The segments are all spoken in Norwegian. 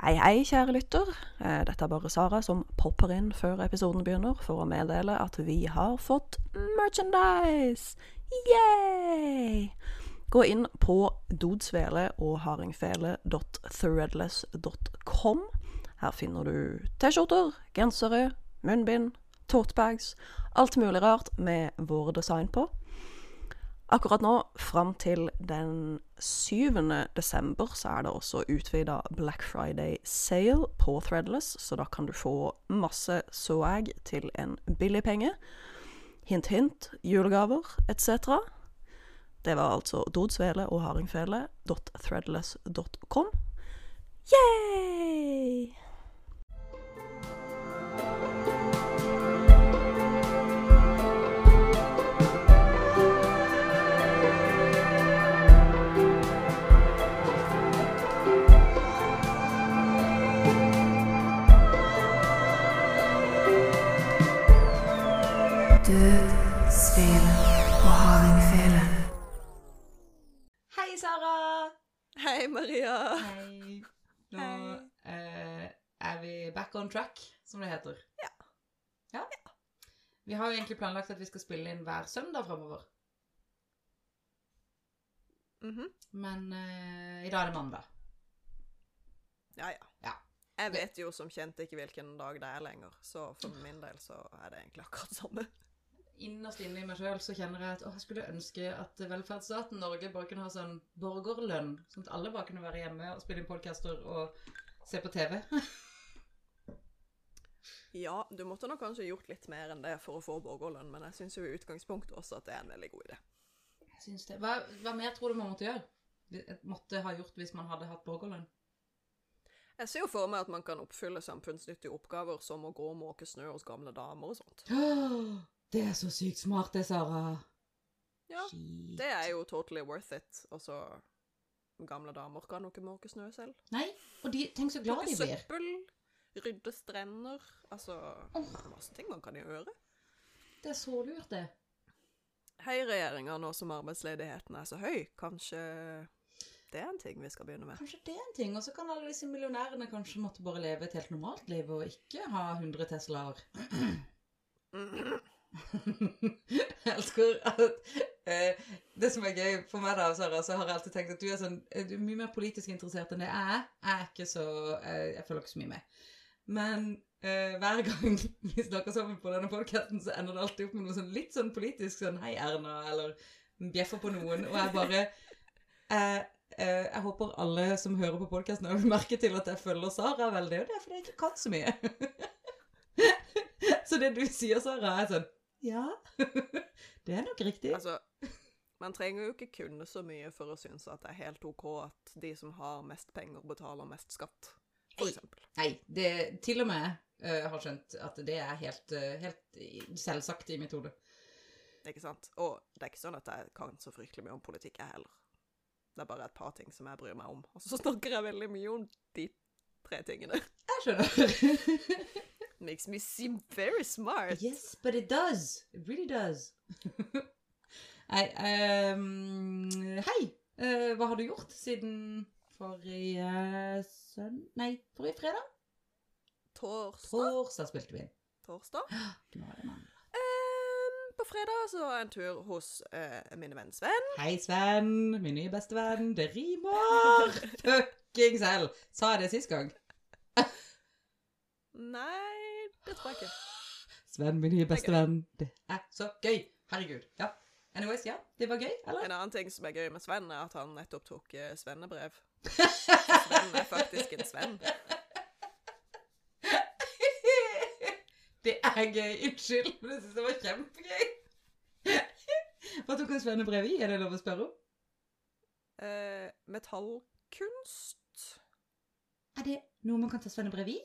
Hei, hei, kjære lytter. Eh, Dette er bare Sara som popper inn før episoden begynner for å meddele at vi har fått merchandise! Yay! Gå inn på dodsvele og hardingfele.threadless.com. Her finner du T-skjorter, gensere, munnbind, totebags, alt mulig rart med våre design på. Akkurat nå, fram til den 7. desember, så er det også utvida Black Friday sale på Threadless, så da kan du få masse swag til en billig penge. Hint, hint, julegaver etc. Det var altså dodsvele og hardingfele.threadless.com. Yay! Død, svele og hardingfele. Hei, Sara! Hei, Maria. Hei. Nå eh, er vi back on track, som det heter. Ja. ja. Vi har jo egentlig planlagt at vi skal spille inn hver søndag framover. Mhm. Men eh, i dag er det mandag. Ja, ja. Ja. Jeg vet jo som kjent ikke hvilken dag det er lenger, så for min del så er det egentlig akkurat samme. Innerst inne i meg sjøl så kjenner jeg at å, jeg skulle ønske at velferdsstaten Norge bare kunne ha sånn borgerlønn, sånn at alle bare kunne være hjemme og spille inn podcaster og se på TV. Ja, du måtte nok kanskje gjort litt mer enn det for å få borgerlønn, men jeg syns jo i utgangspunktet også at det er en veldig god idé. Jeg synes det. Hva, hva mer tror du man måtte gjøre? Måtte ha gjort hvis man hadde hatt borgerlønn? Jeg ser jo for meg at man kan oppfylle samfunnsnyttige oppgaver som å gå og måke snø hos gamle damer og sånt. Det er så sykt smart, det, Sara. Ja, Shit. det er jo totally worth it. Og så Gamle damer kan jo ikke måke snø selv. Nei, og de, tenk så glad de blir. søppel, rydde strender Altså masse ting man kan gjøre. Det er så lurt, det. Hei, regjeringa, nå som arbeidsledigheten er så høy, kanskje det er en ting vi skal begynne med? Kanskje det er en ting. Og så kan alle disse millionærene kanskje måtte bare leve et helt normalt liv og ikke ha 100 Teslaer. Jeg elsker at eh, Det som er gøy for meg, da, Sara, så har jeg alltid tenkt at du er, sånn, eh, du mye mer politisk interessert enn det jeg er. Jeg er ikke så eh, Jeg følger ikke så mye med. Men eh, hver gang vi snakker sammen på denne podkasten, så ender det alltid opp med noe sånn litt sånn politisk sånn Hei, Erna, eller bjeffer på noen. Og jeg bare eh, eh, Jeg håper alle som hører på podkasten, har merket til at jeg følger Sara veldig, og det er fordi jeg ikke kan så mye. så det du sier, Sara, er sånn Ja, det er nok riktig. Altså, man trenger jo ikke kunne så mye for å synes at det er helt OK at de som har mest penger, betaler mest skatt, for eksempel. Nei, det, til og med uh, har skjønt at det er helt, uh, helt selvsagt i mitt hode. Ikke sant? Og det er ikke sånn at jeg kan så fryktelig mye om politikk, jeg heller. Det er bare et par ting som jeg bryr meg om. Og så snakker jeg veldig mye om de tre tingene. Jeg skjønner. Makes me seem very smart. yes, but it does. It really does. Nei, um, hei. Uh, hva har du gjort siden forrige sønn... Nei, forrige fredag? Torsdag? Torsdag spilte vi inn. Torsdag? Du har det, mann. Ehm, på fredag så var jeg en tur hos uh, min venn Sven. Hei, Sven. Min nye bestevenn. Det rimer! Fuckings hell! Sa jeg det sist gang? Nei, det tror jeg ikke. Sven, min nye bestevenn. Det er så gøy. Herregud. Ja. Anyways, ja. Det var gøy, eller? En annen ting som er gøy med Sven, er at han nettopp tok eh, svennebrev. Sven er faktisk en Sven. Det er gøy. Unnskyld, men jeg syns det var kjempegøy. Hva tok han svennebrev i? Er det lov å spørre om? Eh, metallkunst? Er det noe man kan ta svennebrev i?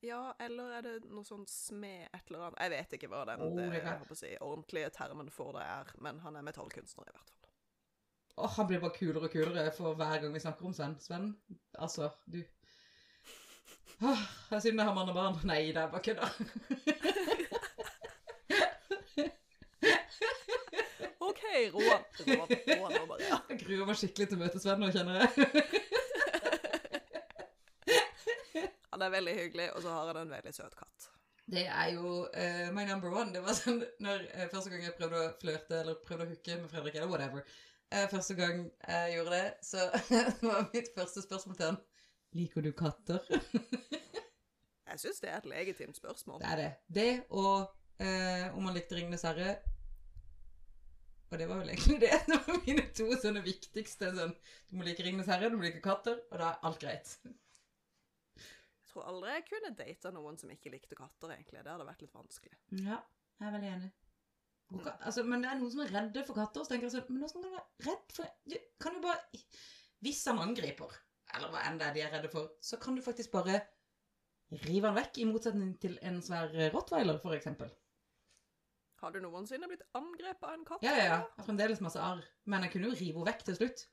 Ja, eller er det noe sånn smed et eller annet? Jeg vet ikke hva den Oh, det, det jeg si, ordentlige termen for det er, men han er metallkunstner i hvert fall. Åh, han blir bare kulere og kulere for hver gang vi snakker om Sven. Sven, altså, du Åh, jeg synes har mann og barn. Nei, det er bare kødda. OK, Roan. Roan, Roan bare, ja. Jeg gruer meg skikkelig til å møte Sven nå, kjenner jeg. Han er veldig hyggelig, og så har han en veldig søt katt. Det er jo uh, my number one. Det var sånn når uh, Første gang jeg prøvde å flørte eller prøvde å hooke med Fredrik, eller whatever uh, Første gang jeg gjorde det, så var mitt første spørsmål til han Liker du katter? Jeg syns det er et legitimt spørsmål. det er det. Det og om han likte Ringenes herre. Og det var vel egentlig det. Det var mine to sånne viktigste sånn Du må like Ringenes herre, du må like katter, og da er alt greit. Tror aldri jeg kunne data noen som ikke likte katter, egentlig. Det hadde vært litt vanskelig. Ja, jeg er veldig enig. Og, Altså, men det er noen som er redde for katter. Så tenker jeg sånn Men hvordan kan du være redd for Du kan jo bare Hvis han angriper, eller hva enn det er de er redde for, så kan du faktisk bare rive han vekk, i motsetning til en svær rottweiler, for eksempel. Har du noensinne blitt angrepet av en katt? Ja, ja, ja. Jeg har fremdeles masse arr. Men jeg kunne jo rive henne vekk til slutt.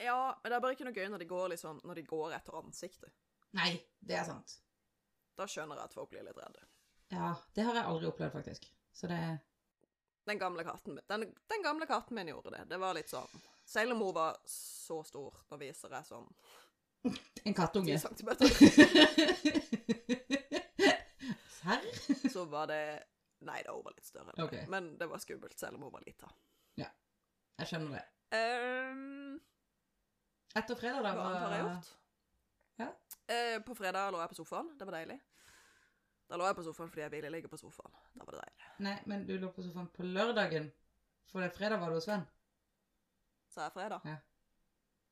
Ja, men det er bare ikke noe gøy når de går, liksom, når de går etter ansiktet. Nei, det er sant. Da skjønner jeg at folk blir litt redde. Ja, det har jeg aldri opplevd, faktisk. Så det Den gamle katten min, den, den gamle katten min gjorde det. Det var litt sånn Selv om hun var så stor, nå viser jeg sånn En kattunge. 10 centimeter, Serr? så var det Nei da, hun var litt større. Okay. Men det var skummelt, selv om hun var lita. Jeg skjønner det. Um, Etter fredag, da hva annet har jeg gjort? Ja. Eh, på fredag lå jeg på sofaen. Det var deilig. Da lå jeg på sofaen fordi jeg ville ligge på sofaen. Da var det deilig. Nei, men du lå på sofaen på lørdagen. For det fredag var du hos Sven. Så er fredag. Ja.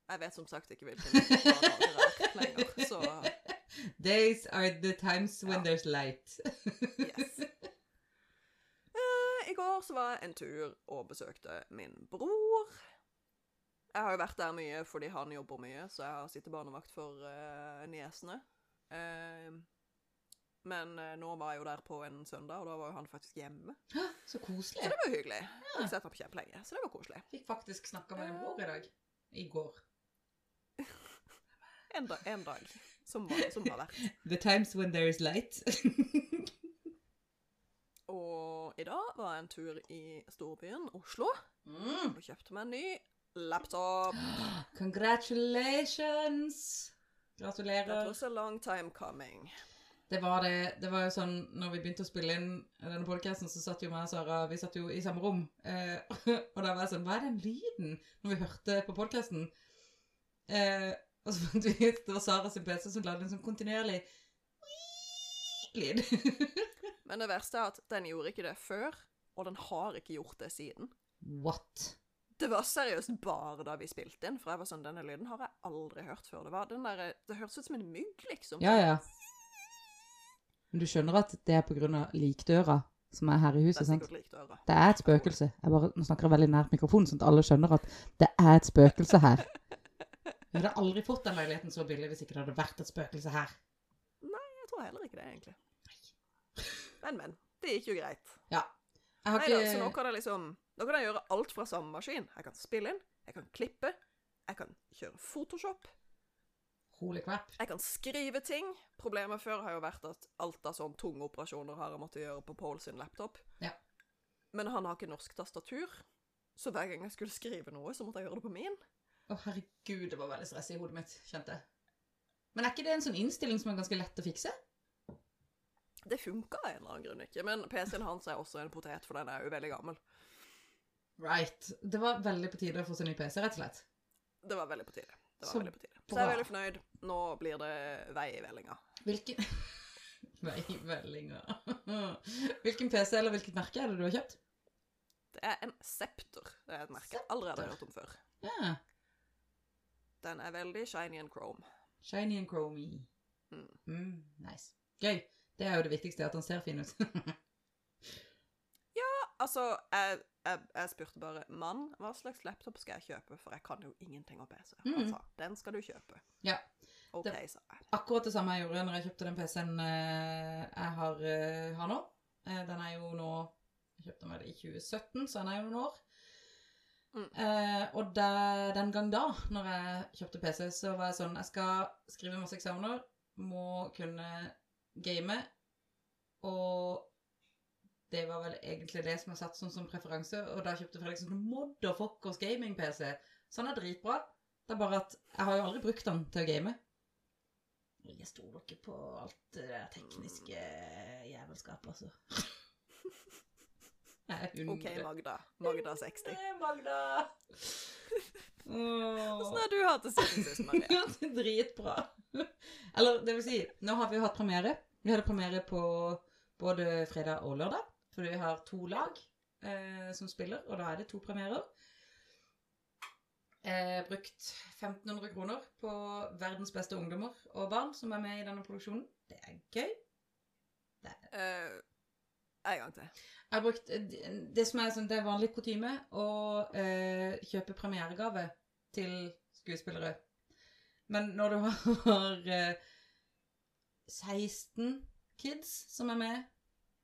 Jeg vet som sagt ikke hvilken er lenger, så Days are the times when Ja. there's light. yes. Eh, I går så var jeg en tur og besøkte min bror. Jeg har jo vært der mye fordi han jobber mye, så jeg har sittet barnevakt for uh, niesene. Uh, men uh, nå var jeg jo der på en søndag, og da var jo han faktisk hjemme. Så koselig. Så det var hyggelig. Jeg har ikke sett ham på kjempelenge, så det var koselig. Fikk faktisk snakka med en bror i dag. I går. En, da, en dag som, var, som var verdt. The times when there is light. Og i dag var jeg en tur i storbyen Oslo mm. og kjøpte meg en ny laptop. Congratulations! That Gratulerer. was a long time coming. Det var det. Det var jo sånn når vi begynte å spille inn denne podcasten, så satt jo meg og Sara Vi satt jo i samme rom. Eh, og da var jeg sånn Hva er den lyden? Når vi hørte på podcasten. Eh, og så fant vi ut det var Sara sin PC som lagde en sånn kontinuerlig lyd. Men det verste er at den gjorde ikke det før, og den har ikke gjort det siden. What? Det var seriøst bare da vi spilte inn, for jeg var sånn, denne lyden har jeg aldri hørt før. Det var den der, det hørtes ut som en mygg, liksom. Ja, ja. Men du skjønner at det er av likdøra som er her i huset? Det er sant? likt. Det er et spøkelse. Jeg bare, nå snakker jeg veldig nært mikrofonen, sånn at alle skjønner at det er et spøkelse her. Jeg hadde aldri fått den leiligheten så billig hvis ikke det hadde vært et spøkelse her. Nei, Jeg tror heller ikke det, egentlig. Men, men. Det gikk jo greit. Har Nei da, så nå kan jeg liksom Nå kan jeg gjøre alt fra samme maskin. Jeg kan spille inn, jeg kan klippe, jeg kan kjøre Photoshop, Holy crap. jeg kan skrive ting. Problemet før har jo vært at alt av sånne tunge operasjoner har jeg måttet gjøre på Paul sin laptop. Ja. Men han har ikke norsk tastatur, så hver gang jeg skulle skrive noe, så måtte jeg gjøre det på min. Å, herregud, det var veldig stress i hodet mitt, kjente jeg. Men er ikke det en sånn innstilling som er ganske lett å fikse? Det funka av en eller annen grunn ikke, men PC-en hans er også en potet, for den er jo veldig gammel. Right. Det var veldig på tide å få seg ny PC, rett og slett. Det var veldig på tide. Det var Så veldig på tide. Så jeg er veldig fornøyd. Nå blir det vei i vellinga. Hvilken Vei i vellinga Hvilken PC eller hvilket merke er det du har kjøpt? Det er en Scepter. Det er et merke jeg aldri har hørt om før. Ja. Den er veldig shiny and chrome. Shiny and chromey. Mm. Mm, nice. Gøy. Det er jo det viktigste, at han ser fin ut. ja, Altså, jeg, jeg, jeg spurte bare Mann, hva slags laptop skal jeg kjøpe, for jeg kan jo ingenting om PC. Han Mhm. sa den skal du kjøpe. Ja. OK, Det- sa jeg. Akkurat det samme jeg gjorde når jeg kjøpte den PC-en eh, jeg har, eh, har nå. Eh, den er jo nå Jeg kjøpte den vel i 2017, så den er jo noen år. Mm. Eh, og da, den gang da, når jeg kjøpte PC, så var jeg sånn Jeg skal skrive masse eksamener, må kunne game, og det var vel egentlig det som jeg satt sånn som preferanse, og da kjøpte Fredrik sånn motherfuckers gaming-PC. Så han er dritbra. Det er bare at jeg har jo aldri brukt den til å game. Jeg stoler ikke på alt det der tekniske jævelskapet, altså. Jeg er OK, Magda. Magda 60. Det er Magda! Åssen har du hatt det siden sist, Marie? Ja, det er dritbra. Eller det vil si, nå har vi jo hatt premiere. Vi hadde premiere på både fredag og lørdag. For vi har to lag eh, som spiller, og da er det to premierer. Eh, brukt 1500 kroner på verdens beste ungdommer og barn som er med i denne produksjonen. Det er gøy. Eh, en gang til. Jeg har brukt eh, Det som er sånn, det er vanlig kutyme å eh, kjøpe premieregave til skuespillere. Men når du har eh, 16 kids som er med,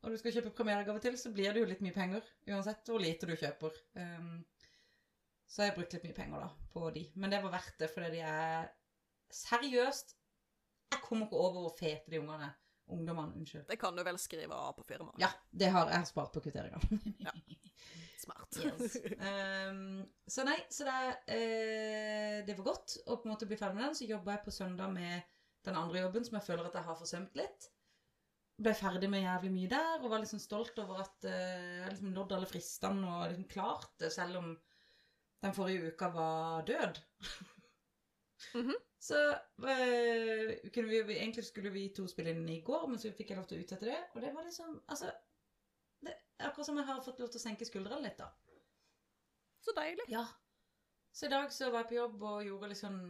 og du skal kjøpe premieregave til, så blir det jo litt mye penger. Uansett hvor lite du kjøper. Um, så har jeg brukt litt mye penger da, på de. Men det var verdt det, fordi de er seriøst Jeg kommer ikke over hvor fete de ungene er. Ungdommene, unnskyld. Det kan du vel skrive av på firmaet. Ja, det har jeg spart på kvitteringa. Ja. Smart. Yes. Um, så nei, så det, uh, det var godt å på en måte bli ferdig med den. Så jobba jeg på søndag med den andre jobben som jeg føler at jeg har forsømt litt. Ble ferdig med jævlig mye der, og var liksom stolt over at eh, jeg liksom nådde alle fristene og liksom klart det, selv om den forrige uka var død. Mhm. Så eh, kunne vi, egentlig skulle vi to spille inn i går, men så fikk jeg lov til å utsette det. Og det var liksom Altså, det akkurat som jeg har fått lov til å senke skuldrene litt, da. Så deilig. Ja. Så i dag så var jeg på jobb og gjorde litt sånn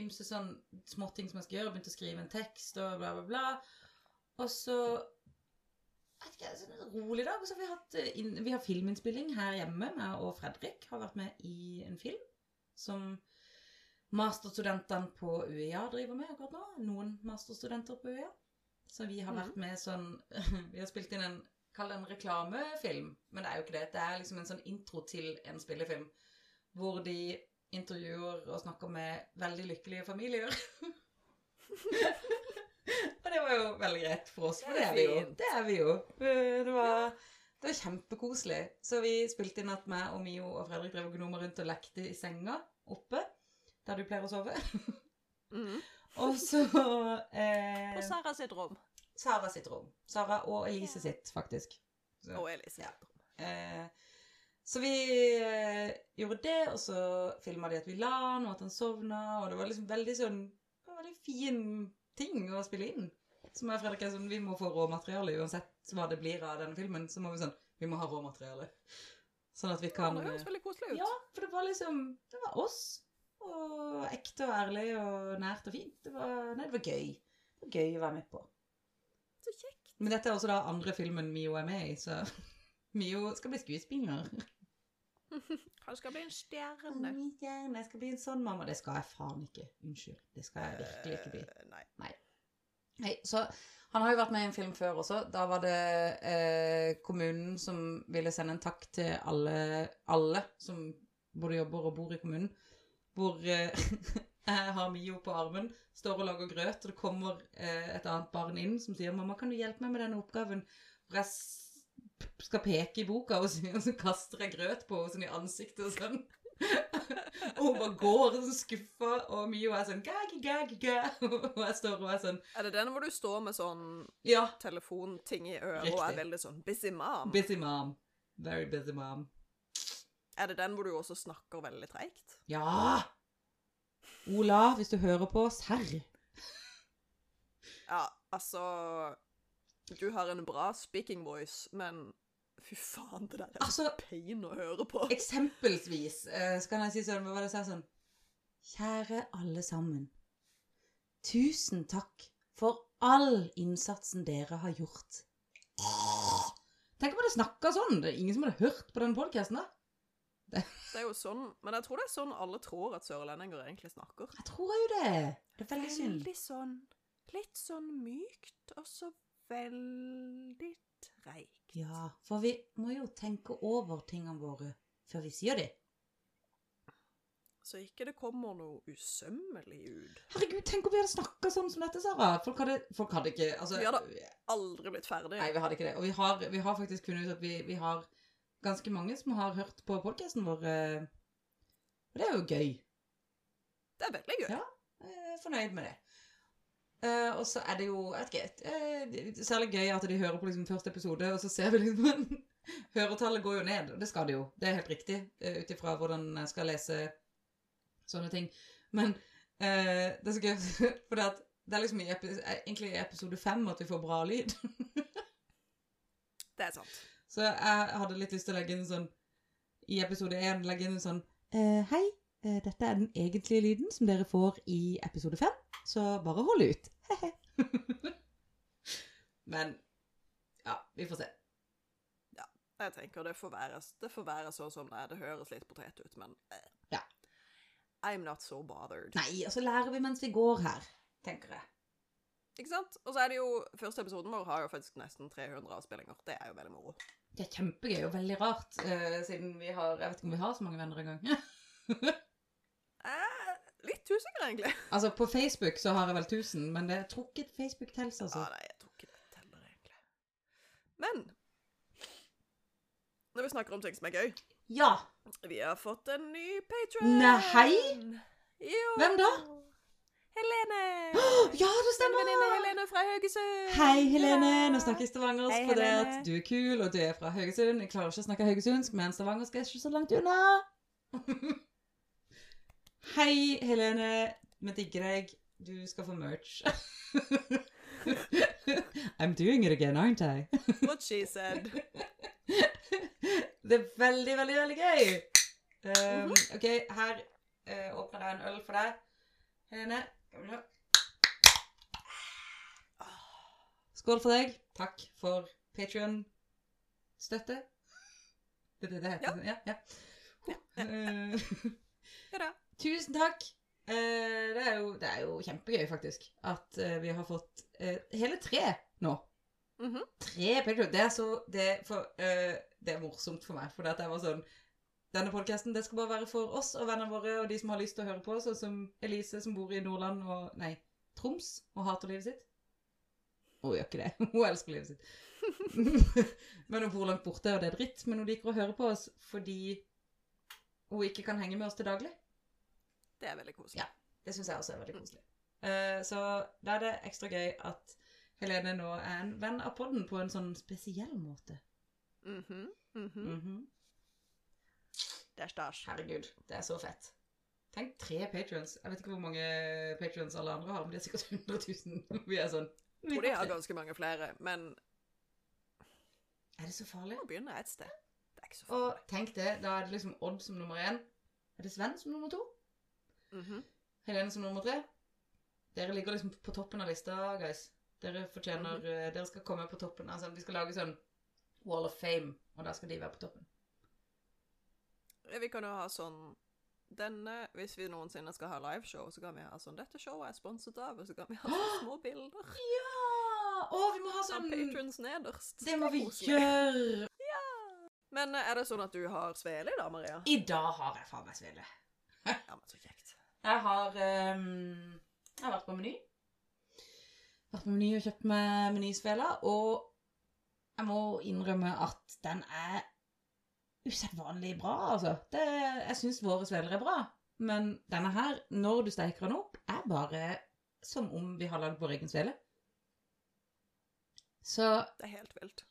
ymse sånn småting som jeg skal gjøre. Begynte å skrive en tekst og bla, bla, bla. Og så vet ikke, sånn en rolig dag. Og så har vi hatt eh, inn, Vi har filminnspilling her hjemme. Jeg og Fredrik har vært med i en film som masterstudentene på UiA driver med akkurat nå. Noen masterstudenter på UiA. Så vi har vært med sånn Vi har spilt inn en Kall det en reklamefilm, men det er jo ikke det. Det er liksom en sånn intro til en spillefilm. Hvor de intervjuer og snakker med veldig lykkelige familier. og det var jo veldig greit for oss, for det er vi jo. Det er vi jo. Det var, det var kjempekoselig. Så vi spilte inn at meg og Mio og Fredrik drev og gnoma rundt og lekte i senga oppe, der du pleier å sove. Mm. Og så eh, Og Sara sitt rom. Sara sitt rom. Sara og Elise sitt, faktisk. Så, Og Elise Ja. sitt rom. eh, så vi eh, gjorde det, og så filma de at vi la han, og at han sovna, og det var liksom veldig sånn Det var veldig fin ting å spille inn. Som jeg og Fredrik er sånn Vi må få råmateriale uansett hva det blir av denne filmen. Så må vi sånn Vi må ha råmateriale. Sånn at vi Ja, kan det høres veldig koselig ut. Ja, for det var liksom Det var oss. Og ekte og ærlig og nært og fint. Det var, nei, det var gøy. Det var gøy å være med på. Så kjekt. Men dette er også da andre filmen Mio er med i, så Mio skal bli skuespiller. Han skal bli en stjerne. Gjerne, jeg skal bli en sånn mamma. Det skal jeg faen ikke. Unnskyld. Det skal jeg virkelig ikke bli. Eh, Nei. Nei, så han har jo vært med i en film før også. Da var det eh, kommunen som ville sende en takk til alle, alle som både jobber og bor i kommunen. Hvor eh, jeg har Mio på armen, står og lager grøt, og det kommer eh, et annet barn inn som sier 'Mamma, kan du hjelpe meg med denne oppgaven?' Og jeg skal peke i boka, og så, og så kaster jeg grøt på henne sånn i ansiktet og sånn. og hun bare går sånn skuffa, og Mio er sånn gag, gag, gag. Og jeg står og er sånn Er det den hvor du står med sånn Ja, telefonting i øret og er veldig sånn busy mom? busy mom. Very busy mom. Er det den hvor du også snakker veldig treigt? Ja! Ola, hvis du hører på, serr. Ja, altså Du har en bra speaking voice, men fy faen, det der er Altså, pain å høre på. eksempelsvis eh, så kan jeg si sånn, hva var det jeg sa sånn Kjære alle sammen. Tusen takk for all innsatsen dere har gjort. Tenk om jeg hadde snakka sånn. Det er ingen som hadde hørt på den podkasten, da. Det er jo sånn, Men jeg tror det er sånn alle tror at sørlendinger egentlig snakker. Jeg tror jo det. Det er veldig synd. Veldig sånn Litt sånn mykt, og så veldig treigt. Ja, for vi må jo tenke over tingene våre før vi sier det. Så ikke det kommer noe usømmelig ut. Herregud, tenk om vi hadde snakka sånn som dette, Sara. Folk hadde, folk hadde ikke altså, Vi hadde Aldri blitt ferdig. Nei, vi hadde ikke det. Og vi har, vi har faktisk funnet ut at vi, vi har ganske mange som har hørt på podkasten vår. eh, Og det er jo gøy. Det er veldig gøy. Ja. Jeg er fornøyd med det. Eh, og så er det jo ikke, er særlig gøy at de hører på liksom første episode, og så ser vi liksom Høretallet går jo ned, og det skal det jo. Det er helt riktig, uh, ut ifra hvordan jeg skal lese sånne ting. Men uh, det er så gøy, for det, det er liksom i egentlig i episode fem at vi får bra lyd. Det er sant. Så jeg hadde litt lyst til å legge inn en sånn I episode én legge inn en sånn Hei, dette er den egentlige lyden som dere får i episode fem, så bare hold ut. Men ja, vi får se. Ja, Jeg tenker det får være, det får være sånn som det er. Det høres litt potet ut, men eh. Ja. I'm not so bothered. Nei, og så lærer vi mens vi går her, tenker jeg. Ikke sant? Og så er det jo Første episoden vår har jo faktisk nesten 300 avspillinger. Det er jo veldig moro. Det er kjempegøy og veldig rart, uh, siden vi har Jeg vet ikke om vi har så mange venner engang. Litt usikker, egentlig. altså, på Facebook så har jeg vel 1000, men det, er trukket Facebook tells, altså. Ja, nei, jeg tror ikke det teller, egentlig. Men når vi snakker om ting som er gøy Ja! Vi har fått en ny patron. Nei! Jo. Hvem da? Helene. Ja, det stemmer! venninne Helene fra Haugesund. Hei, Helene. Ja. Nå snakker jeg stavangersk Hei, fordi at du er kul, og du er fra Haugesund. Jeg klarer ikke å snakke haugesundsk, men stavangersk er ikke så langt unna. Hei, Helene. Vi digger deg. Du skal få merch. I'm doing it again, aren't I? What she said. Det er veldig, veldig, veldig gøy. Um, OK, her uh, åpner jeg en øl for deg. Helene. Skål for deg. Takk for Patrion-støtte. Det er det det heter? Ja. ja. ja. Ja da. Tusen takk. Eh, det, er jo, det er jo kjempegøy, faktisk, at eh, vi har fått eh, hele tre nå. Mhm. Tre Patreon. Det så det, det er morsomt for meg. For jeg var sånn Denne podkasten det skal bare være for oss og vennene våre og de som har lyst til å høre på, sånn som Elise, som bor i Nordland og Nei, Troms og hater livet sitt. Hun gjør ikke det. Hun elsker livet sitt. men hun bor langt borte, og det er dritt. Men hun liker å høre på oss fordi hun ikke kan henge med oss til daglig. Det er veldig koselig. Ja. Det syns jeg også er veldig koselig. Uh, så da er det ekstra gøy at Helene nå er en venn av podden på en sånn spesiell måte. Mhm, Mm -hmm. Det er stas. Herregud, det er så fett. Tenk tre patrions. Jeg vet ikke hvor mange patrions alle andre har, men det er sikkert 100 000. Vi er sånn Jeg tror de har ganske mange flere, men Er det så farlig? må begynne et sted. Det er ikke så Og tenk det, da er det liksom Odd som nummer én. Er det Sven som nummer to? Mhm. Helene som nummer tre. Dere ligger liksom på toppen av lista, guys. Dere fortjener eh, Dere skal komme på toppen. Altså, vi skal lage sånn Wall of Fame, og da skal de være på toppen. Vi kan jo ha sånn denne, Hvis vi noensinne skal ha liveshow, så kan vi ha sånn Dette showet er sponset av, og så kan vi ha sånne små bilder Ja! Å, vi må ha sånn patrons nederst. Det må vi gjøre! Ja! Men eh, er det sånn at du har svele dag, Maria? I dag har jeg faen meg svele. Ja, men så kjekt. Jeg har um, Jeg har vært på Meny. Vært på Meny og kjøpt meg menysvela, og jeg må innrømme at den er usedvanlig bra, altså. Det, jeg syns våre sveler er bra, men denne her, når du steker den opp, er bare som om vi har lagd vår egen svele. Så Det er helt vilt.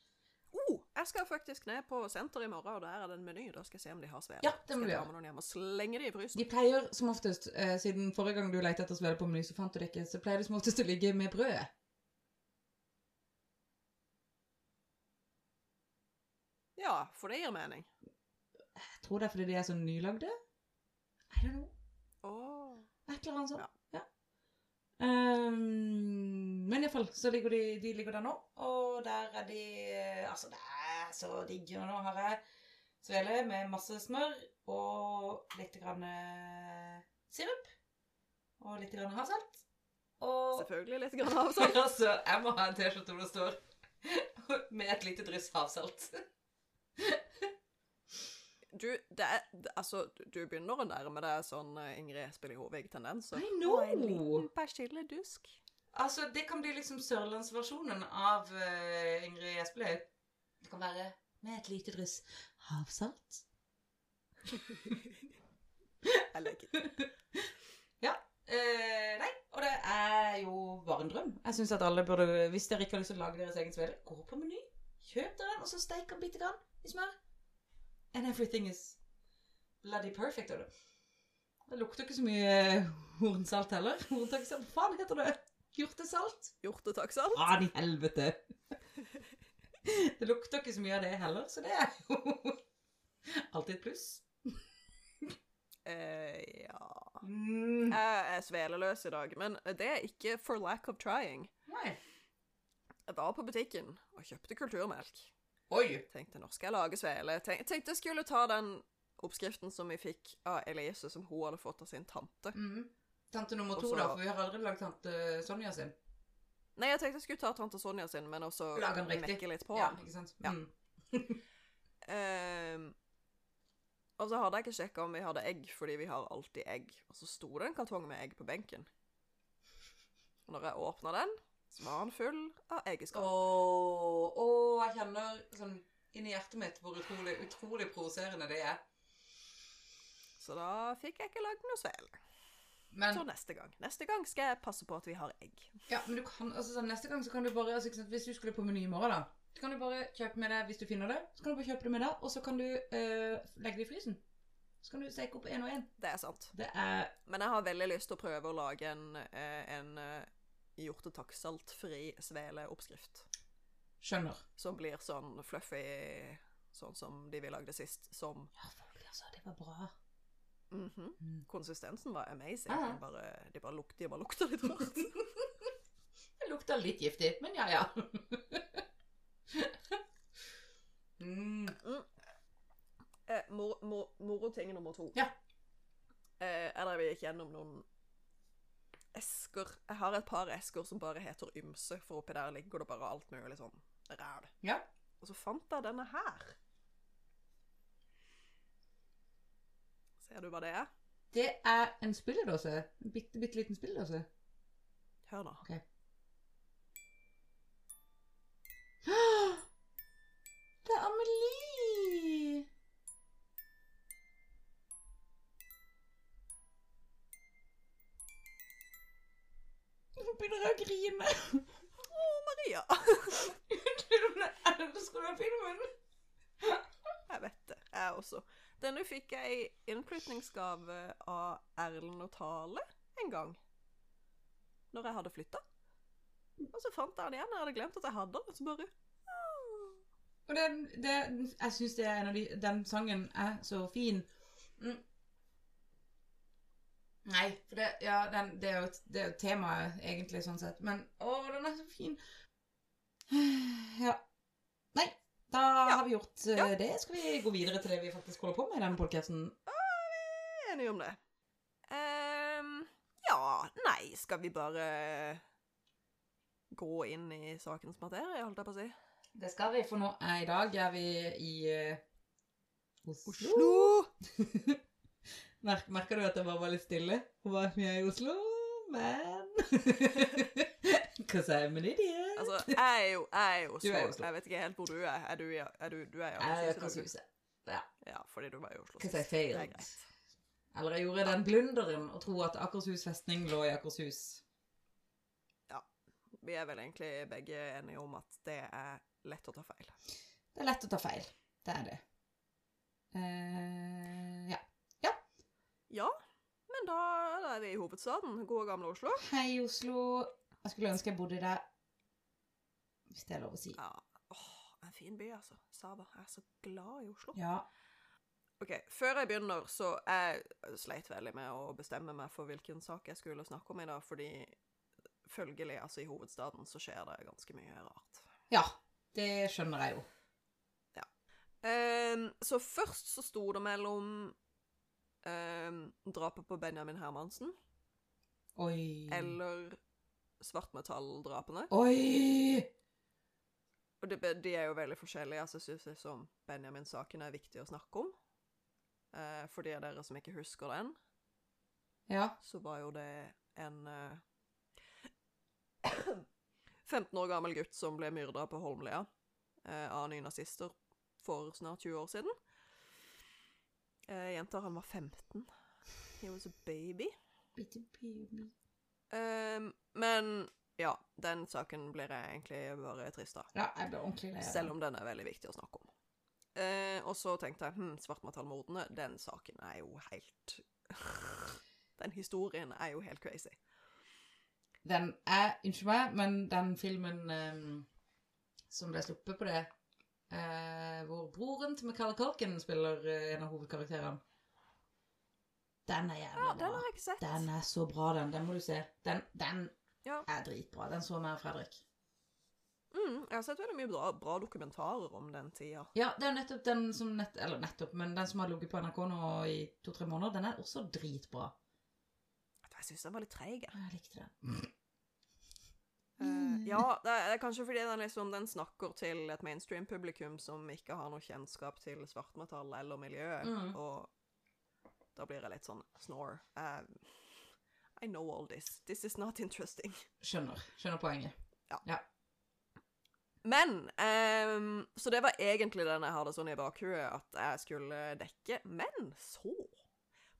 Jeg skal faktisk ned på senter i morgen, og der er det en meny. Da skal jeg se om de har sveler. Ja, det må skal ta gjøre. med noen hjem og slenge de i frysen. de pleier som oftest, eh, siden forrige gang du lette etter sveler på Meny, så fant du det ikke, så pleier de som oftest å ligge med brødet. Ja, for det gir mening. Jeg tror det er fordi de er så nylagde. I don't know. Åh. Et eller annet sånt. Ja. Ehm, men iallfall så ligger de, de ligger der nå, og der er de eh, Altså, det er så digg. Og nå har jeg svele med masse smør og litt grann eh, sirup. Og litt grann havsalt. Og Selvfølgelig litt grann havsalt. altså, jeg må ha en T-skjorte hvor det står med et lite dryss havsalt. Du, det er, altså, du- begynner å nærme deg sånn eh, Ingrid Espelid Hovig-tendenser. I know! Og en liten persilledusk. Altså, det kan bli liksom sørlandsversjonen av uh, Ingrid Espelid. Det kan være med et lite dryss havsalt. Jeg liker det. Ja. Uh, nei, og det er jo bare en drøm. Jeg synes at alle burde, Hvis dere ikke har lyst til å lage deres egen svele, gå på Meny. Kjøp dere den, og så steik den bitte grann i smør. And everything is bloody perfect. Og det, det lukter ikke så mye hornsalt heller. Horntakksalt, hva faen heter det? Hjortesalt? Hjortetakksalt? Faen i helvete! Det lukter ikke så mye av det heller, så det er jo alltid et pluss. Uh, ja Mm. Jeg er sveleløs i dag, men det er ikke for lack of trying. Nei. Jeg var på butikken og kjøpte kulturmelk. Oi! Tenkte nå skal jeg lage svele. Tenk, tenkte jeg skulle ta den oppskriften som vi fikk av Elise, som hun hadde fått av sin tante. Mm. Tante nummer to, Også, da, for vi har aldri lagd tante Sonja sin. Nei, jeg tenkte jeg skulle ta tante Sonja sin, men også mekke litt på Ja, den. ikke sant? Ja. Mm. Ehm, og så hadde jeg ikke sjekka om vi hadde egg, fordi vi har alltid egg. Og så sto det en kartong med egg på benken. Og når jeg åpna den, den full av eggeskall. Åh, åh, jeg kjenner sånn inni hjertet mitt hvor utrolig, utrolig provoserende det er. Så da fikk jeg ikke lagd noe svel. Men, Så neste gang. Neste gang skal jeg passe på at vi har egg. ja, men du kan, altså, sånn, neste gang så kan du bare altså, sant, Hvis du skulle på Meny i morgen, da, så kan du bare kjøpe med deg hvis du finner det. Så kan du bare kjøpe det med deg, og så kan du øh, legge det i frysen. Så kan du steke opp én og én. Det er sant. Det er Men jeg har veldig lyst til å prøve å lage en, eh, en eh, hjortetaksaltfri sveleoppskrift. Skjønner. Som blir sånn fluffy, sånn som de vi lagde sist. Som Ja, folk, altså. Det var bra. mhm. Mm. Konsistensen var amazing. Ja. De bare, de bare, luk, de bare lukta litt rart. Det lukta litt giftig, men ja, ja. mm. Eh, mor, mor, Moroting nummer to. Ja. Eh, jeg vi gikk gjennom noen esker. Jeg har et par esker som bare heter ymse, for oppi der ligger det bare alt mulig sånn ræl. Ja. Og så fant jeg denne her. Ser du hva det er? Det er en spilledåse. En bitte, bitte liten spilledåse. Hør nå. Det er Amelie! Begynner jeg å grine. Å, Maria! Til og med elsker den filmen. Jeg vet det. Jeg også. Denne fikk jeg i innflytningsgave av Erlend og Tale en gang. Når jeg hadde flytta. Og så fant jeg den igjen. Jeg hadde glemt at jeg hadde den. Så bare Og det, det, jeg syns det er en av de Den sangen er så fin. Nei, for det, ja, den, det er jo det er jo temaet, egentlig, sånn sett. Men å, den er så fin. Ja. Nei, da Ja. har vi gjort eh, Ja. det. Skal vi gå videre til det vi faktisk holder på med i denne podcasten? enige om det. Um, ja, nei, skal vi bare gå inn i sakens materie, holdt jeg på å si? Det skal vi, for nå er i dag er vi i uh, Oslo. Oslo! Merk, merker du at jeg bare var litt stille? Hun var mye i Oslo, men Because I'm an idiot. Altså, jeg er jo, jeg er i Oslo. Er Oslo. Jeg vet ikke helt hvor du er. Er du, i- er du, du er i er Akershus? Akershus. Ja, fordi du var i Oslo Because I failed. Eller jeg gjorde den blunderen å tro at Akershus festning lå i Akershus. Ja. Vi er vel egentlig begge enige om at det er lett å ta feil. Det er lett å ta feil. Det er det. Uh, ja. Ja, men da er vi i hovedstaden. Gode, gamle Oslo. Hei, Oslo. Jeg skulle ønske jeg bodde der. Hvis det er lov å si. Ja, åh, en fin by, altså. Saba. Jeg er så glad i Oslo. Ja. Ok, Før jeg begynner, så jeg sleit veldig med å bestemme meg for hvilken sak jeg skulle snakke om i dag, fordi følgelig, altså i hovedstaden, så skjer det ganske mye rart. ja. Det skjønner jeg jo. Ehm, så først så sto det mellom ehm, drapet på Benjamin Hermansen Oi. eller svartmetalldrapene. Oi! Og det, de er jo veldig forskjellige. altså Jeg syns liksom Benjamin-saken er viktig å snakke om. Eh, for de av dere som ikke husker den, Ja. så var jo det en eh, 15 år gammel gutt som ble myrda på Holmlia eh, av nynazister for snart 20 år siden. Eh, jenta, han var 15. He was a baby. Bitte baby. Ehm, men Ja, den saken blir jeg egentlig bare trist av. Ja, jeg blir ordentlig lei Selv om den er veldig viktig å snakke om. Uh, og så tenkte jeg hm, svartmetallmordene, den saken er jo helt Den historien er jo helt crazy. Den er, unnskyld meg, men den filmen um, som ble sluppet på det, eh, hvor broren til Macaulay Culkin spiller eh, en av hovedkarakterene, den er jævlig Ja, bra. den har jeg ikke sett. Den er så bra, den. Den må du se. Den, den Ja. er dritbra. Den så mer Fredrik. Mm, jeg har sett veldig mye bra, bra dokumentarer om den tida. Ja, det er nettopp den som nett, Eller nettopp, men den som har ligget på NRK nå i to-tre måneder, den er også dritbra. Jeg syns den var litt treig. Jeg likte den. Eh, ja, det er, det er kanskje fordi den, liksom, den snakker til et mainstream-publikum som ikke har noe kjennskap til svartmetall eller miljøet, Mm. og da blir jeg litt sånn snore. Uh, I know all this. This is not interesting. Skjønner. Skjønner poenget. ja Men um, Så det var egentlig den jeg hadde sånn i bakhuet at jeg skulle dekke. Men så,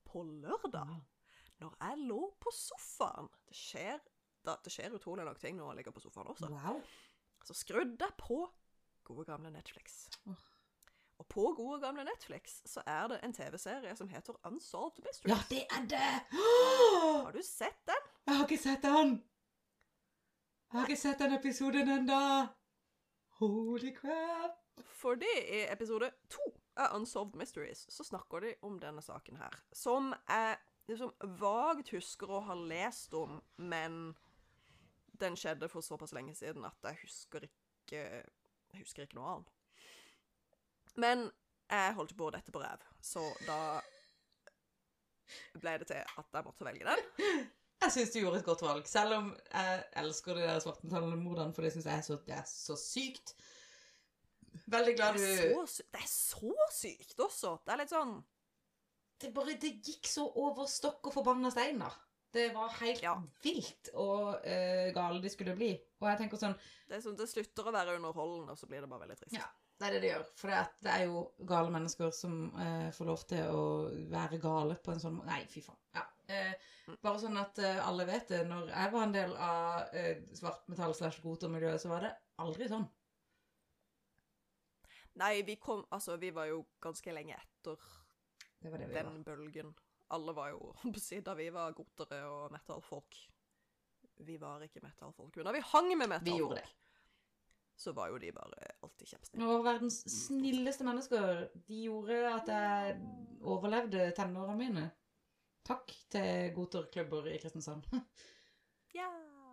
på lørdag, når jeg lå på sofaen Det skjer, da, det skjer utrolig nok ting når jeg ligger på sofaen også. Wow. Så skrudde jeg på gode gamle Netflix. Oh. Og på gode gamle Netflix så er det en TV-serie som heter Unsolved Mysteries. Ja, det er det! Har du sett den? Jeg har ikke sett den! Jeg har ikke sett den episoden ennå! Holy crap! Fordi i episode to av Unsolved Mysteries så snakker de om denne saken her, som jeg liksom vagt husker å ha lest om, men den skjedde for såpass lenge siden at jeg husker ikke Jeg husker ikke noe annet. Men jeg holdt på dette på ræv, så da ble det til at jeg måtte velge den. Jeg syns du gjorde et godt valg, selv om jeg elsker de der svartmetallmordene, for det syns jeg er så, det er så sykt. Veldig glad Det du er, så, det er så sykt også. Det er litt sånn det, bare, det gikk så over stokk og forbanna stein, da. Det var helt Ja. vilt og uh, gale de skulle bli. Og jeg tenker sånn det, er sånn det slutter å være underholdende, og så blir det bare veldig trist. Ja. Det er det det gjør. For det, det er jo gale mennesker som uh, får lov til å være gale på en sånn måte. Nei, fy faen. Ja. Uh, bare sånn at alle vet det. Når jeg var en del av svartmetall slash gotermiljøet, så var det aldri sånn. Nei, vi kom Altså, vi var jo ganske lenge etter Det det vi var. den bølgen. Alle var jo på Da vi var gotere og metal-folk Vi var ikke metal-folk, men da vi hang med Vi metal-folk, så var jo de bare alltid kjempesnille. Var verdens snilleste mennesker. De gjorde at jeg overlevde tenårene mine. Takk til goterklubber i Kristiansand. Ja.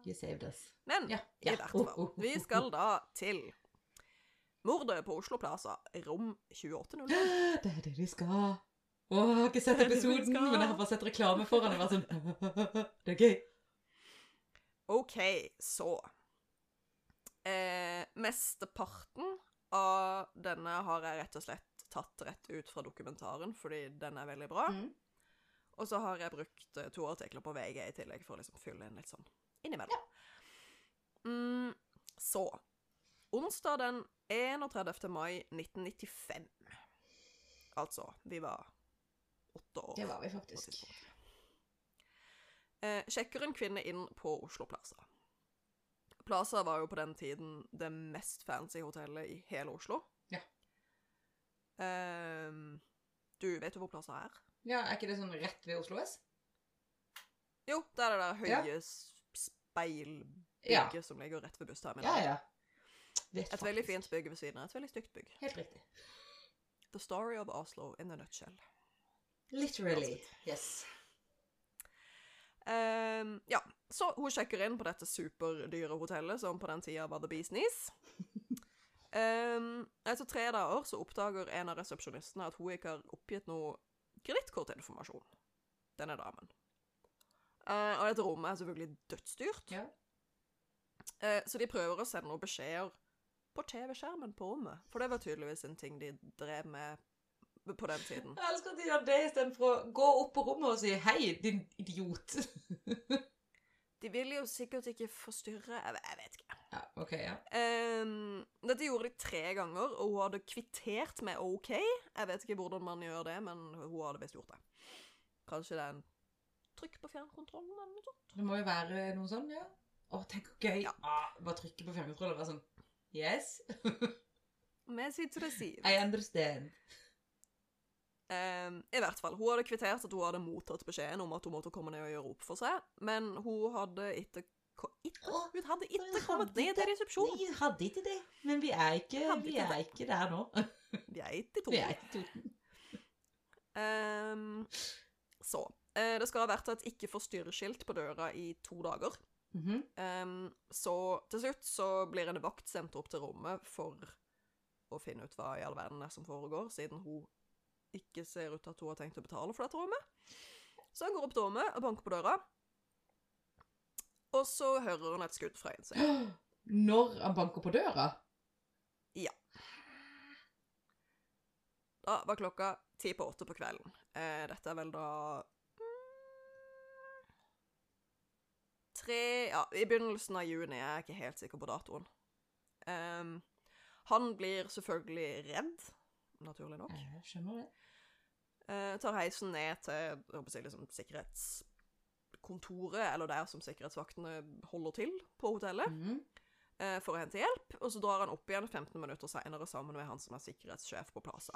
You saved us. Men Ja. i hvert fall, vi skal da til mordet på Oslo Plaza, rom 2800. Det er det de skal. Å, jeg har ikke sett episoden, men jeg har bare sett reklame for den og vært sånn Det er gøy. OK, så eh, Mesteparten av denne har jeg rett og slett tatt rett ut fra dokumentaren, fordi den er veldig bra. Mm. Og så har jeg brukt eh, to artikler på VG i tillegg for å liksom fylle inn litt sånn innimellom. Mm, så Onsdag den 31. mai 1995. Altså, vi var åtte år. Det var vi faktisk. Eh, sjekker en kvinne inn på Oslo Plaza. Plaza var jo på den tiden det mest fancy hotellet i hele Oslo. Ja. Eh, du vet jo hvor Plaza er? Ja, Er ikke det sånn rett ved Oslo S? Jo, det er det der høye ja. speilbygget Ja. som ligger rett ved bussterminalen. ja. ja. Et veldig fint bygg ved siden av. Et veldig stygt bygg. Helt riktig. The story of Oslo in a nutshell. Literally. Yes. Ehm, ja, så hun sjekker inn på dette superdyre hotellet, som på den tida var The Bees Knees. Ehm, etter tre dager så oppdager en av resepsjonistene at hun ikke har oppgitt noe kredittkortinformasjon. Denne damen. Uh, og dette rommet er selvfølgelig dødsdyrt, Ja. Uh, så de prøver å sende noen beskjeder på TV-skjermen på rommet. For det var tydeligvis en ting de drev med på den tiden. Jeg elsker at de gjør det istedenfor å gå opp på rommet og si 'hei, din idiot'. De vil jo sikkert ikke forstyrre Jeg vet ikke. ja, ok, ja. Um, dette gjorde de tre ganger, og hun hadde kvittert med OK. Jeg vet ikke hvordan man gjør det, men hun hadde visst gjort det. Kanskje det er en trykk på fjernkontrollen eller noe sånt. Det må jo være noe sånn, ja. Å, tenk så gøy. Ja. Ah, bare trykke på fjernkontrollen og være sånn Yes, Med sitt resid. I understand. Ehm, I hvert fall. Hun hadde kvittert at hun hadde mottatt beskjeden om at hun måtte komme ned og gjøre opp for seg, men hun hadde ikke Hun hadde ikke kommet ned til resepsjonen. Vi hadde ikke det, men vi er ikke, vi er ikke der nå. Vi er ikke ikke Toten. Um, så. eh, det skal ha vært et ikke forstyrr-skilt på døra i to dager. Mm -hmm. um, så til slutt så blir en vakt sendt opp til rommet for å finne ut hva i all verden er som foregår, siden hun ikke ser ut til at hun har tenkt å betale for dette rommet. Så han går opp til rommet og banker på døra. Og så hører hun et skudd fra innsiden. Når han banker på døra? Ja. Da var klokka ti på åtte på kvelden. Eh, dette er vel da mm, Tre Ja, i begynnelsen av juni. Jeg er ikke helt sikker på datoen. Um, han blir selvfølgelig redd, naturlig nok. Jeg skjønner det. Eh, tar heisen ned til jeg liksom, sikkerhetskontoret, eller der som sikkerhetsvaktene holder til på hotellet, Mhm. uh, for å hente hjelp. Og så drar han opp igjen 15 minutter seinere sammen med han som er sikkerhetssjef på Plaza.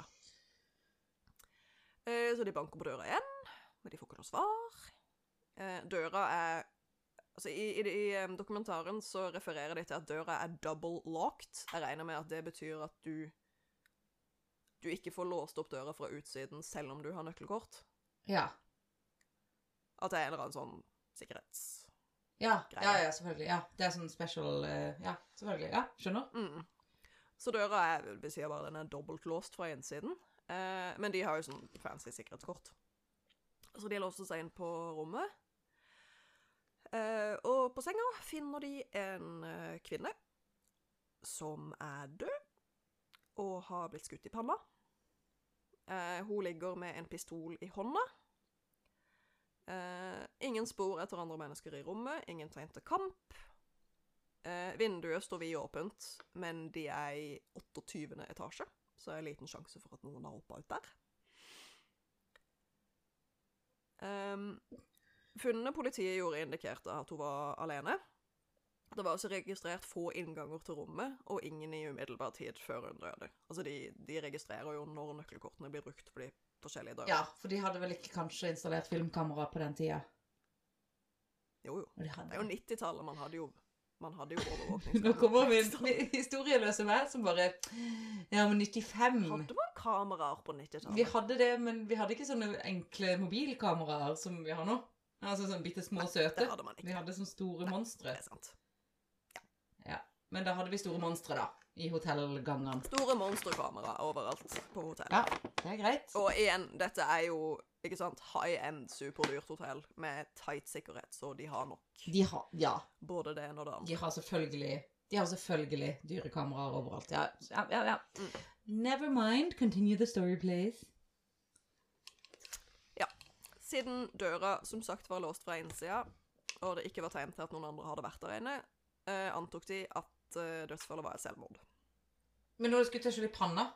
Uh, så de banker på døra igjen, men de får ikke noe svar. Døra er Altså, i, i, i dokumentaren så refererer de til at døra er double locked. Jeg regner med at det betyr at du du ikke får låst opp døra fra utsiden selv om du har nøkkelkort. Ja. At det er en eller annen sånn sikkerhetsgreie. Ja, ja, ja, selvfølgelig. Ja, det er sånn special eh, Ja, selvfølgelig. Ja, skjønner. Mm. Så døra er, vi sier bare den er dobbeltlåst fra innsiden. Eh, men de har jo sånn fancy sikkerhetskort. Så de låser seg inn på rommet. Eh, og på senga finner de en eh, kvinne som er død og har blitt skutt i panna. Eh, hun ligger med en pistol i hånda. Eh, ingen spor etter andre mennesker i rommet, ingen tegn til kamp. Eh, vinduet står vidåpent, men de er i 28. etasje, så er det liten sjanse for at noen har hoppa ut der. Um, funnene politiet gjorde, indikerte at hun var alene. Det var også registrert få innganger til rommet, og ingen i umiddelbar tid før hun døde. Altså, de, de registrerer jo når nøkkelkortene blir brukt på de forskjellige dørene. Ja, for de hadde vel ikke kanskje installert filmkamera på den tida? Jo, jo. De Det er jo 90-tallet. Man hadde jo man hadde jo Nå kommer min, min historieløse meg som bare Ja, men 95 Hadde man kameraer på 90-tallet? Vi hadde det, men vi hadde ikke sånne enkle mobilkameraer som vi har nå. Altså sånne bitte små søte. Det hadde man ikke. Vi hadde sånne store Det er sant. Men da hadde vi store monstre, da. I hotellgangene. Store monsterkamera overalt på hotellet. Ja, det er greit. Og igjen, dette er jo ikke sant, high end, superdyrt hotell med tight sikkerhet, så de har nok De har Ja. både det ene og det andre. De har selvfølgelig De har selvfølgelig dyre kameraer overalt. Ja, ja, ja. ja. Mm. Never mind. Continue the story, please. Ja. Siden døra som sagt var låst fra innsida, og det ikke var tegn til at noen andre hadde vært der inne, eh, antok de at eh, dødsfallet var et selvmord. Men når du skulle skyld i panna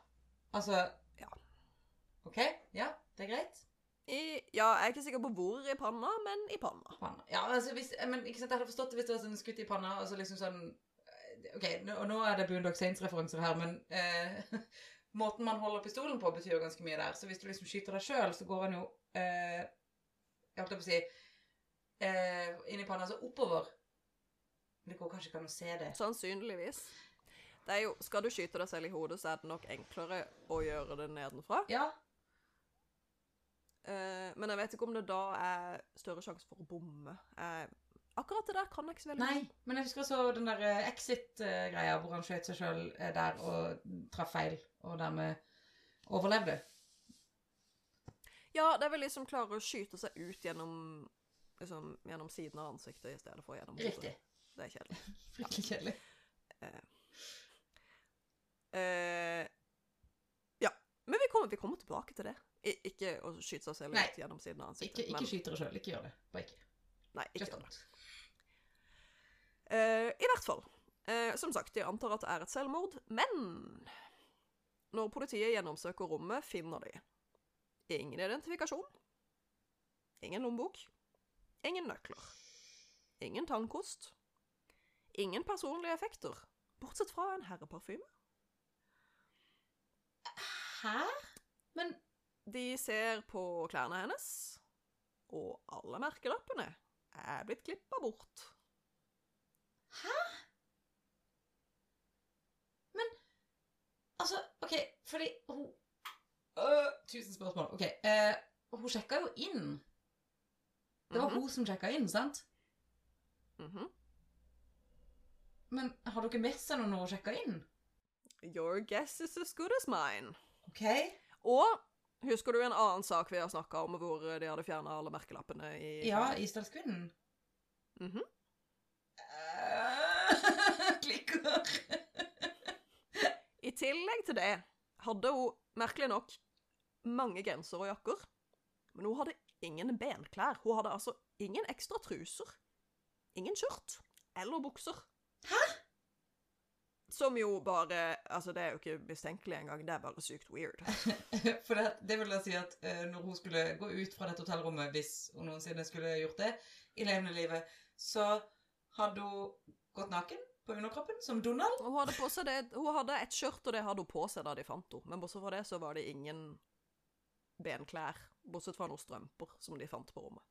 Altså Ja. OK? Ja, det er greit? I, ja, jeg er ikke sikker på hvor i panna, men i panna. Panna. Ja, altså hvis Men ikke sant, jeg hadde forstått det hvis det var sånn skutt i panna, og så liksom sånn eh, OK, og nå er det Boondock Saints-referanser her, men eh, måten man holder pistolen på, betyr jo ganske mye der. Så hvis du liksom skyter deg sjøl, så går han jo eh, Jeg holdt på å si eh, inn i panna, altså oppover. Det går kanskje ikke an å se det. Sannsynligvis. Det er jo, Skal du skyte deg selv i hodet, så er det nok enklere å gjøre det nedenfra. Ja. Eh, men jeg vet ikke om det da er større sjanse for å bomme. Eh, akkurat det der kan jeg ikke så veldig Nei, men jeg husker også den der eh, exit-greia hvor han skjøt seg sjøl der og traff feil, og dermed overlevde. Ja, det er vel liksom klare å skyte seg ut gjennom liksom, gjennom siden av ansiktet i stedet for gjennom hodet. Riktig. Det er kjedelig. Fryktelig kjedelig. Eh, ja. Men vi kommer, vi kommer tilbake til det. I, ikke å skyte seg selv ut gjennom siden av ansiktet. Ikke, ikke men, skyt dere sjøl. Ikke gjør det. Bare ikke. Nei, ikke Just gjør det. Eh, I hvert fall. Uh, som sagt, de antar at det er et selvmord, men når politiet gjennomsøker rommet, finner de ingen identifikasjon, ingen lommebok, ingen nøkler, ingen tannkost, ingen personlige effekter, bortsett fra en herreparfyme. Hæ? Men De ser på klærne hennes, og alle merkelappene er blitt klippa bort. Hæ? Men altså, OK, fordi hun øh, Tusen spørsmål. OK. Eh, hun sjekka jo inn. Det var Mhm. hun som sjekka inn, sant? Mhm. Men har dere med seg noen å sjekke inn? Your guess is as good as mine. OK. Og husker du en annen sak vi har snakka om, hvor de hadde fjerna alle merkelappene i Ja, Isdalskvinnen. Mhm. Eh, Klikker. I tillegg til det hadde hun merkelig nok mange gensere og jakker. Men hun hadde ingen benklær. Hun hadde altså ingen ekstra truser. Ingen skjørt. Eller bukser. Hæ? Som jo bare Altså, det er jo ikke mistenkelig engang. Det er bare sykt weird. For det, det vil jeg si at eh, når hun skulle gå ut fra dette hotellrommet, hvis hun noensinne skulle gjort det i levende livet, så hadde hun gått naken på underkroppen, som Donald. Hun hadde, på seg det, hun hadde et skjørt, og det hadde hun på seg da de fant henne. Men bortsett fra det så var det ingen benklær. Bortsett fra noen strømper som de fant på rommet.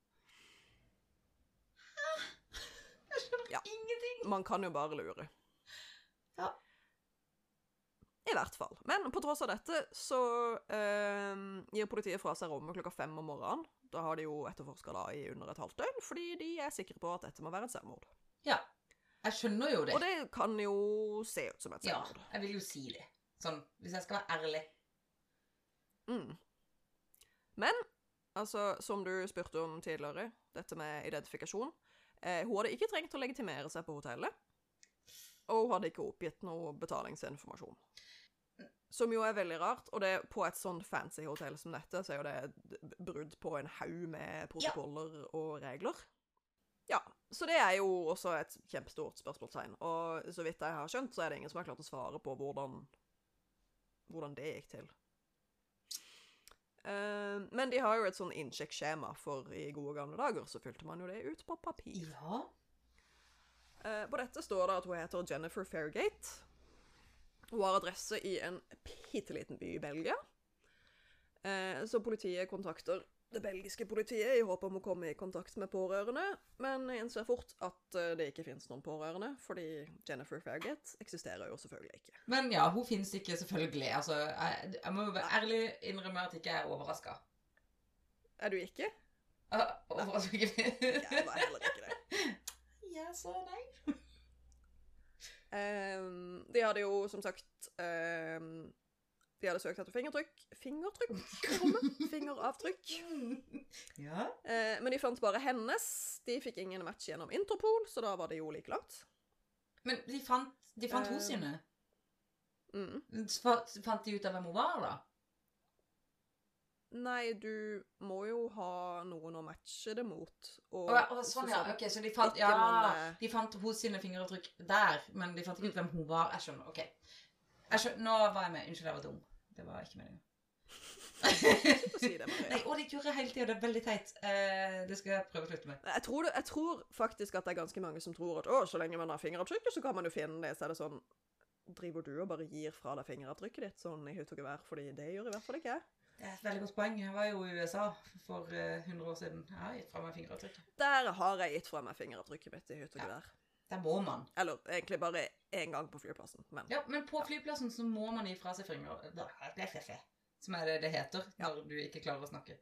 Hæ? Jeg skjønner Ja. ingenting. Man kan jo bare lure. Ja. I hvert fall. Men på tross av dette så eh, gir politiet fra seg rommet klokka fem om morgenen. Da har de jo etterforska da i under et halvt døgn, fordi de er sikre på at dette må være et selvmord. Ja. Jeg skjønner jo det. Og det kan jo se ut som et Ja, jeg vil jo si det. Sånn, hvis jeg skal være ærlig. Mm. Men altså, som du spurte om tidligere, dette med identifikasjon eh, Hun hadde ikke trengt å legitimere seg på hotellet. Og hun hadde ikke oppgitt noe betalingsinformasjon. Som jo er veldig rart, og det på et sånn fancy hotell som dette, så er jo det brudd på en haug med protokoller og regler. Ja, så det er jo også et kjempestort spørsmålstegn. Og så vidt jeg har skjønt, så er det ingen som har klart å svare på hvordan, hvordan det gikk til. Eh, men de har jo et sånn innsjekkskjema, for i gode gamle dager så fylte man jo det ut på papir. Ja. Uh, på dette står det at hun heter Jennifer Fairgate. Hun har adresse i en bitte liten by i Belgia. Uh, så politiet kontakter det belgiske politiet i håp om å komme i kontakt med pårørende, men innser fort at eh, det ikke finnes noen pårørende, fordi Jennifer Faggett eksisterer jo selvfølgelig ikke. Men ja, hun finnes ikke, selvfølgelig. Altså, jeg, jeg må ærlig innrømme at jeg ikke er overraska. Er du ikke? Overraska ikke? Jeg var heller ikke det. Ja, så nei. um, de hadde jo som sagt ehm, De hadde søkt etter fingertrykk Fingertrykk i rommet? Fingeravtrykk. Ja. Eh, men de fant bare hennes. De fikk ingen match gjennom Interpol, så da var det jo like langt. Men de fant, de fant Eh. hos sine. Mm. Fant de ut av hvem hun var, da? Nei, du må jo ha noen å matche det mot. Og, oh, ja, oh, sånn, ja. Ok, så de fant Ja, man, eh, de fant hos sine fingeravtrykk der, men de fant ikke ut hvem hun var. Jeg skjønner. Ok. Jeg skjønner. Nå var jeg med. Unnskyld, jeg var dum. Det var ikke meningen. si det, Nei, og det gjør jeg hele tida. Det er veldig teit. Eh, det skal jeg prøve å slutte med. Jeg tror, det, jeg tror faktisk at det er ganske mange som tror at å, så lenge man har fingeravtrykket, så kan man jo finne det. Så er det sånn Driver du og bare gir fra deg fingeravtrykket ditt sånn i høyt og gevær? Fordi det gjør i hvert fall ikke jeg. Det er et veldig godt poeng. Jeg var jo i USA for eh, 100 år siden. Jeg har gitt fra meg fingeravtrykket. Der har jeg gitt fra meg fingeravtrykket mitt i høyt og Ja. Der må man. Eller egentlig bare én gang på flyplassen, men Ja, men på flyplassen så må man gi fra seg fingre. Som er det det heter når du ikke klarer å snakke.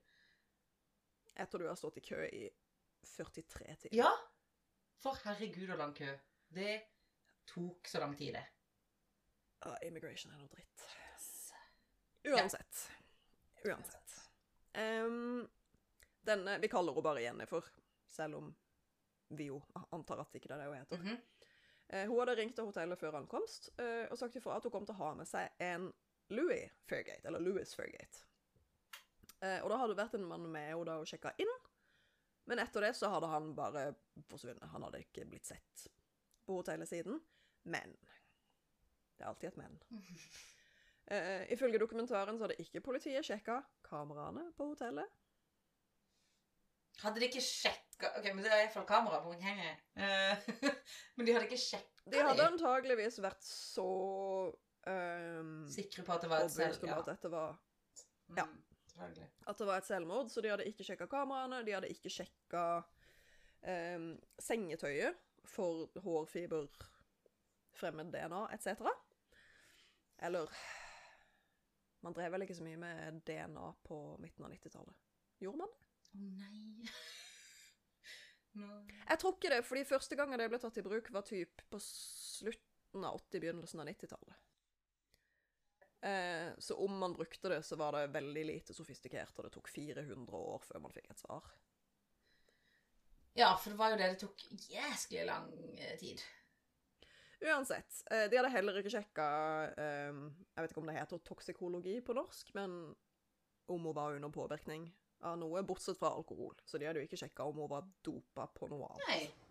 etter du har stått i kø i 43 timer. Ja! For herregud og lang kø. Det tok så lang tid, det. Uh, immigration er noe dritt. Uansett. Uansett. Um, denne Vi kaller henne bare Jennifer, selv om vi jo antar at ikke det er det hun heter. Mhm. Eh, hun hadde ringt til hotellet før ankomst eh, og sagt ifra at hun kom til å ha med seg en Louis Fairgate, eller Louis Fairgate. Eh, og da hadde det vært en mann med henne da hun sjekka inn, men etter det så hadde han bare forsvunnet. Han hadde ikke blitt sett på hotellet siden. Men Det er alltid et men. Uh, ifølge dokumentaren så hadde ikke politiet sjekka kameraene på hotellet. Hadde de ikke sjekka Ok, men det er iallfall kamera på henget. Uh, men de hadde ikke sjekka De hadde antageligvis vært så um, Sikre på at det var et selvmord? Ja. at dette var ja. Mm, at det var et selvmord, så de hadde ikke sjekka kameraene, de hadde ikke sjekka um, sengetøyet for hårfiber, fremmed DNA etc. Eller Man drev vel ikke så mye med DNA på midten av 90-tallet. Gjorde man det? Å nei. no. Jeg tror ikke det, fordi første gangen det ble tatt i bruk, var typ på slutten av 80-, begynnelsen av 90-tallet. Eh, så om man brukte det, så var det veldig lite sofistikert, og det tok 400 år før man fikk et svar. Ja, for det var jo det det tok jæsklig lang eh, tid. Uansett, eh, de hadde heller ikke sjekka eh, Jeg vet ikke om det heter toksikologi på norsk, men om hun var under påvirkning av noe, bortsett fra alkohol. Så de hadde jo ikke sjekka om hun var dopa på noe annet. Nei.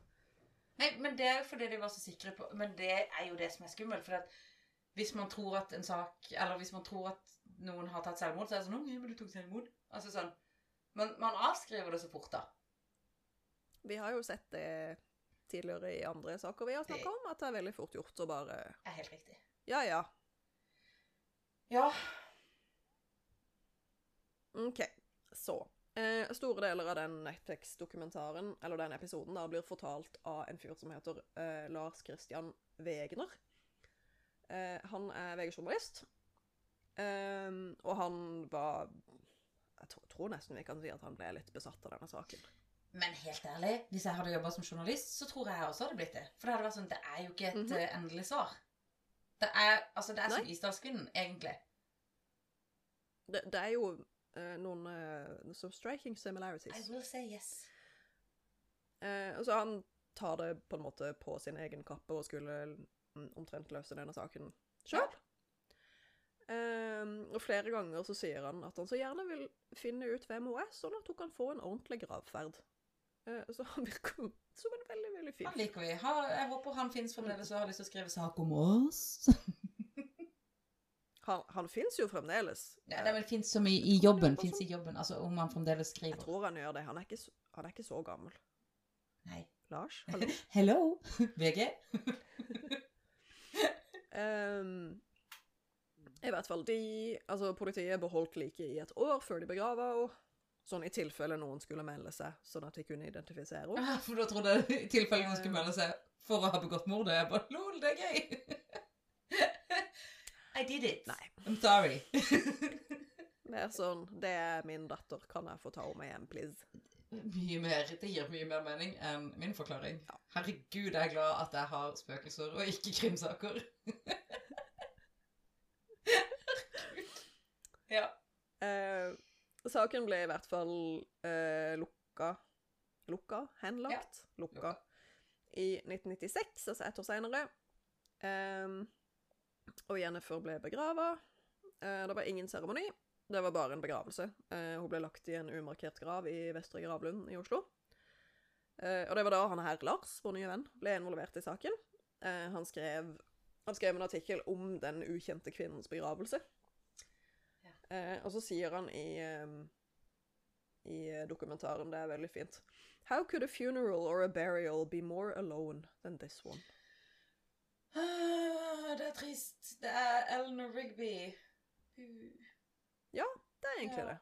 Nei, men det er jo fordi de var så sikre på Men det er jo det som er skummelt. For hvis man tror at en sak Eller hvis man tror at noen har tatt selvmord, så er det sånn 'Å, men du tok selvmord.' Altså sånn Men man avskriver det så fort, da. Vi har jo sett det tidligere i andre saker vi har snakka om, at det er veldig fort gjort å bare Det er helt riktig. Ja ja, Ja. OK. Så. Eh, store deler av den Netflix-dokumentaren, eller den episoden, da, blir fortalt av en fyr som heter eh, Lars Christian Wegner. Eh, han er VG-journalist, eh, og han var Jeg tror, tror nesten vi kan si at han ble litt besatt av denne saken. Men helt ærlig, hvis jeg hadde jobba som journalist, så tror jeg også hadde blitt det. For det hadde vært sånn Det er jo ikke et mm -hmm. endelig svar. Det er, altså, det er som. Isdalskvinnen, egentlig. Det, det er jo noen eh, some striking similarities. I will say yes. Eh, så han tar det på en måte på sin egen kappe og skulle mm, omtrent løse denne saken sjøl. og flere ganger så sier han at han så gjerne vil finne ut hvem hun er, sånn at hun kan få en ordentlig gravferd. Uh, så han virker som en veldig, veldig fin Han liker vi. Ha, jeg håper han fins fremdeles og har lyst til å skrive sak om oss. Han, han fins jo fremdeles. Ja, det er vel fins som i, i jobben. Fins i jobben. Altså om han fremdeles Jeg tror han gjør det. Han er ikke, han er ikke så gammel. Nei. Lars? Hallo? Hello, VG. um, I hvert fall, de Altså, politiet beholdt liket i et år før de begrava henne. Sånn i tilfelle noen skulle melde seg, sånn at de kunne identifisere henne. Ja, For da trodde jeg i tilfelle noen skulle melde seg for å ha begått mordet. Jeg bare lol, det er gøy. I did it. Nei. I'm sorry. Mer sånn Det er min datter, kan jeg få ta henne med hjem, please? Mye mer, Det gir mye mer mening enn min forklaring. Herregud, jeg er glad at jeg har spøkelser og ikke krimsaker. ja. Eh, saken ble i hvert fall eh, lukka Lukka? Henlagt? Lukka. I 1996, altså ett år seinere. Og Jennifer ble begrava. Eh, det var ingen seremoni. Det var bare en begravelse. Eh, hun ble lagt i en umarkert grav i Vestre Gravlund i Oslo. Eh, og det var da han her, Lars, vår nye venn, ble involvert i saken. Han, skrev, han skrev en artikkel om den ukjente kvinnens begravelse. Ja. og så sier han i, i dokumentaren, det er veldig fint How could a funeral or a burial be more alone than this one? Det er trist. Det er Eleanor Rigby. Ja, Det er egentlig Ja. det.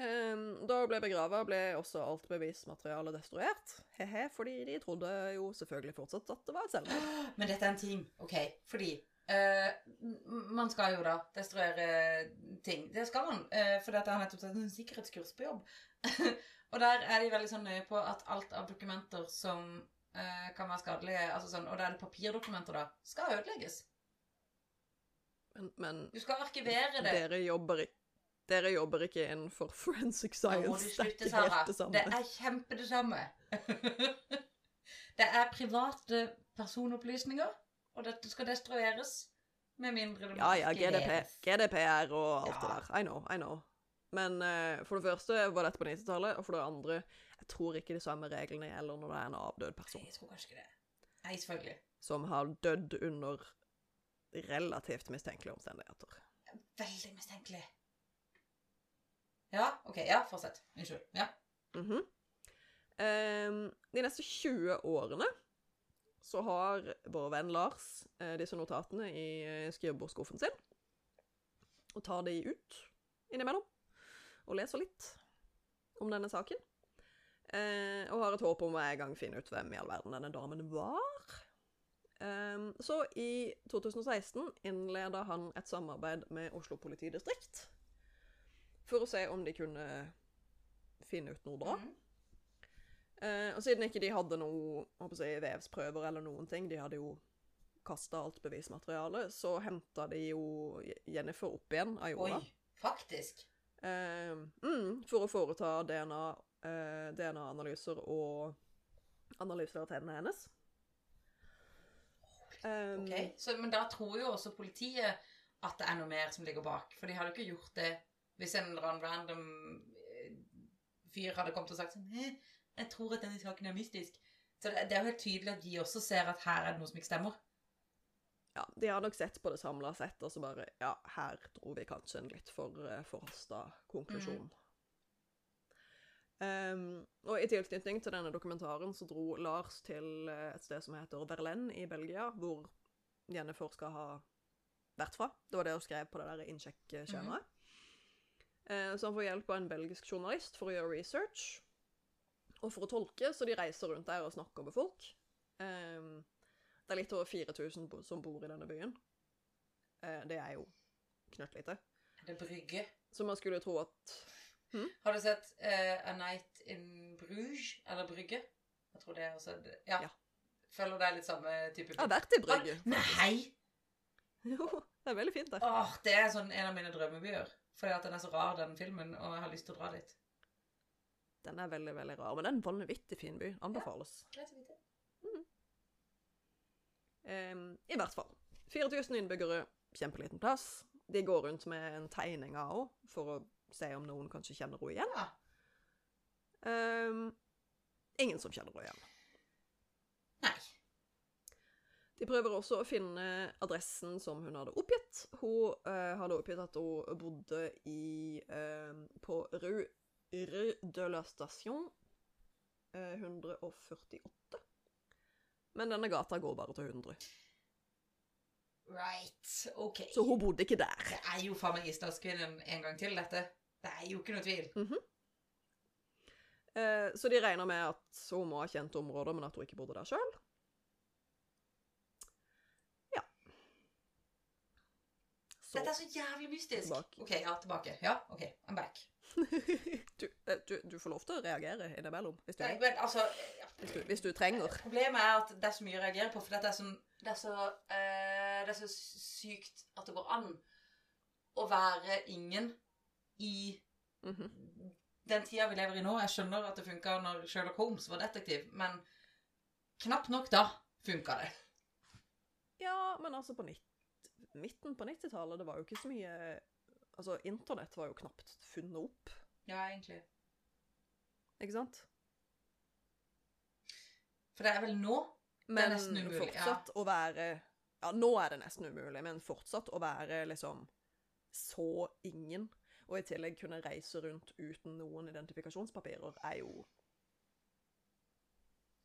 Um, da hun ble begrava, ble også alt bevismaterialet destruert. He-he, fordi de trodde jo selvfølgelig fortsatt at det var et selvmord. Men dette er en ting, OK? Fordi uh, man skal jo da destruere ting. Det skal man, uh, fordi at jeg har nettopp tatt en sikkerhetskurs på jobb. og der er de veldig sånn nøye på at alt av dokumenter som eh, kan være skadelige, altså sånn, og da er det papirdokumenter, da, skal ødelegges. Men, men Du skal arkivere det. dere jobber ikke dere jobber ikke innenfor forensic må science. Det er ikke helt det samme. Det er kjempe det samme. det er private personopplysninger, og dette skal destrueres med mindre det Ja, ja, GDP. GDPR og alt det der. I know, I know. Men eh, for det første var dette på 90-tallet, og for det andre Jeg tror ikke de samme reglene gjelder når det er en avdød person jeg tror kanskje ikke det. Nei, selvfølgelig. som har dødd under relativt mistenkelige omstendigheter. Veldig mistenkelig. Ja, ok. Ja, fortsett. Unnskyld. Ja. Mhm. Ehm, de neste 20 årene så har vår venn Lars eh, disse notatene i eh, skrivebordsskuffen sin. Og tar de ut innimellom. Og leser litt om denne saken. Eh, og har et håp om å en gang finne ut hvem i all verden denne damen var. Eh, så i 2016 innleda han et samarbeid med Oslo politidistrikt. For å se om de kunne finne ut noe bra. Mhm. Eh, og siden ikke de hadde noe jeg, vevsprøver eller noen ting, de hadde jo kasta alt bevismateriale, så henta de jo Jennifer opp igjen av jorda. Oi, faktisk. Eh, mm, for å foreta DNA, eh, DNA-analyser og analyser av tennene hennes. Um, Ok, så, Men da tror jo også politiet at det er noe mer som ligger bak. For de hadde ikke gjort det hvis en eller annen random eh, fyr hadde kommet og sagt sånn Jeg tror at denne saken er mystisk. Så det, det er jo helt tydelig at de også ser at her er det noe som ikke stemmer. Ja, de har nok sett på det samla sett, og så bare Ja, her dro vi kanskje en litt for uh, forhasta konklusjon. Um, og i tilknytning til denne dokumentaren så dro Lars til eh, et sted som heter Verlaine i Belgia, hvor Jennifer skal ha vært fra. Det var det hun skrev på det der innsjekkskjemaet. Mm. Eh, så han får hjelp av en belgisk journalist for å gjøre research og for å tolke, så de reiser rundt der og snakker med folk. Um, det er litt over 4000 bo- som bor i denne byen. Eh, det er jo knøttlite. Er det Brygge? Så man skulle tro at Har du sett uh, A Night in Bruges? Eller Brygge? Jeg tror det er også Ja. Ja. Føler det er litt samme type Jeg har vært i Brygge. Nei! Jo, det er veldig fint der. Åh, det er sånn en av mine drømmebyer. Fordi at den er så rar, den filmen, og jeg har lyst til å dra dit. Den er veldig, veldig rar. Men det er en vanvittig fin by. Anbefales. Ja, Greit å vite. I hvert fall. 4000 innbyggere, kjempeliten plass. De går rundt med en tegning av henne for å se om noen kanskje kjenner henne igjen. Ja. Em, ingen som kjenner henne igjen. Nei. De prøver også å finne adressen som hun hadde oppgitt. Hun uh, hadde oppgitt at hun bodde i, uh, på Rue, Rue de la Station uh, 148. Men denne gata går bare til 100. Right. OK. Så hun bodde ikke der. Det er jo faen meg Isdalskvinnen en gang til, dette. Det er jo ikke noe tvil. Eh, så de regner med at hun må ha kjent områder, men at hun ikke bodde der sjøl. Ja. Så Dette er så jævlig mystisk. Tilbake. OK, ja, tilbake. Ja, OK, I'm back. du, eh, du, du får lov til å reagere innimellom hvis du, Nei, men altså hvis du, hvis du trenger. Problemet er at det er så mye å reagere på, for det er, sånn, det, er så, eh, det er så sykt at det går an å være ingen i Mhm. den tida vi lever i nå. Jeg skjønner at det funka når Sherlock Holmes var detektiv, men knapt nok da funka det. Ja, men altså på midten på 90-tallet, det var jo ikke så mye Altså, internett var jo knapt funnet opp, Ja, egentlig. ikke sant? For det er vel nå Men nesten umulig, Men fortsatt å være Ja, nå er det nesten umulig, men fortsatt å være liksom så ingen, og i tillegg kunne reise rundt uten noen identifikasjonspapirer, er jo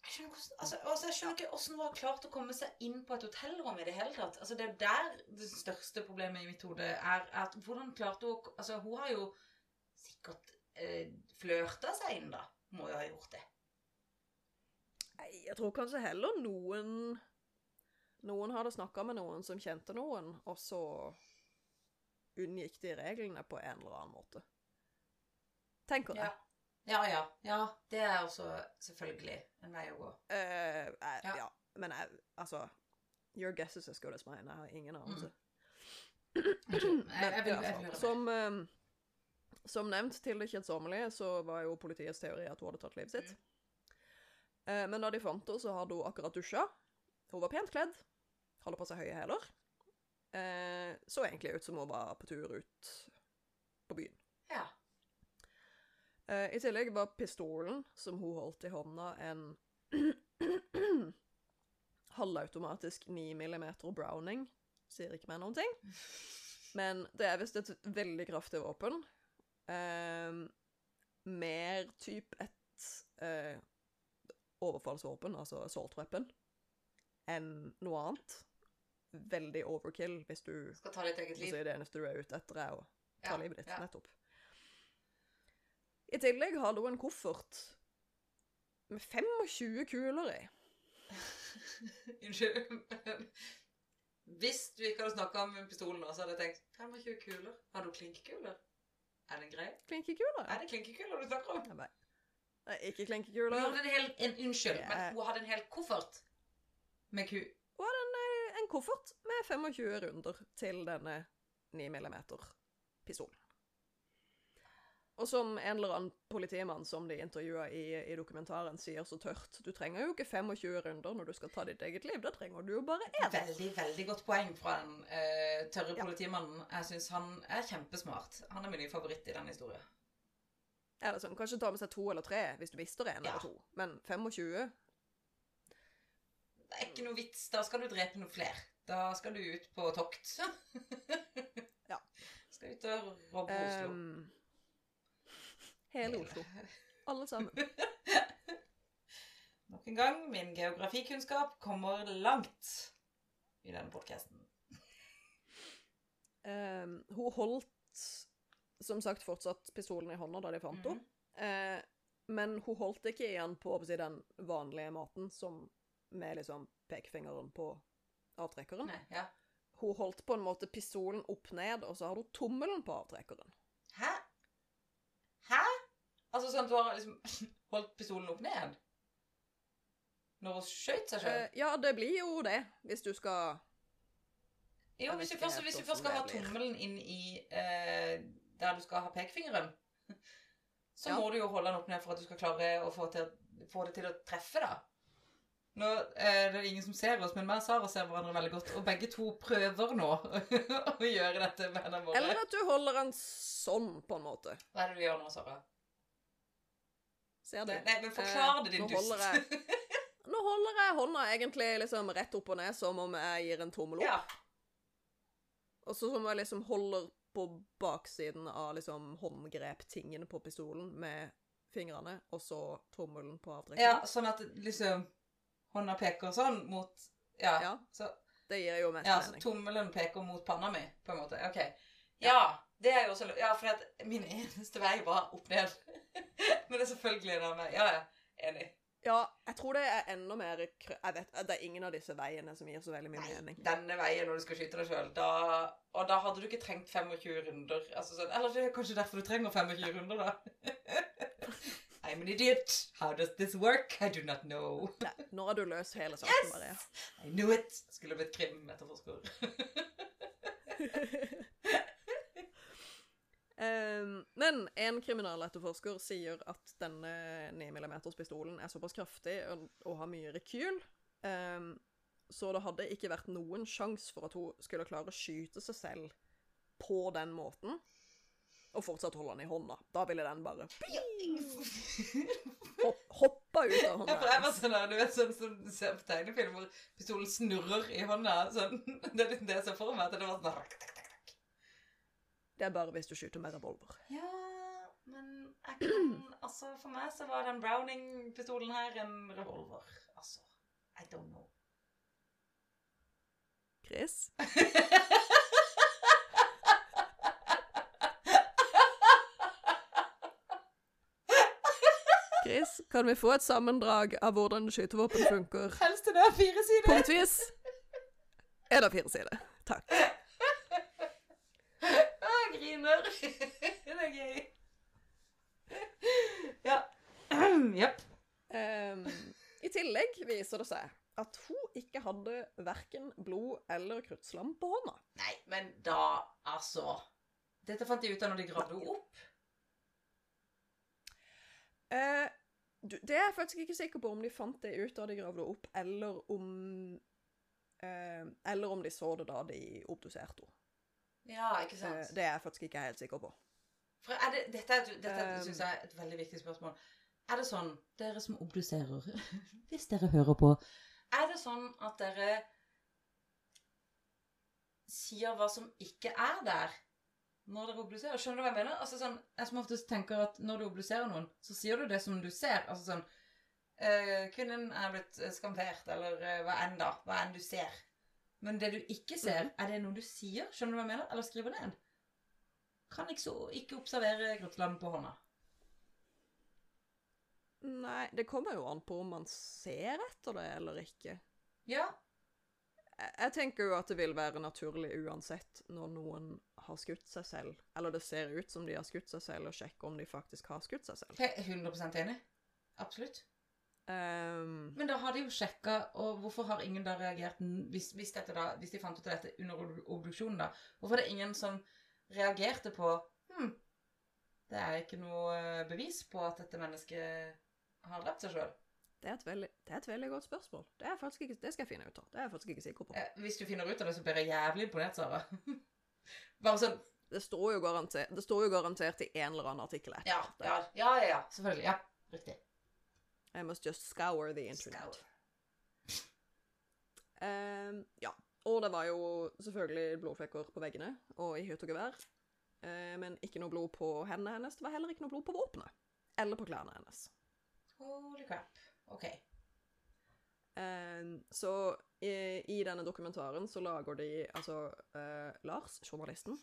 Jeg skjønner, hvordan, altså, altså, jeg skjønner ikke hvordan hun har klart å komme seg inn på et hotellrom i det hele tatt. Altså, det er der det største problemet i mitt hode er at hvordan klarte hun Altså, hun har jo sikkert eh, flørta seg inn, da. Må jo ha gjort det. Nei, jeg tror kanskje heller noen Noen hadde snakka med noen som kjente noen, og så unngikk de reglene på en eller annen måte. Tenker jeg. Ja. Ja, ja. Ja, det er også selvfølgelig en vei å gå. Uh, jeg, Ja. ja. Men jeg, altså Your guess is as good as mine. Jeg har ingen anelse. Mm. Høre mer. som, eh, som nevnt til det kjedsommelige, så var jo politiets teori at hun hadde tatt livet sitt. Mm. Eh, men da de fant henne, så hadde hun akkurat dusja. Hun var pent kledd. Hadde på seg høye hæler. Eh, så egentlig ut som hun var på tur ut på byen. Ja. Eh, I tillegg var pistolen som hun holdt i hånda, en halvautomatisk 9 mm Browning. Sier ikke meg noen ting. Men det er visst et veldig kraftig våpen. Eh, mer typ et eh, overfallsvåpen, altså assault weapon, enn noe annet. Veldig overkill hvis du Skal ta ditt eget liv. Si det eneste du er ute etter, er å ta Ja, livet ditt. ja. Nettopp. I tillegg har hun en koffert med 25 kuler i. Unnskyld. Hvis du ikke hadde snakka om pistolen nå, så hadde jeg tenkt 25 kuler. Har du klinkekuler? Er det greit? Klinkekuler? Er det klinkekuler du snakker om? Bare, Nei, ikke Hun hadde en hel, en, unnskyld, Det men hun hadde en hel koffert med ku... Hun hadde koffert med 25 runder til denne 9 mm-pistolen. Og som en eller annen politimann som de intervjua i, i dokumentaren, sier så tørt Du trenger jo ikke 25 runder når du skal ta ditt eget liv. Da trenger du jo bare én. Veldig, veldig godt poeng fra den uh, tørre Ja. politimannen. Jeg syns han er kjempesmart. Han er min nye favoritt i den historien. Eller sånn, Kanskje ta med seg to eller tre hvis du mister en Ja. eller to. Men 25 Det er ikke noe vits. Da skal du drepe noen flere. Da skal du ut på tokt. Ja. Skal ut og robbe Oslo. Um, Hele Oslo. Alle sammen. Nok en gang, min geografikunnskap kommer langt i denne podkasten. Um, hun holdt som sagt fortsatt pistolen i hånda da de fant henne. Uh, men hun holdt ikke igjen på den vanlige måten, som med liksom pekefingeren på avtrekkeren. Nei, ja. Hun holdt på en måte pistolen opp ned, og så har hun tommelen på avtrekkeren. Hæ? Hæ? Altså sånn at hun har liksom holdt pistolen opp ned? Når hun skjøt seg sjøl? Eh, ja, det blir jo det, hvis du skal jo, hvis du, først, hvis du først skal ha tommelen inn i eh, der du skal ha pekefingeren, så Ja. må du jo holde den opp ned for at du skal klare å få, til, få det til å treffe, da. Nå er det ingen som ser oss, men meg og Sara ser hverandre veldig godt, og begge to prøver nå å gjøre dette med hendene våre. Eller at du holder den sånn, på en måte. Hva er det du gjør nå, Sara? Ser du? Nei, men forklar det, din Eh, nå holder dust. jeg- Nå holder jeg hånda egentlig liksom rett opp og ned, som om jeg gir en tommel opp. Ja. Og så som jeg liksom holder på baksiden av liksom håndgrep-tingen på pistolen med fingrene, og så tommelen på avtrekkeren. ja, sånn at liksom hånda peker sånn mot Ja. Ja. Så, Det gir jo mest ja, så tommelen peker mot panna mi, på en måte. OK. Ja, det er jo også Ja, for at min eneste vei var opp ned. Men det er selvfølgelig en annen vei. Ja, ja. Enig. Ja, jeg tror det er enda mer Jeg vet, Det er ingen av disse veiene som gir så veldig mye Nei, mening. denne veien når du skal skyte deg sjøl, Og da hadde du ikke trengt 25 runder. Altså sånn Eller det er kanskje derfor du trenger 25 runder, da. I'm an idiot. How does this work? I do not know. Nei, nå har du løst hele saken, Maria. I knew it! Skulle blitt krimetterforsker. um, men en kriminaletterforsker sier at denne 9 mm-pistolen er såpass kraftig og, og har mye rekyl, um, så det hadde ikke vært noen sjanse for at hun skulle klare å skyte seg selv på den måten, og fortsatt holde den i hånda. Da ville den bare hopp, hoppa ut av Ja, for jeg var sånn du vet sånn som du ser på tegnefilm, hvor pistolen snurrer i hånda. Sånn, det er liksom det jeg ser for meg. At det var sånn. Det er bare hvis du skyter med revolver. Ja, men jeg kan Altså, for meg så var den Browning-pistolen her en revolver. Altså, I don't know. Chris? Chris, kan vi få et sammendrag av hvordan skytevåpen funker? Helst det er fire sider. Punktvis. Er det fire sider? Takk. Jeg griner. Det er gøy. Ja. Jepp. Um, I tillegg viser det seg at hun ikke hadde verken blod eller kruttslam på hånda. Nei, men da, altså Dette fant de ut av når de gravde henne opp. Eh, det er jeg faktisk ikke sikker på om de fant det ut da de gravde det opp, eller om eh, Eller om de så det da de obduserte henne. Ja, ikke sant? det er jeg faktisk ikke helt sikker på. Er det, dette dette synes jeg er et veldig viktig spørsmål. Er det sånn, dere som obduserer, hvis dere hører på Er det sånn at dere sier hva som ikke er der? Når dere obduserer. Skjønner du hva jeg mener? Altså sånn, Jeg som oftest tenker at når du obduserer noen, så sier du det som du ser. Altså sånn øh, Kvinnen er blitt eh, skamfert, eller øh, hva enn da. Hva enn du ser. Men det du ikke ser, er det noe du sier? Skjønner du hva jeg mener? Eller skriver ned? Kan ikke, så, ikke observere grøtland på hånda. Nei, det kommer jo an på om man ser etter det eller ikke. Ja. Jeg, jeg tenker jo at det vil være naturlig uansett når noen har skutt seg selv, eller det ser ut som de har skutt seg selv, og sjekke om de faktisk har skutt seg selv. Jeg er 100% enig. Absolutt. Um, Men da har de jo sjekka, og hvorfor har ingen da reagert hvis, hvis, da, hvis de fant ut av dette under obduksjonen, da? Hvorfor er det ingen som reagerte på Hm, det er ikke noe eh, bevis på at dette mennesket har drept seg sjøl. det, er veldig, det er et veldig godt spørsmål. Det, ikke, det skal jeg finne ut av. Det er jeg faktisk ikke sikker på. Eh, hvis du finner ut av det, så blir jeg jævlig imponert, Sara. Bare sånn Det står jo garantert, det står jo garantert i en eller annen artikkel etter ja, ja, ja, ja. Selvfølgelig. Ja, riktig. I must just scour the internet. Scour. Ehm, ja. Og det var jo selvfølgelig blodflekker på veggene og i hytt og gevær. Uh, men ikke noe blod på hendene hennes. Det var heller ikke noe blod på våpenet. Eller på klærne hennes. Holy crap. OK. Um, så i, i denne dokumentaren så lager de altså eh, Lars, journalisten,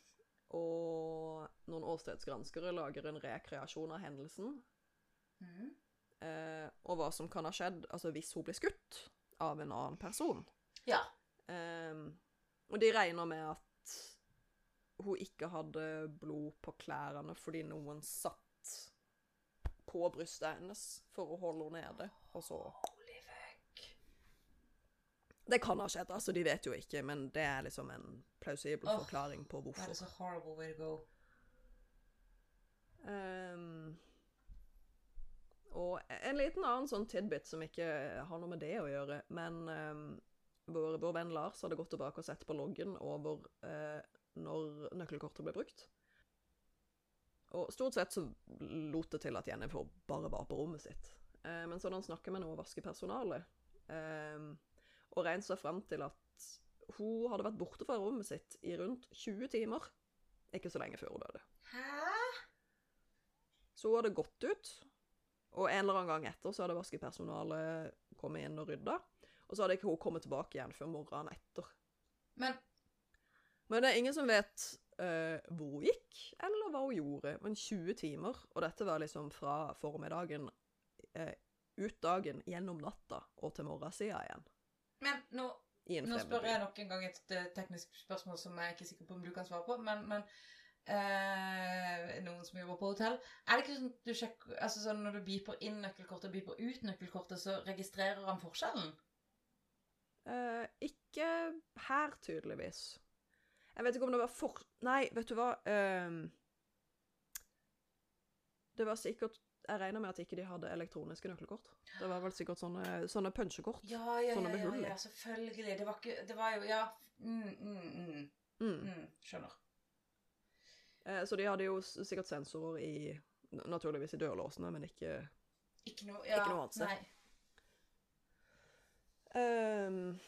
og noen åstedsgranskere lager en rekreasjon av hendelsen. Mhm. eh, og hva som kan ha skjedd altså hvis hun ble skutt av en annen person. Ja. Eh, og de regner med at hun ikke hadde blod på klærne fordi noen satt på brystet hennes for å holde henne nede, og så. Det kan ha skjedd, altså, de vet jo ikke, men det er liksom en plausibel oh, forklaring på That hvorfor. is a horrible way to go. Um, og en liten annen sånn tidbit som ikke har noe med det å gjøre, men um, vår, vår venn Lars hadde gått tilbake og sett på loggen over uh, når nøkkelkortet ble brukt. Og stort sett så lot det til at Jennifer bare var på rommet sitt. Uh, men så hadde han snakket med noe vaskepersonale, eh, og regnet seg fram til at hun hadde vært borte fra rommet sitt i rundt 20 timer. Ikke så lenge før hun døde. Hæ? Så hun hadde gått ut, og en eller annen gang etter så hadde vaskepersonalet kommet inn og rydda. Og så hadde ikke hun kommet tilbake igjen før morgenen etter. Men Men det er ingen som vet uh, hvor hun gikk, eller hva hun gjorde. Men 20 timer, og dette var liksom fra formiddagen uh, ut dagen, gjennom natta og til morgensida igjen. Men nå, nå spør jeg nok en gang et eh, teknisk spørsmål som jeg er ikke sikker på om du kan svare på, men, men eh, noen som jobber på hotell. Er det ikke sånn at du sjekker altså sånn Når du beeper inn nøkkelkortet og beeper ut nøkkelkortet, så registrerer han forskjellen? Eh, ikke her, tydeligvis. Jeg vet ikke om det var for... Nei, vet du hva? eh, det var sikkert Jeg regner med at ikke de hadde elektroniske nøkkelkort. Det var vel sikkert sånne, sånne punsjekort. Ja, ja, Sånne ja, ja, ja, selvfølgelig. Det var ikke Det var jo Ja. Mm, mm, mm, Mm. mm, skjønner. Eh, så de hadde jo sikkert sensorer i Naturligvis i dørlåsene, men ikke Ikke noe ja, Ikke noe annet sted. Nei. Um,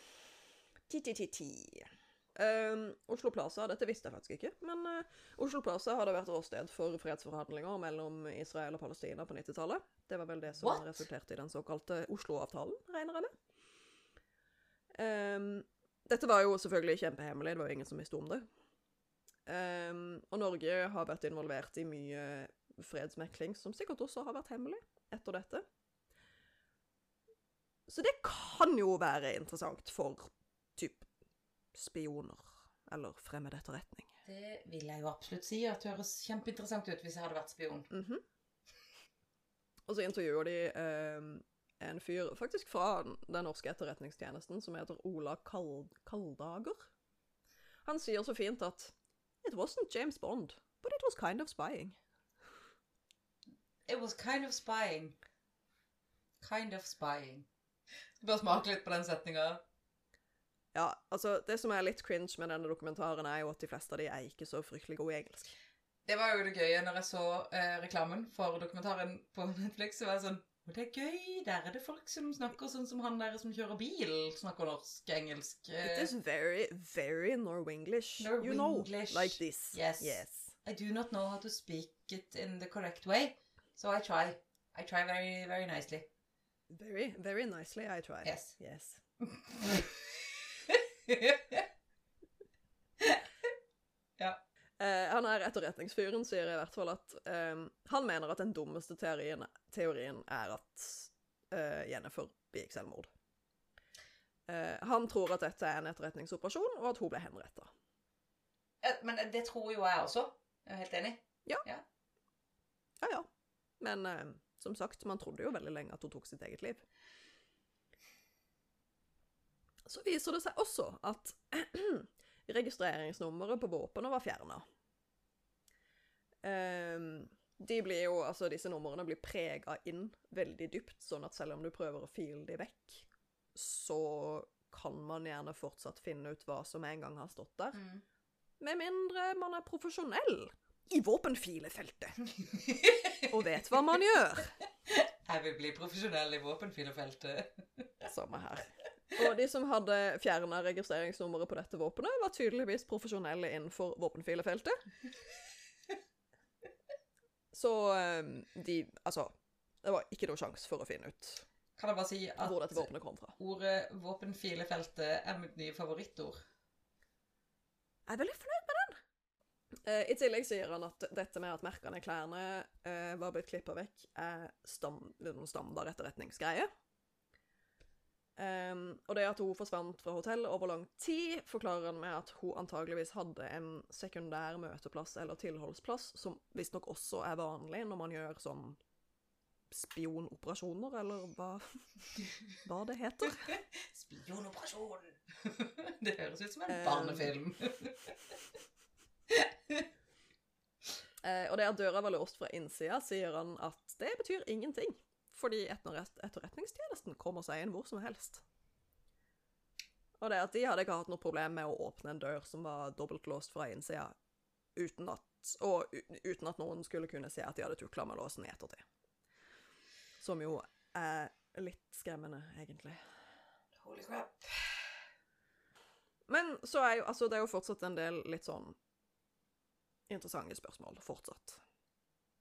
Ti-ti-ti-ti. Um, Oslo Plaza, dette visste jeg faktisk ikke, men uh, Oslo Plaza hadde vært åsted for fredsforhandlinger mellom Israel og Palestina på 90-tallet. Det var vel det som What? resulterte i den såkalte Oslo-avtalen, regner jeg med. Um, dette var jo selvfølgelig kjempehemmelig, det var jo ingen som visste om det. Um, og Norge har vært involvert i mye fredsmekling, som sikkert også har vært hemmelig etter dette. Så det kan jo være interessant for typ spioner eller fremmed etterretning. Det vil jeg jo absolutt si at det høres kjempeinteressant ut hvis jeg hadde vært spion. Mhm. Og så intervjuer de eh, en fyr faktisk fra den norske etterretningstjenesten som heter Ola Kald Kaldager. Han sier så fint at It wasn't James Bond, but it was kind of spying. It was kind of spying. Kind of spying. Du bør smake litt på den setninga. Ja, altså, det som er litt cringe med denne dokumentaren, er jo at de fleste av de er ikke så fryktelig gode i engelsk. Det var jo det gøye når jeg så eh, reklamen for dokumentaren på Netflix. Så var jeg sånn Å, det er gøy! Der er det folk som snakker sånn som han der som kjører bil, snakker norsk, engelsk. It Eh, is very, very Norwenglish. You know, like this. Yes. Yes. I do not know how to speak it in the correct way, so I try. I try very, very nicely. Very, very nicely I try. Yes. Yes. ja. Eh, han her etterretningsfyren sier i hvert fall at eh, han mener at den dummeste teorien, teorien er at eh, Jennifer begikk selvmord. Eh, han tror at dette er en etterretningsoperasjon, og at hun ble henretta. Men det tror jo jeg også. Jeg er helt enig. Ja ja. Men eh, som sagt, man trodde jo veldig lenge at hun tok sitt eget liv. Så viser det seg også at registreringsnummeret på våpenet var fjerna. de blir jo, altså disse numrene blir prega inn veldig dypt, sånn at selv om du prøver å file de vekk, så kan man gjerne fortsatt finne ut hva som en gang har stått der. Mm. Med mindre man er profesjonell i våpenfilefeltet og vet hva man gjør. Jeg vil bli profesjonell i våpenfilefeltet. Samme her. Og de som hadde fjerna registreringsnummeret på dette våpenet, var tydeligvis profesjonelle innenfor våpenfilefeltet. Så eh, de Altså, det var ikke noe sjanse for å finne ut Kan jeg bare si at hvor dette våpenet kom fra. ordet våpenfilefeltet er mitt nye favorittord. Jeg er veldig fornøyd med den. Eh, I tillegg sier han at dette med at merkene i klærne eh, var blitt klippa vekk, er stam, noen standard etterretningsgreie. Um, og det at hun forsvant fra hotell over lang tid, forklarer han med at hun antageligvis hadde en sekundær møteplass eller tilholdsplass, som visstnok også er vanlig når man gjør sånn spionoperasjoner, eller hva, hva det heter. Spionoperasjon! Det høres ut som en Um. barnefilm. Eh, og det at døra var låst fra innsida, sier han at det betyr ingenting. Fordi etterretningstjenesten kommer seg inn hvor som helst. Og det at de hadde ikke hatt noe problem med å åpne en dør som var dobbeltlåst fra innsida, uten at, og uten at noen skulle kunne se at de hadde tukla med låsen i ettertid. Som jo er litt skremmende, egentlig. Holy crap. Men så er jo altså, det er jo fortsatt en del litt sånn interessante spørsmål fortsatt.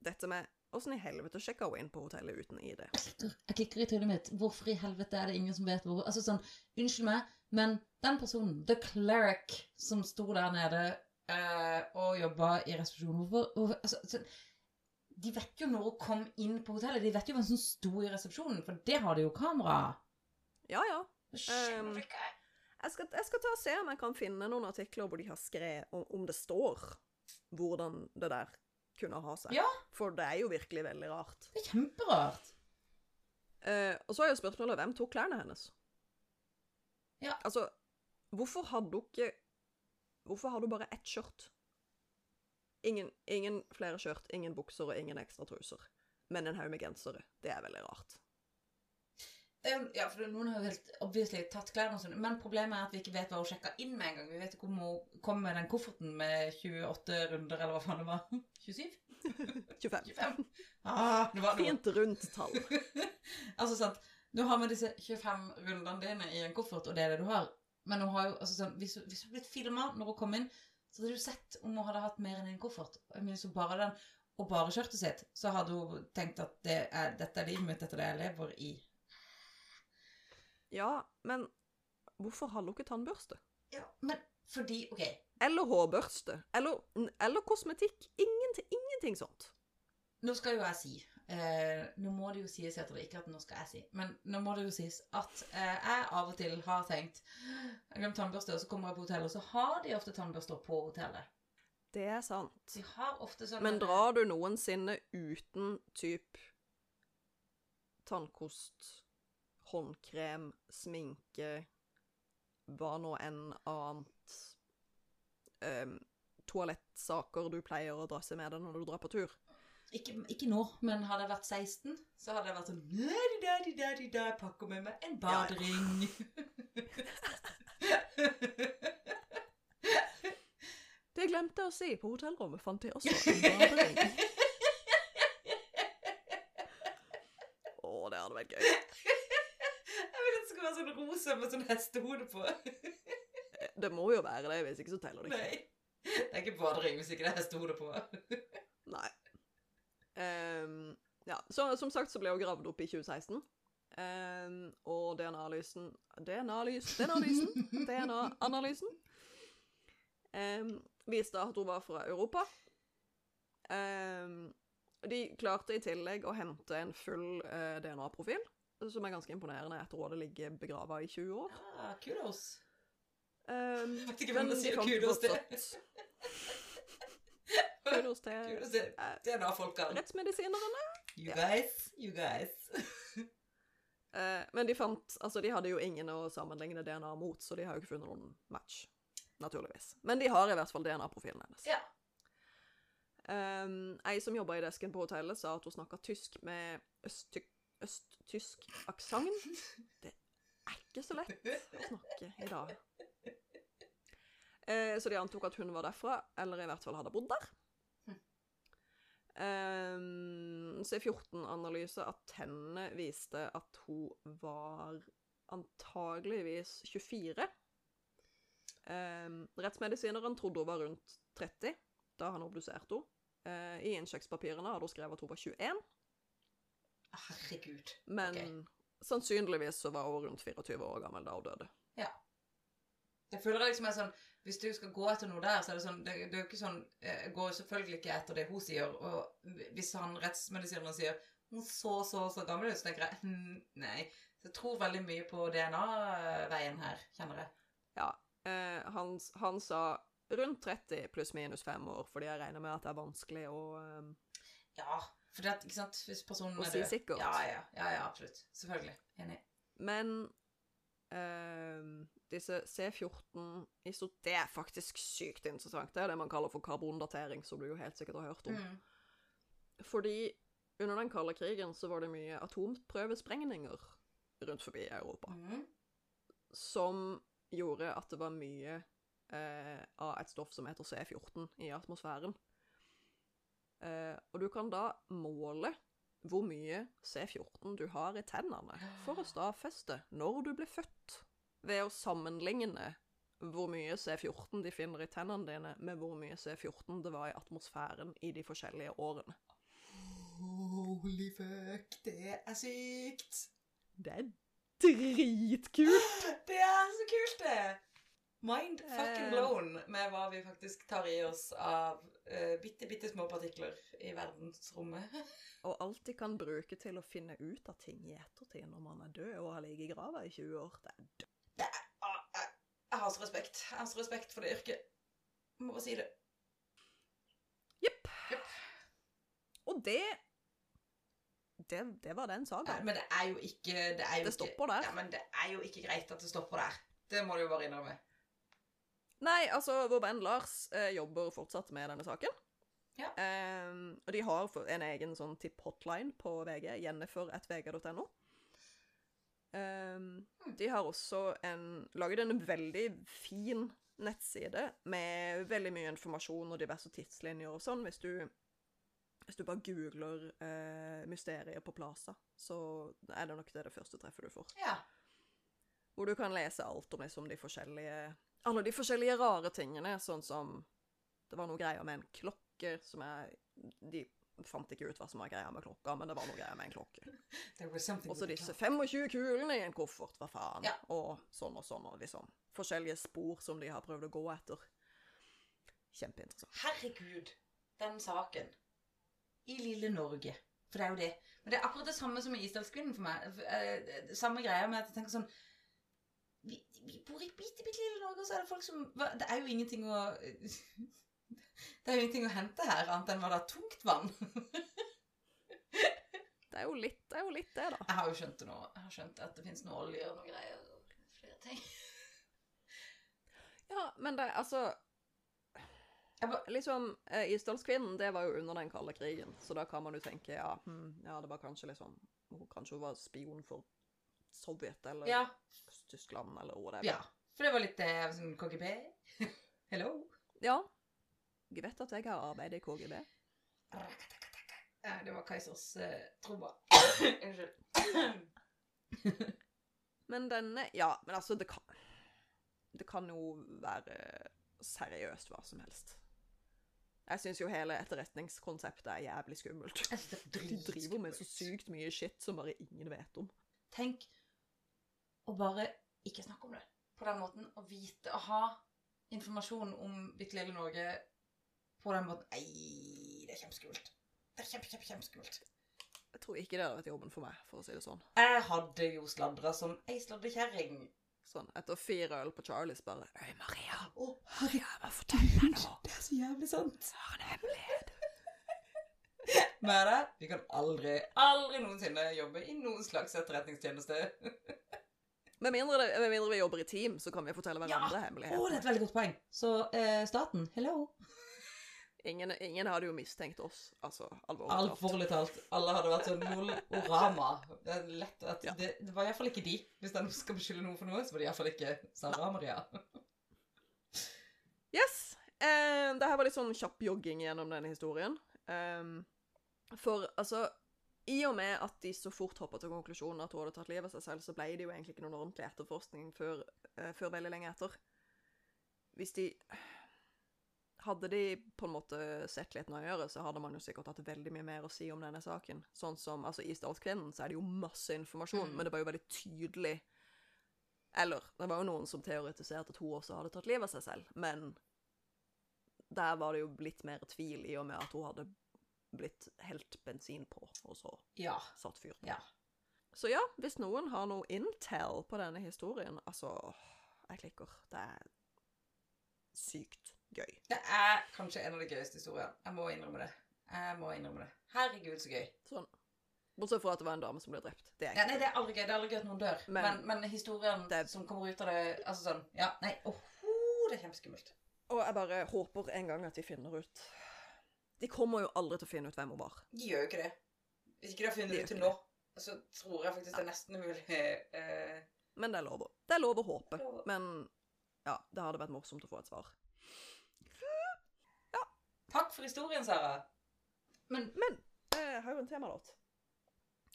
Dette med åssen i helvete sjekka hun inn på hotellet uten ID? Jeg klikker i trynet mitt. Hvorfor i helvete er det ingen som vet hvor Altså sånn, Unnskyld meg, men den personen, the cleric, som sto der nede eh, og jobba i resepsjonen Hvorfor, hvorfor altså, så, De vet jo når hun kom inn på hotellet. De vet jo hvem som sto i resepsjonen, for det har de jo kamera. Ja ja. Um. Jeg skal, jeg skal ta og se om jeg kan finne noen artikler hvor de har skrevet om, om det står hvordan det der kunne ha seg. Ja. For det er jo virkelig veldig rart. Det er kjemperart. Uh, og så er jo spørsmålet hvem tok klærne hennes? Ja. Altså, hvorfor har du ikke Hvorfor har du bare ett skjørt? Ingen, ingen flere skjørt, ingen bukser og ingen ekstra truser. Men en haug med gensere. Det er veldig rart. Er Ja, for noen har jo helt obviously tatt klærne sine, men problemet er at vi ikke vet hva hun sjekka inn med en gang. Vi vet ikke om hun kom med den kofferten med 28 runder, eller hva faen det var. 27? 25. 25? Ah, det var. Fint rundt tall. altså sant, du har med disse 25 rundene dine i en koffert, og det er det du har. Men hun har jo, altså sånn, hvis, hun- hvis hun blitt filma når hun kom inn, så hadde du sett om hun hadde hatt mer enn en koffert. Jeg minnes hun bare den, og bare skjørtet sitt, så hadde hun tenkt at det er, dette er livet mitt, dette er det jeg lever i. Ja, men hvorfor har hun ikke tannbørste? Ja, men fordi, ok, Eller hårbørste? Eller, eller kosmetikk? Ingenting, ingenting sånt. nå skal jo jeg si, eh, nå må det jo sies etter det, ikke at nå skal jeg si, men nå må det jo sies at eh, jeg av og til har tenkt, jeg glemte tannbørste, og så kommer jeg på hotellet, og så har de ofte tannbørster på hotellet. Det er sant. De har ofte sånn Men drar du noensinne uten typ tannkost, håndkrem, sminke, hva nå enn annet um, toalettsaker du pleier å drasse med deg når du drar på tur? Ikke, ikke nå, men hadde jeg vært 16, så hadde jeg vært sånn «Nei, da, di, da, di, da, Jeg pakker med meg en Ja, ja. badering. Det glemte jeg å si. På hotellrommet fant jeg også en badering. Å, det hadde vært gøy. Jeg vil at det skal være sånn rosa med sånn hestehode på. Det må jo være det, hvis ikke så teller det ikke. Nei. Det er ikke badering hvis ikke det er hestehodet på. Nei. Ehm, ja, så som sagt så ble hun gravd opp i 2016. Um, og DNA-analysen DNA-analysen DNA-lysen, DNA-analysen um, viste at hun var fra Europa. Ehm, de klarte i tillegg å hente en full uh, DNA-profil, som er ganske imponerende etter å det ligger begrava i 20 år. Ja, kudos. Um, Jeg vet ikke hvem det sier kudos til. Kudos til Kudos til DNA-folkene. rettsmedisinerne. You Ja. guys, you guys. Eh, men de fant Altså, de hadde jo ingen å sammenligne DNA mot, så de har jo ikke funnet noen match. Naturligvis. Men de har i hvert fall DNA-profilen hennes. Ja. Um, ei som jobba i desken på hotellet, sa at hun snakka tysk med østtysk aksent. Det er ikke så lett å snakke i dag. Eh, så de antok at hun var derfra, eller i hvert fall hadde bodd der. Um, C14-analyse av tennene viste at hun var antageligvis 24. Um, rettsmedisineren trodde hun var rundt 30 da han obduserte henne. Uh, I innsjekkspapirene hadde hun skrevet at hun var 21, Herregud. men okay. sannsynligvis så var hun rundt 24 år gammel da hun døde. Jeg føler det liksom er sånn Hvis du skal gå etter noe der, så er det sånn Det, det er jo ikke sånn Jeg går jo selvfølgelig ikke etter det hun sier, og hvis han rettsmedisineren sier hun så så så gammel ut, så tenker jeg hm, nei. Så jeg tror veldig mye på DNA-veien her, kjenner jeg. Ja, eh, han, han sa rundt 30 pluss minus fem år, fordi jeg regner med at det er vanskelig å eh, Ja, for det er ikke sant Hvis personen Å er si sikkert. Ja, ja, ja, ja, absolutt. Selvfølgelig. Enig. Men ehm, disse C14 iso... Det er faktisk sykt interessant. Det er det man kaller for karbondatering, som du jo helt sikkert har hørt om. Mm. Fordi under den kalde krigen så var det mye atomprøvesprengninger rundt forbi Europa, Mm. som gjorde at det var mye eh, av et stoff som heter C14 i atmosfæren. Eh, og du kan da måle hvor mye C14 du har i tennene for å stadfeste når du ble født, ved å sammenligne hvor mye C14 de finner i tennene dine, med hvor mye C14 det var i atmosfæren i de forskjellige årene. Holy fuck, det er sykt! Det er dritkult! Det er så kult, det! Mind fucking Eh. blown med hva vi faktisk tar i oss av uh, bitte, bitte små partikler i verdensrommet. Og alt de kan bruke til å finne ut av ting i ettertid når man er død og har ligget i grava i 20 år. Det er død. Det er, ah, jeg, jeg har så respekt. Jeg har så respekt for det yrket. Jeg må bare si det. Jepp. Yep. Og det, det Det var den saga sagaen. men det er jo ikke Det, er jo Det stopper der. Ja, men det er jo ikke greit at det stopper der. Det må du jo bare innrømme. Nei, altså, vår venn Lars eh, jobber fortsatt med denne saken. Ja. Ehm, og de har en egen sånn tipp-hotline på VG, jennifer.vg.no. mm. de har også en, laget en veldig fin nettside med veldig mye informasjon og diverse tidslinjer og sånn. Hvis du, hvis du bare googler eh, 'Mysteriet på Plaza', så er det nok det det første treffet du får. Ja. Hvor du kan lese alt om liksom de forskjellige Alle de forskjellige rare tingene, sånn som Det var noe greier med en klokke som jeg De fant ikke ut hva som var greia med klokka, men det var noe greier med en klokke. Og så disse 25 kulene i en koffert, hva faen. Ja. Og sånn og sånn, og liksom forskjellige spor som de har prøvd å gå etter. Kjempeinteressant. Herregud, den saken. I lille Norge. For det er jo det. Men det er akkurat det samme som i Isdalskvinnen for meg. Eh, Samme greia med at jeg tenker sånn Vi, vi bor i bitte, bitte lille Norge, og så er det folk som Det er jo ingenting å Det er jo ingenting å hente her, annet enn hva det er tungt vann. Det er jo litt det, er jo litt det da. Jeg har jo skjønt det nå. Jeg har skjønt at det fins noe olje og noe greier. og flere ting. Ja, men det altså Liksom, eh, Isdalskvinnen, det var jo under den kalde krigen, så da kan man jo tenke ja, hm, ja det var kanskje liksom Kanskje hun var spion for Sovjet eller ja, Tyskland eller whatever. ja. For det var litt eh, sånn KGB. Hello. Ja. Jeg vet at jeg har arbeidet i KGB. Ja, det var Kaisers eh, trommer. Unnskyld. Men denne Ja, men altså, det kan Det kan jo være seriøst hva som helst. Jeg syns jo hele etterretningskonseptet er jævlig skummelt. Det er De driver med så sykt mye shit som bare ingen vet om. Tenk å bare ikke snakke om det på den måten. Å vite, å ha informasjon om bitte lille Norge på den måten. Nei, det er kjempeskummelt. Det er kjempe, kjempe, kjempeskummelt. Jeg tror ikke det hadde vært jobben for meg, for å si det sånn. Jeg hadde jo sladra som ei sladrekjerring. Sånn, Etter fire øl på Charlies bare Øy, Maria, Å, Maria, hva forteller fortelle deg noe. det er så jævlig sant. Jeg har en hemmelighet. Med det, vi kan aldri, aldri noensinne jobbe i noen slags etterretningstjeneste. Med mindre, det, med mindre vi jobber i team, så kan vi fortelle Ja. hemmeligheter. Oh, det er et veldig godt poeng. Så eh, staten, hello. Ingen, ingen hadde jo mistenkt oss, altså alvorlig talt. Alvorlig talt. Alle hadde vært sånn Orama. Det er lett at Ja. det, det var iallfall ikke de. Hvis den skal beskylde noen for noe, så var det iallfall ikke Sara Maria. Yes! Eh, det her var litt sånn kjapp jogging gjennom denne historien. Ehm, for altså I og med at de så fort hoppa til konklusjonen at hun hadde tatt livet av seg selv, så ble det jo egentlig ikke noen ordentlig etterforskning før, uh, før veldig lenge etter. Hvis de Hadde de på en måte sett litt nøyere, så hadde man jo sikkert hatt veldig mye mer å si om denne saken. Sånn som altså I Statskvinnen så er det jo masse informasjon, Mm. men det var jo veldig tydelig Eller, det var jo noen som teoretiserte at hun også hadde tatt livet av seg selv, men der var det jo litt mer tvil i og med at hun hadde blitt helt bensin på, og så Ja. satt fyr på. Ja. Så ja, hvis noen har noe intel på denne historien, altså Jeg klikker. Det er sykt gøy. Det er kanskje en av de gøyeste historiene. Jeg må innrømme det. Jeg må innrømme det. Herregud, så gøy. Sånn. Bortsett fra at det var en dame som ble drept. Det er Ja, nei, det er aldri gøy. Det er aldri gøy at noen dør. Men, Men- men, historien Det- som kommer ut av det Altså sånn Ja, nei. Åh, det er kjempeskummelt. Og jeg bare håper en gang at vi finner ut De kommer jo aldri til å finne ut hvem hun var. De gjør jo ikke det. Hvis ikke de har funnet det ut til nå, så tror jeg faktisk det er nesten umulig. Eh, Men det er lov å, det er lov å håpe. Lov Men ja, det hadde vært morsomt å få et svar. takk for historien, Sara. Men Men jeg har jo en temalåt.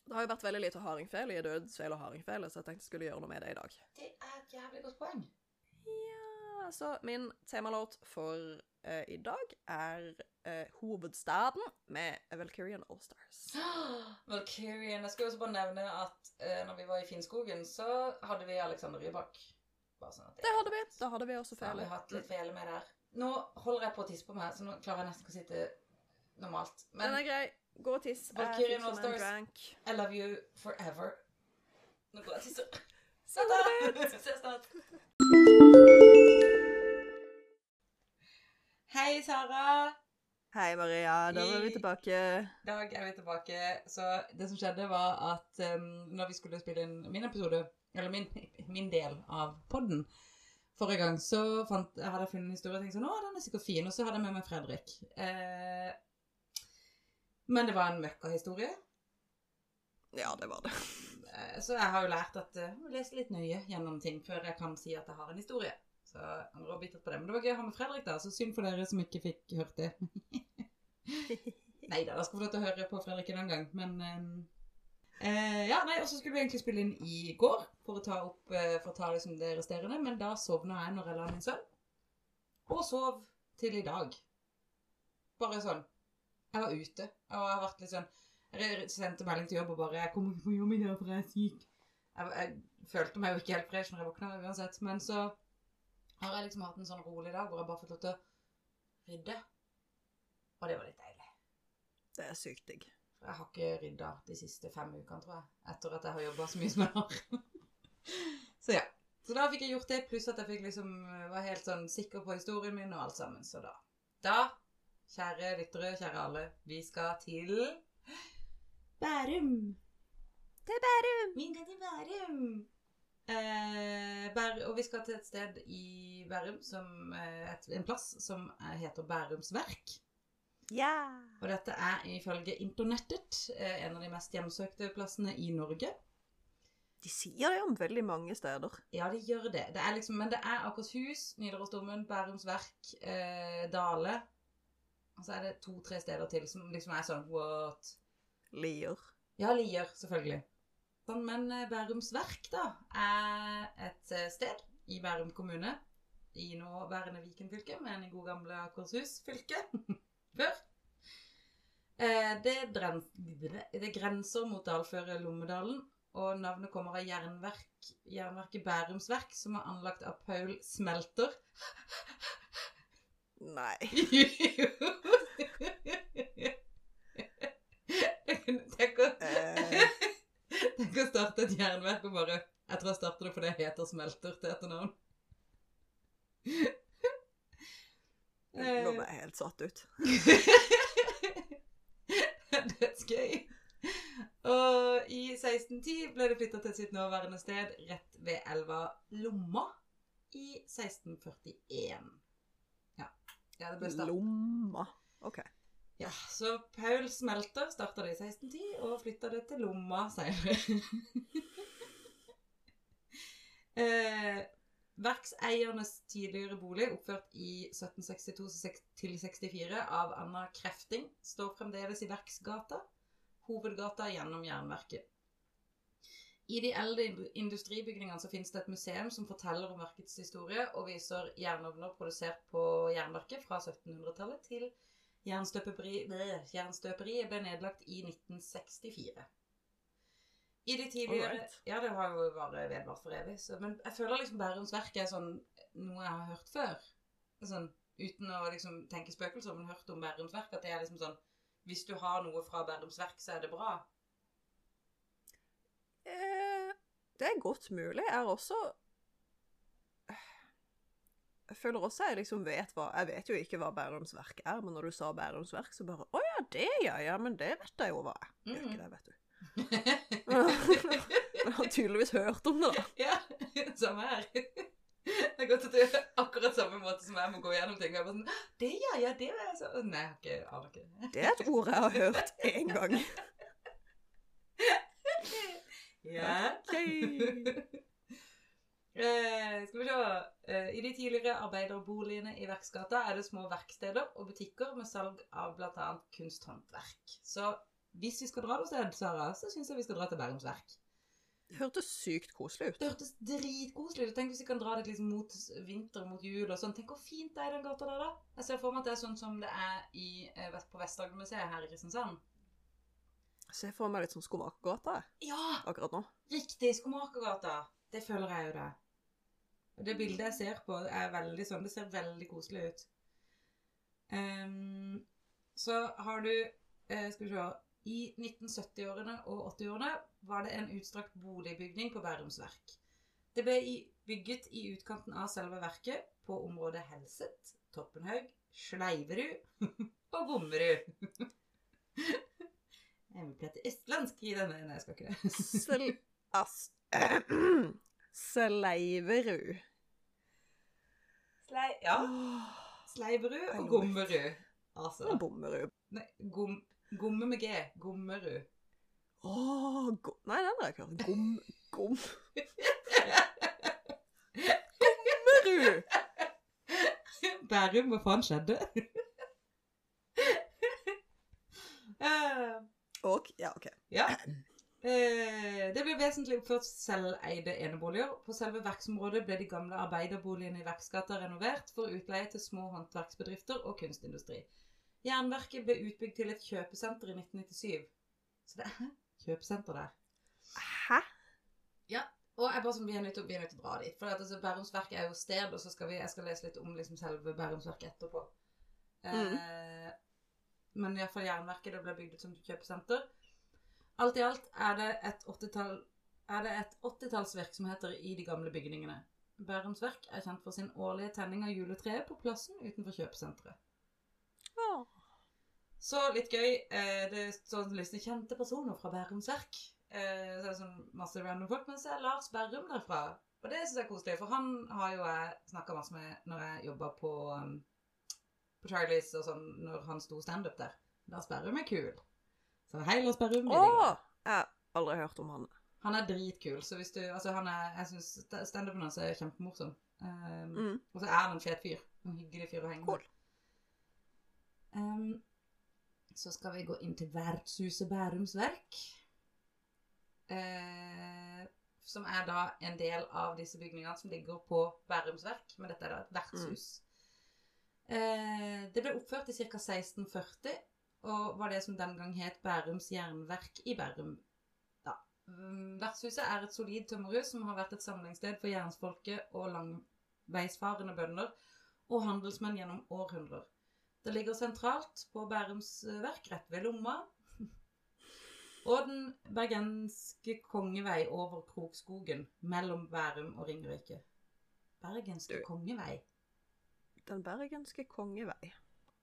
Det har jo vært veldig lite hardingfele i dødsfele og hardingfele, så jeg tenkte jeg skulle gjøre noe med det i dag. det er et jævlig godt poeng. Ja, så min temalåt for uh, i dag er uh, Hovedstaden med Valkyrian Allstars. Valkyrian. Jeg skal også bare nevne at uh, når vi var i Finnskogen, så hadde vi Alexander Rybak. Sånn at Det hadde vi. Da hadde vi også Så har vi hatt litt fele med der. Nå holder jeg på å tisse på meg, så nå klarer jeg nesten ikke å sitte normalt. Den Men er grei. Gå og tiss. Valkyrian Allstars. I love you forever. Nå går jeg og tisser. Ha det. det! Ses snart. Hei, Sara. Hei, Maria. Da var vi tilbake. I dag er vi tilbake. Så det som skjedde, var at um, når vi skulle spille inn min episode, eller min, min del av podden forrige gang, så fant, jeg hadde jeg funnet en historie og tenkte sånn Å, den er sikkert fin. Og så hadde jeg med meg Fredrik. Eh, men det var en møkkahistorie. Ja, det var det. Eh, Så jeg har jo lært at eh, jeg må lese litt nøye gjennom ting før jeg kan si at jeg har en historie. Så jeg angrer bittert på det. Men det var gøy å ha med Fredrik, da. Så synd for dere som ikke fikk hørt det. Nei da, da skal få lov til å høre på Fredrik en annen gang. Men eh, eh, Ja, nei, og så skulle vi egentlig spille inn i går for å ta opp eh, For å ta liksom det resterende, men da sovna jeg når jeg la min sønn. Og sov til i dag. Bare sånn. Jeg var ute, og jeg har vært litt sånn Jeg sendte melding til jobb og bare 'Jeg kommer ikke på jobb i dag, for jeg er syk'. Jeg, jeg følte meg jo ikke helt fresh når jeg våkna uansett, men så har jeg liksom hatt en sånn rolig dag hvor jeg bare fått lov til å rydde. Og det var litt deilig. Det er sykt digg. Jeg har ikke rydda de siste fem ukene, tror jeg. Etter at jeg har jobba så mye som jeg har. så ja. Så da fikk jeg gjort det, pluss at jeg fikk liksom var helt sånn sikker på historien min og alt sammen. Så da Da, kjære lyttere, kjære alle, vi skal til Bærum. Er Bærum! Min gang til Bærum. Eh, og vi skal til et sted i Bærum, som, eh, et, en plass som eh, heter Bærums Verk. Ja! Og dette er ifølge internettet eh, en av de mest hjemsøkte plassene i Norge. De sier det om veldig mange steder. Ja, de gjør det. det er liksom, men det er Akershus, Nidarosdomen, Bærums Verk, eh, Dale. Og så er det to-tre steder til som liksom er sånn what? Lier. Ja, Lier, selvfølgelig. Men eh, Bærums Verk, da, er et eh, sted i Bærum kommune i nåværende Viken fylke, men i god gamle Akershus fylke før. Eh, det, det grenser mot dalføret Lommedalen, og navnet kommer av jernverk, jernverket Bærumsverk, som er anlagt av Paul Smelter. Nei. Jo. Tenk å, Eh, tenk å starte et jernverk og bare Jeg tror jeg starter det fordi jeg heter Smelter til etternavn. nå ble jeg helt satt ut. Dødsgøy. Og i 1610 ble det flytta til sitt nåværende sted rett ved elva Lomma i 1641. Ja. ja det ble startet. Lomma. OK. Ja, så Paul Smelter starta det i 1610, og flytta det til Lomma senere. eh, verkseiernes tidligere bolig, oppført i 1762 64 av Anna Krefting, står fremdeles i Verksgata, hovedgata gjennom Jernverket. I de eldre industribygningene så finnes det et museum som forteller om verkets historie, og viser jernovner produsert på Jernverket fra 1700-tallet til 1700 Jernstøperiet jernstøperi ble nedlagt i 1964. I de tidligere. Ja, det har jo vært vedvart for evig. Så, men jeg føler liksom Bærums verk er sånn noe jeg har hørt før. Sånn, uten å liksom tenke spøkelser, men hørt om Bærums verk. At det er liksom sånn Hvis du har noe fra Bærums verk, så er det bra. Eh, det er godt mulig. Jeg har også jeg føler også jeg liksom vet hva Jeg vet jo ikke hva Bærums Verk er, men når du sa Bærums Verk, så bare Å ja, det ja, ja, men det vet jeg jo hva er. Gjør ikke det, vet du. Jeg har tydeligvis hørt om det, da. ja, samme her. Det er godt at det er akkurat samme måte som jeg må gå gjennom ting. Og jeg bare sånn, det ja, ja, det er så Nei, jeg har ikke, ikke. Det er et ord jeg har hørt én gang. Ja. Ok. Eh, skal vi se. Eh, I de tidligere arbeiderboligene i Verksgata er det små verksteder og butikker med salg av bl.a. kunsthåndverk. Så hvis vi skal dra noe sted, Sara, så syns jeg vi skal dra til Bærums Verk. Det hørtes sykt koselig ut. Det hørtes dritkoselig ut. Tenk hvis vi kan dra det liksom mot vinter, mot jul og sånn. Tenk hvor fint det er i den gata der, da. Jeg ser for meg at det er sånn som det er i, eh, på Vest-Agder-museet her i Kristiansand. Jeg ser for meg litt sånn Skomakergata Ja! akkurat nå. Riktig! Skomakergata. Det føler jeg jo det. Og det bildet jeg ser på, er veldig sånn Det ser veldig koselig ut. Um, så har du eh, Skal vi se I 1970-årene og 80-årene var det en utstrakt boligbygning på Bærums Verk. Det ble bygget i utkanten av selve verket på området Helset, Toppenhaug, Sleiverud og Bommerud. Jeg vil prate østlandsk i denne Nei, jeg skal ikke det. Sleiverud. Slei, ja. Sleiverud og. Gommerud. Altså. Bommerud. Nei, gom, gomme med G. Gommerud. Åh, go Nei, den har jeg ikke hørt. Gom... Gom... Gommerud! Bærum, hva faen skjedde? uh, ok, ja, OK. ja. Eh, det ble vesentlig oppført selveide eneboliger. På selve verksområdet ble de gamle arbeiderboligene i Verksgata renovert for utleie til små håndverksbedrifter og kunstindustri. Jernverket ble utbygd til et kjøpesenter i 1997. Så det er kjøpesenter der. Hæ? Ja. Og jeg bare sånn, vi er nødt til, vi er nødt til å dra dit. For altså, Bærumsverket er jo sted, og så skal vi, jeg skal lese litt om liksom, selve Bærumsverket etterpå. Mm. Eh, men iallfall Jernverket det ble bygd ut som kjøpesenter. Alt i alt er det et åttetall er det et i de gamle bygningene. Bærums Verk er kjent for sin årlige tenning av juletreet på plassen utenfor kjøpesenteret. Oh. Så litt gøy. Eh, det står en liste kjente personer fra Bærums Verk. Eh, så er det sånn masse random folk, men så er Lars Berrum derfra. Og det syns jeg er koselig, for han har jo jeg snakka masse med når jeg jobba på, um, på Charlies og sånn, når han sto standup der. Lars Berrum er kul. Så hei, Lars Berrum. Åh! Jeg har aldri hørt om han. Han er dritkul, så hvis du Altså, han er Jeg syns standupen hans er kjempemorsom. Um, Mm. Og så er han en fet fyr. En hyggelig fyr å henge Cool. med. Um, så skal vi gå inn til Vertshuset Bærums Verk. Uh, som er da en del av disse bygningene som ligger på Bærums verk, men dette er da et vertshus. Eh, det ble oppført i ca. 1640, og var det som den gang het Bærums jernverk i Bærum. Da. Mm, Vertshuset er et solid tømmerhus som har vært et samlingssted for jernsfolket og langveisfarende bønder og handelsmenn gjennom århundrer. Det ligger sentralt på Bærums eh, verk, rett ved Lomma, og den bergenske kongevei over Krokskogen mellom Bærum og Ringerike. Bergenske kongevei. Den bergenske kongevei.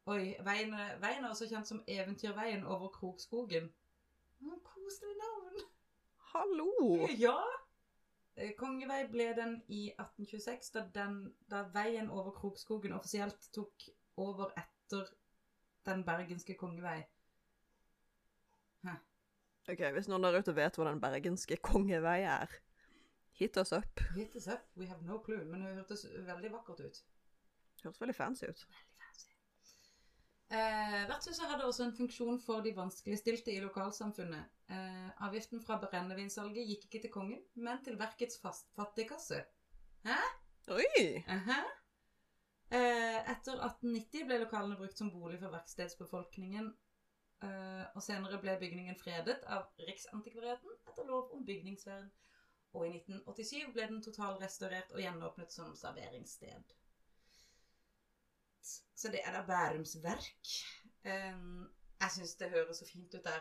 Oi, veien, veien er også kjent som Eventyrveien over Krokskogen. Å, Koselig navn! Hallo! Ja! Eh, Kongevei ble den i 1826, da, den, da veien over Krokskogen offisielt tok over etter den bergenske kongevei. Hæ. Ok, Hvis noen der ute vet hva den bergenske kongevei er, hit us up. Hit us up, we have no clue, men det hørtes veldig vakkert ut. Hørtes veldig fancy ut. Eh, vertshuset hadde også en funksjon for de vanskeligstilte i lokalsamfunnet. Eh, avgiften fra brennevinsalget gikk ikke til kongen, men til verkets fattigkasse. Oi! Aha. Eh, etter 1890 ble lokalene brukt som bolig for verkstedsbefolkningen, eh, og senere ble bygningen fredet av Riksantikvariaten etter lov om bygningsvern. Og i 1987 ble den totalrestaurert og gjenåpnet som serveringssted. Så det er da Bærums verk. Um, jeg syns det høres så fint ut der.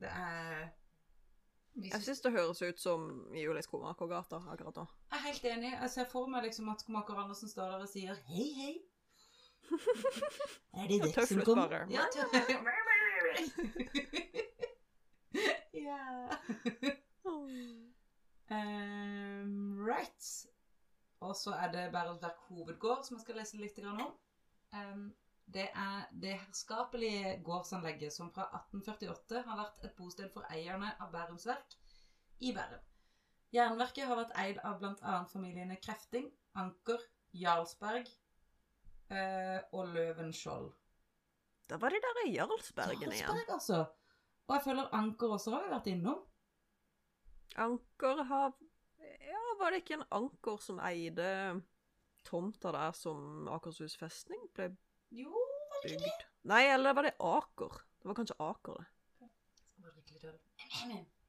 Det er Hvis Jeg syns det høres ut som Julie Skomakergata akkurat nå. Jeg er helt enig. Jeg ser for meg liksom at skomaker Andersen står der og sier hei, hei. Er det Ja, som kommer? Ja, ja. Ehm, right. Og så er det Bærums Verk hovedgård som jeg skal lese litt om. Det er det herskapelige gårdsanlegget som fra 1848 har vært et bosted for eierne av Bærums Verk i Bærum. Jernverket har vært eid av bl.a. familiene Krefting, Anker, Jarlsberg eh, og Løvenskiold. Da var de der i Jarlsbergen igjen. Jarlsberg, altså. Og jeg føler Anker også har vi vært innom. Anker har Ja, var det ikke en anker som eide tomta der som Akershus festning ble Jo, var det ikke det? bygd? Nei, eller var det Aker? Det var kanskje Aker, det.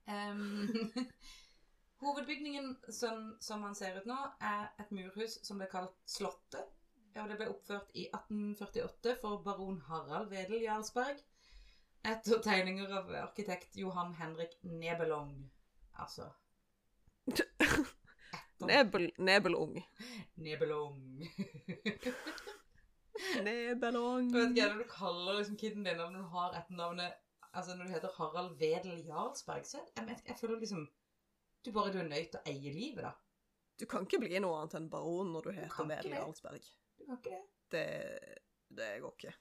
Ehm, hovedbygningen som, som man ser ut nå, er et murhus som ble kalt Slottet. Og det ble oppført i 1848 for baron Harald Wedel Jarlsberg. Etter tegninger av arkitekt Johan Henrik Nebelong. Altså Nebel, Nebelung. Nebelung. Nebelung. Du vet ikke hva du kaller liksom kiden din når du har etternavnet Altså når du heter Harald Wedel Jarlsberg, så jeg, jeg, jeg føler liksom Du bare du er nødt til å eie livet, da. Du kan ikke bli noe annet enn baron når du heter Wedel. Jarlsberg. Du kan ikke det. Det, det går ikke.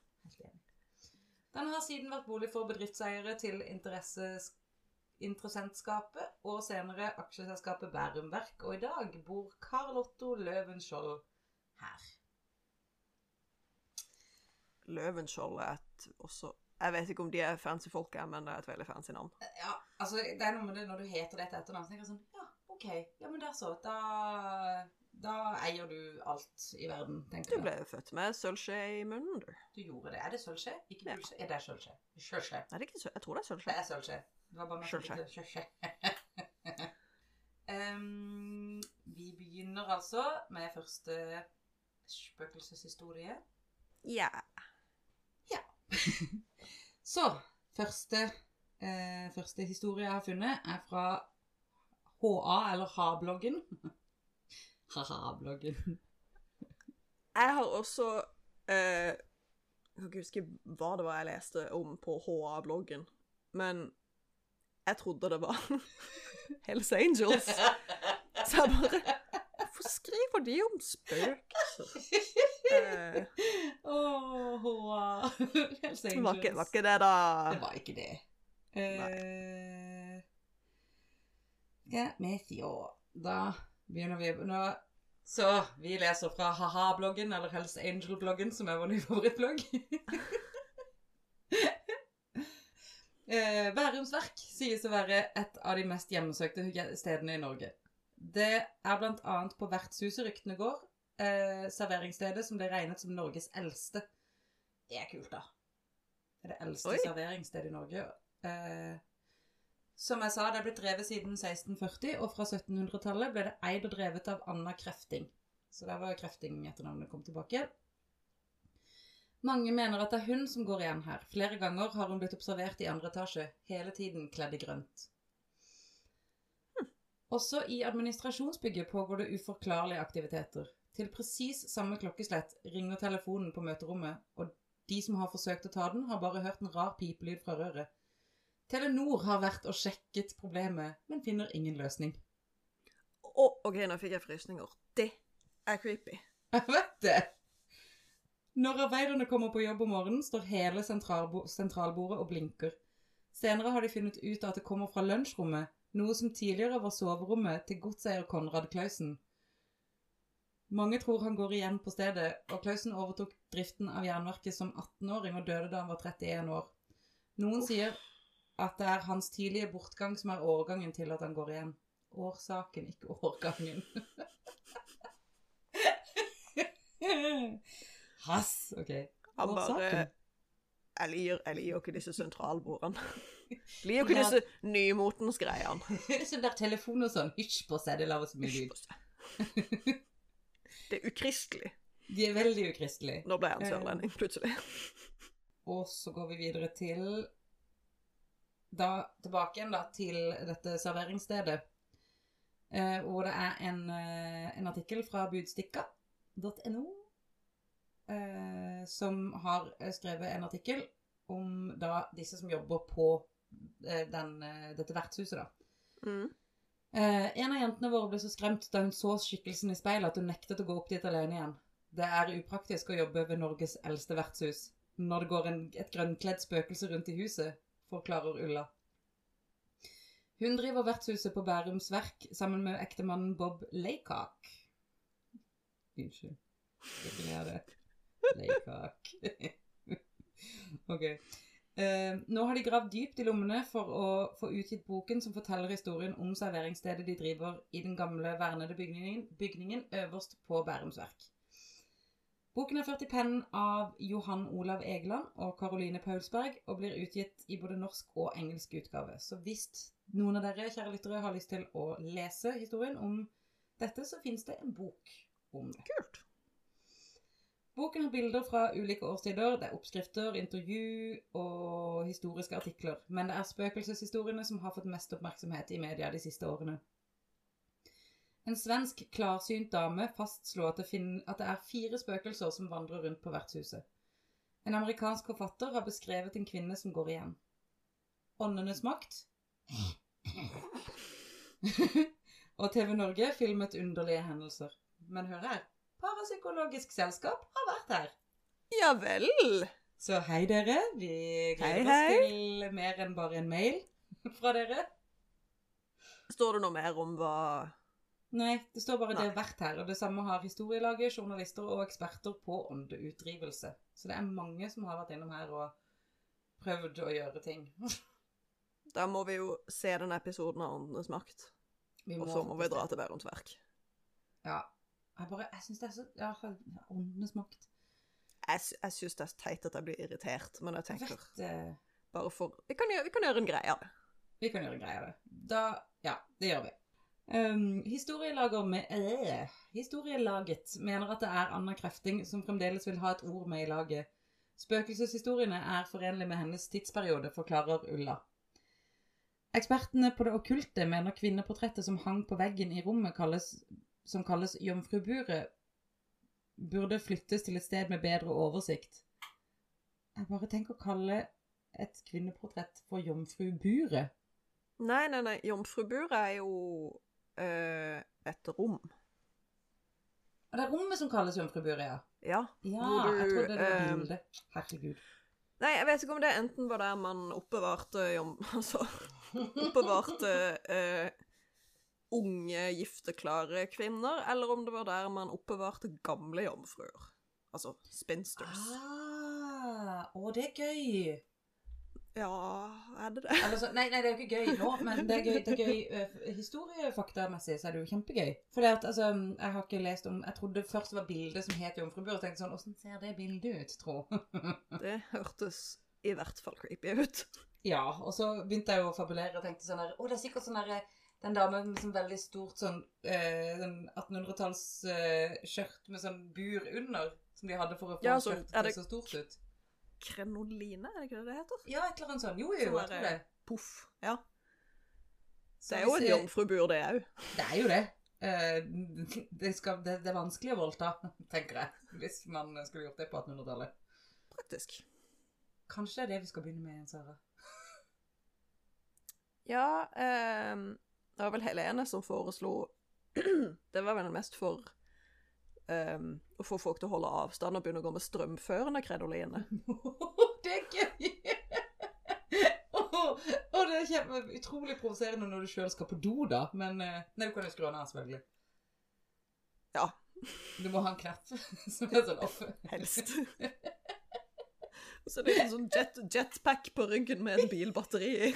Den har siden vært bolig for bedriftseiere til interesses- interessentskapet og senere aksjeselskapet Bærum Verk, og i dag bor Karl Otto Løvenskiold her. Løvenskiold er et også Jeg vet ikke om de er fancy folk, men det er et veldig fancy navn. Ja, altså det er noe med det når du heter dette etternavn, så tenker jeg sånn Ja, OK. Ja, men der så. Da, da eier du alt i verden, Du tenker jeg. ble jo født med sølvskje i munnen, du. Du gjorde det. Er det sølvskje? Ikke Ja. Er det er sølvskje. Sølvskje. Er det ikke sø Jeg tror det er sølvskje. er. Det som Sølvskje. Sølvskje. Em, vi begynner altså med første spøkelseshistorie. Ja. Ja. Så, første, eh, første historie jeg har funnet, er fra HA, eller Ha-bloggen. Ha-ha-bloggen. Jeg har også eh, Jeg kan ikke huske hva det var jeg leste om på HA-bloggen, men jeg trodde det var Hells Angels. Så jeg bare Hvorfor skriver de om spøkelser? Eh, oh, HA. Hells var, ikke, var ikke det, da Det var ikke det. Eh, ja, Methio. Da begynner vi nå. Så vi leser fra ha-ha-bloggen, eller Hells Angel-bloggen, som er vår nye favorittblogg. Eh, Værums Verk sies å være et av de mest hjemmesøkte stedene i Norge. Det er blant annet på vertshuset ryktene går, eh, serveringsstedet som ble regnet som Norges eldste. Det er kult, da. Det er det eldste Oi. serveringsstedet i Norge. Eh, som jeg sa, det er blitt drevet siden 1640, og fra 1700-tallet ble det eid og drevet av Anna Krefting. Så der var Krefting etternavnet kom tilbake. Mange mener at det er hun som går igjen her. Flere ganger har hun blitt observert i andre etasje, hele tiden kledd i grønt. Også i administrasjonsbygget pågår det uforklarlige aktiviteter. Til presis samme klokkeslett ringer telefonen på møterommet, og de som har forsøkt å ta den, har bare hørt en rar pipelyd fra røret. Telenor har vært og sjekket problemet, men finner ingen løsning. Å, OK, nå fikk jeg frysninger. Det er creepy. Jeg vet det! Når arbeiderne kommer på jobb om morgenen, står hele sentralbo sentralbordet og blinker. Senere har de funnet ut at det kommer fra lunsjrommet, noe som tidligere var soverommet til godseier Konrad Klausen. Mange tror han går igjen på stedet, og Klausen overtok driften av jernverket som 18-åring og døde da han var 31 år. Noen sier at det er hans tidlige bortgang som er årgangen til at han går igjen. Årsaken, ikke årgangen. Hass, ok. Han bare. Jeg liker, jeg liker ikke disse sentralbordene. Jeg liker ikke disse nymotens greiene. Sånn der telefon og sånn, hysj på seg, det lager så mye lyd. Det er ukristelig. De er veldig ukristelige. Nå ble han sørlending, plutselig. Og så går vi videre til Da tilbake igjen da til dette serveringsstedet. Eh, hvor det er en, eh, en artikkel fra budstikka.no eh, som har eh, skrevet en artikkel om da disse som jobber på eh, den, eh, dette vertshuset, da. Mm. Eh, en av jentene våre ble så skremt da hun så skikkelsen i speilet at hun nektet å gå opp dit alene igjen. Det er upraktisk å jobbe ved Norges eldste vertshus når det går en, et grønnkledd spøkelse rundt i huset, forklarer Ulla. Hun driver vertshuset på Bærums Verk sammen med ektemannen Bob Laycock. Unnskyld. Skal ikke le av det. Laycock. ok. Eh, nå har de gravd dypt i lommene for å få utgitt boken som forteller historien om serveringsstedet de driver i den gamle vernede bygningen, bygningen øverst på Bærums Verk. Boken er ført i pennen av Johan Olav Egeland og Caroline Paulsberg og blir utgitt i både norsk og engelsk utgave. Så hvis noen av dere, kjære lyttere, har lyst til å lese historien om dette, så finnes det en bok om det. Kult. Boken har bilder fra ulike årstider, det er oppskrifter, intervju og historiske artikler, men det er spøkelseshistoriene som har fått mest oppmerksomhet i media de siste årene. En svensk klarsynt dame fastslo at at det er fire spøkelser som vandrer rundt på vertshuset. En amerikansk forfatter har beskrevet en kvinne som går igjen. Åndenes makt. og TV Norge filmet underlige hendelser. Men hør her. Parapsykologisk selskap har vært her. Ja vel. Så hei dere, vi gleder Hei, oss til mer enn bare en mail fra dere. Står det noe mer om hva Nei, det står bare Nei. det har vært her, og det samme har historielaget, journalister og eksperter på åndeutdrivelse. Så det er mange som har vært innom her og prøvd å gjøre ting. Da må vi jo se den episoden av Åndenes makt. Og så må vi dra til Bærums Verk. Ja. Jeg bare, jeg synes det er så, ja, åndenes makt. Jeg, jeg syns det er teit at jeg blir irritert, men jeg Jeg tenker vet, eh, bare for Vi kan gjøre, vi kan gjøre en greie av det. Vi kan gjøre en greie av det. Da, ja, det gjør vi. Um, historielager med, øh, historielaget mener at det er Anna Krefting som fremdeles vil ha et ord med i laget. Spøkelseshistoriene er forenlig med hennes tidsperiode, forklarer Ulla. Ekspertene på det okkulte mener kvinneportrettet som hang på veggen i rommet kalles, som kalles jomfruburet, burde flyttes til et sted med bedre oversikt. Jeg bare tenker å kalle et kvinneportrett for jomfruburet. Nei, nei, nei. Jomfruburet er jo øh, et rom. Og det er rommet som kalles jomfruburet, ja. Ja. Ja, du, jeg trodde det var eh, bildet. Herregud. Nei, jeg vet ikke om det enten var der man oppbevarte jom... Altså oppbevarte eh, unge, gifteklare kvinner, eller om det var der man oppbevarte gamle jomfruer. Altså spinsters. Ah, å, det er gøy. Ja, er det det? Altså, nei, nei, det er jo ikke gøy nå, men det er gøy, det er gøy eh, historiefaktamessig, så er det jo kjempegøy. For det at, altså, jeg har ikke lest om Jeg trodde først det var bildet som het Jomfrubur, og tenkte sånn Åssen ser det bildet ut, tro? Det hørtes i hvert fall creepy ut. ja, og så begynte jeg jo å fabulere og tenkte sånn der Å, det er sikkert sånn derre den damen med sånn veldig stort sånn, eh, sånn 1800-tallsskjørt eh, med sånn bur under, som de hadde for å få Ja, så skjørtet til så stort ut. Krenoline, er det ikke det det heter? Ja, et eller annet sånt. Jo, jo, jeg tror det. Poff. Ja. Så Det er jo en jomfrubur, det òg. Det er jo det. Eh, det, skal, det, det er vanskelig å voldta, tenker jeg, hvis man skulle gjort det på 1800-tallet. Praktisk. Kanskje det er det vi skal begynne med, Sara. Ja, ehm, det var vel Helene som foreslo Det var vel mest for um, å få folk til å holde avstand og begynne å gå med strømførende kredoline. det er gøy! Åh, åh, det er kjempe, utrolig provoserende når du sjøl skal på do, da. Men eh, Nei, du kan jo skru den av, selvfølgelig. Ja. Du må ha en knapp som er sånn off. Helst. Og så er det en sånn jet, jetpack på ryggen med et bilbatteri i.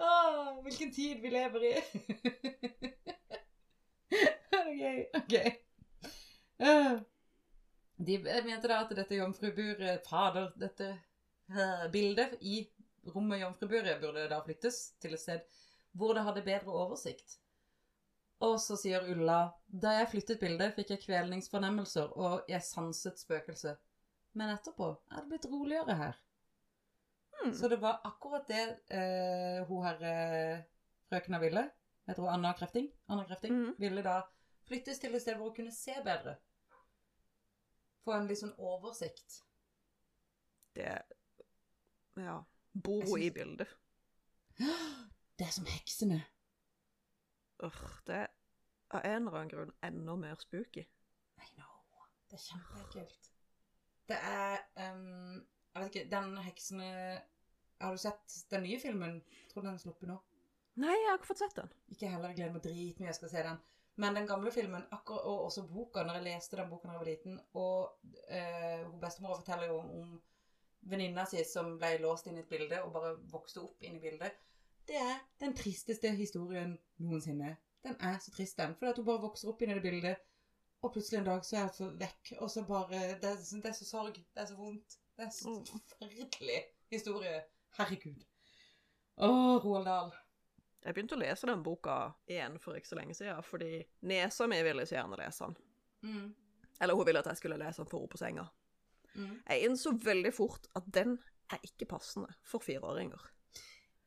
Åh, hvilken tid vi lever i. ok, okay. Eh, De mente da at dette jomfruburet, fader, dette eh, bildet i rommet jomfruburet burde da flyttes til et sted hvor det hadde bedre oversikt. Og så sier Ulla, da jeg flyttet bildet fikk jeg kvelningsfornemmelser, og jeg sanset spøkelse. Men etterpå er det blitt roligere her. Hmm. Så det var akkurat det eh, hun her eh, frøkena ville. jeg tror Anna Krefting? Anna Krefting Mhm. ville da flyttes til et sted hvor hun kunne se bedre. Få en litt sånn oversikt. Det Ja. Bor hun i bildet? Det er som heksene. Urr, det er av en eller annen grunn enda mer spooky. I know. Det er kjempeekkelt. Det er um, Jeg vet ikke, den heksene Har du sett den nye filmen? Jeg tror den er sluppet nå. Nei, jeg har ikke fått sett den. Ikke heller. Jeg gleder meg dritmye jeg skal se den. Men den gamle filmen, akkurat, og også boka, når jeg leste den boka da jeg var liten, og eh, hun bestemor forteller jo om venninna si som ble låst inn i et bilde og bare vokste opp inn i bildet. Det er den tristeste historien noensinne. Den er så trist, den. For at hun bare vokser opp inn i det bildet, og plutselig en dag så er hun så vekk, og så bare Det er, så- det er så sorg. Det er så vondt. Det er så Mm. forferdelig historie. Herregud. Å, Roald Dahl. Jeg begynte å lese den boka igjen for ikke så lenge siden, fordi nesa mi ville så gjerne lese den. Mm. Eller hun ville at jeg skulle lese den for henne på senga. Mm. Jeg innså veldig fort at den er ikke passende for fireåringer.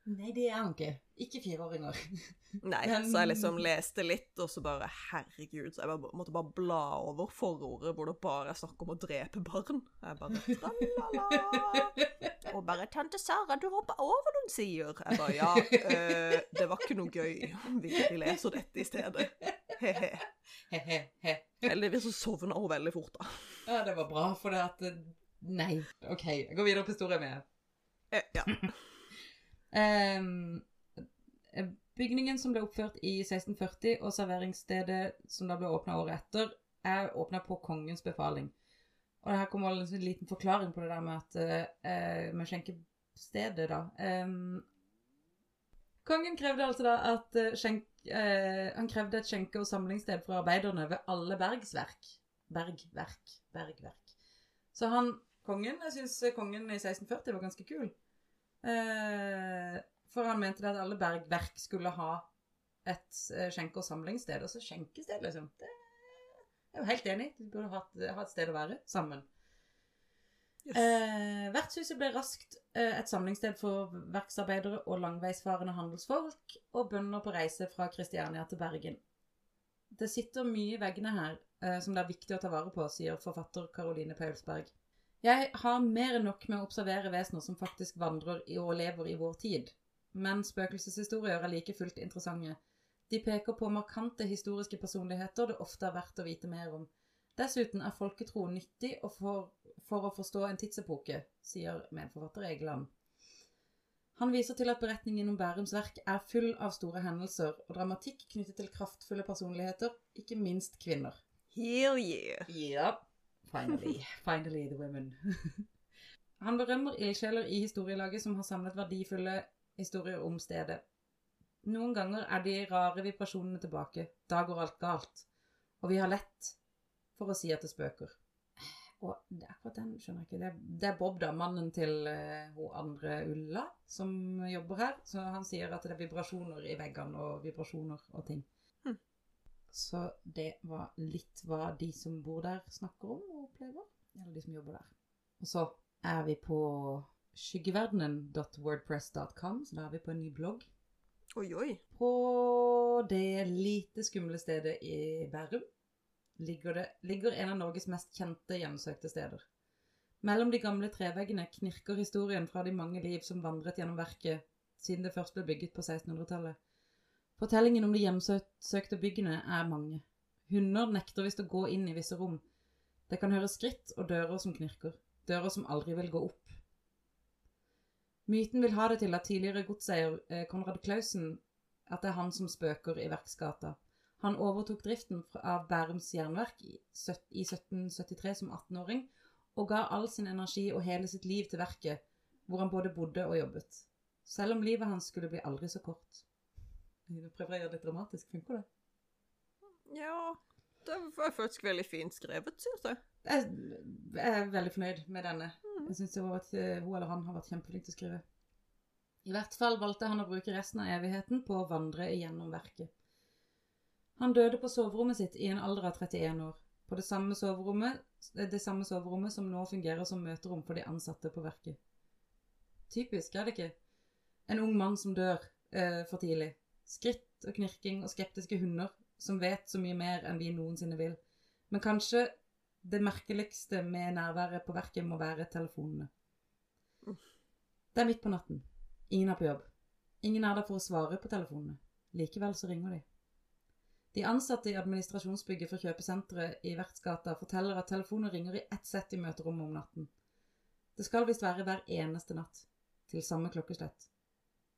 Nei, det er han ikke. Ikke fireåringer. Nei, Men- så jeg liksom leste litt, og så bare herregud, så jeg bare, måtte bare bla over forordet hvor det bare er snakk om å drepe barn. Jeg bare tralala. Og bare 'Tante Sara, du hopper over noen sider'. Jeg bare ja, øh, det var ikke noe gøy. Vi, leser dette i stedet. He-he. Heldigvis så sovna hun veldig fort, da. Ja, det var bra, for det at eh, Nei. OK, jeg går videre på historien min. Eh, Ja. Ehm, eh, bygningen som ble oppført i 1640, og serveringsstedet som da ble åpna året etter, er åpna på kongens befaling. Og her kommer en liten forklaring på det der med at eh, med skjenkestedet, da. Eh, kongen krevde altså da at eh, skjenk, eh, Han krevde et skjenke- og samlingssted for arbeiderne ved alle bergsverk. Bergverk. Bergverk. Så han kongen Jeg syns kongen i 1640 var ganske kul. Eh, for han mente det at alle bergverk skulle ha et eh, skjenke- og samlingssted. Og så skjenkested, liksom. Det jeg er jo helt enig. De burde hatt, ha et sted å være sammen. Eh, vertshuset ble raskt eh, et samlingssted for verksarbeidere og langveisfarende handelsfolk og bønder på reise fra Kristiania til Bergen. Det sitter mye i veggene her eh, som det er viktig å ta vare på, sier forfatter Caroline Paulsberg. Jeg har mer enn nok med å observere vesener som faktisk vandrer i og lever i vår tid, men spøkelseshistorier er like fullt interessante. De peker på markante historiske personligheter det ofte er verdt å vite mer om. Dessuten er folketro nyttig for, for å forstå en tidsepoke, sier medforfatter Egeland. Han viser til at beretningen om Bærums verk er full av store hendelser og dramatikk knyttet til kraftfulle personligheter, ikke minst kvinner. Hell yeah. Ja, Finally. Finally the women. Han berømmer ildsjeler i historielaget som har samlet verdifulle historier om stedet. Noen ganger er de rare vibrasjonene tilbake. Da går alt galt. Og vi har lett for å si at det spøker. Og det er akkurat den skjønner jeg ikke. Det er, det er Bob, da, mannen til uh, andre Ulla, som jobber her. Så han sier at det er vibrasjoner i veggene og vibrasjoner og ting. Så det var litt hva de som bor der, snakker om og opplever. Eller de som jobber der. Og så er vi på skyggeverdenen.wordpress.com, så da er vi på en ny blogg. Oi, oi. På det lite skumle stedet i Bærum ligger, det, ligger en av Norges mest kjente hjemsøkte steder. Mellom de gamle treveggene knirker historien fra de mange liv som vandret gjennom verket siden det først ble bygget på 1600-tallet. Fortellingen om de hjemsøkte byggene er mange. Hunder nekter visst å gå inn i visse rom. Det kan høres skritt og dører som knirker. Dører som aldri vil gå opp. Myten vil ha det til at tidligere godseier eh, Konrad Klausen at det er han som spøker i Verksgata. Han overtok driften av Bærums jernverk i 1773 som 18-åring, og ga all sin energi og hele sitt liv til verket, hvor han både bodde og jobbet. Selv om livet hans skulle bli aldri så kort. Prøver å gjøre det litt dramatisk. Funker det? Ja, det var faktisk veldig fint skrevet, synes jeg. Jeg jeg er veldig fornøyd med denne. Mm. Jeg syns hun eller han har vært kjempeflink til å skrive. I hvert fall valgte han å bruke resten av evigheten på å vandre igjennom verket. Han døde på soverommet sitt i en alder av 31 år. På det samme soverommet, det samme soverommet som nå fungerer som møterom for de ansatte på verket. Typisk, er det ikke? En ung mann som dør eh, for tidlig. Skritt og knirking og skeptiske hunder som vet så mye mer enn vi noensinne vil. Men kanskje det merkeligste med nærværet på verket må være telefonene. Det er midt på natten. Ingen er på jobb. Ingen er der for å svare på telefonene. Likevel så ringer de. De ansatte i administrasjonsbygget for kjøpesenteret i Vertsgata forteller at telefonen ringer i ett sett i møterommet om natten. Det skal visst være hver eneste natt. Til samme klokkeslett.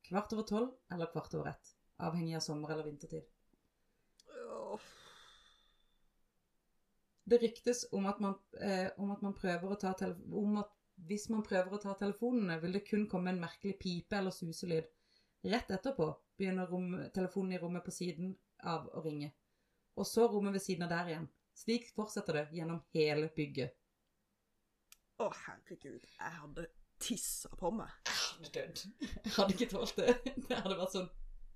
Kvart over tolv eller kvart over ett. Avhengig av sommer- eller vintertid. Det ryktes om at man, eh, om at man prøver å ta om at hvis man prøver å ta telefonene, vil det kun komme en merkelig pipe eller suselyd. Rett etterpå begynner rom, telefonen i rommet på siden av å ringe. Og så rommet ved siden av der igjen. Slik fortsetter det gjennom hele bygget. Å, herregud, jeg hadde tissa på meg. hadde dødd. Jeg hadde ikke tålt det. Det hadde vært sånn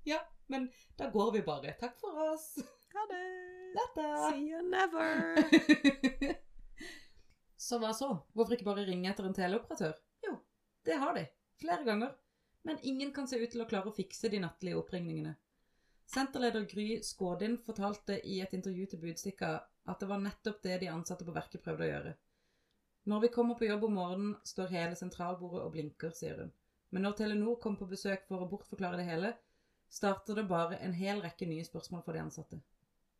Ja, men da går vi bare. Takk for oss. Ha det! Dette. See you never! så hva så? Hvorfor ikke bare ringe etter en teleoperatør? Jo, det har de. Flere ganger. Men ingen kan se ut til å klare å fikse de nattlige oppringningene. Senterleder Gry Skådin fortalte i et intervju til Budstikka at det var nettopp det de ansatte på verket prøvde å gjøre. Når vi kommer på jobb om morgenen, står hele sentralbordet og blinker, sier hun. Men når Telenor kom på besøk for å bortforklare det hele, starter det bare en hel rekke nye spørsmål for de ansatte.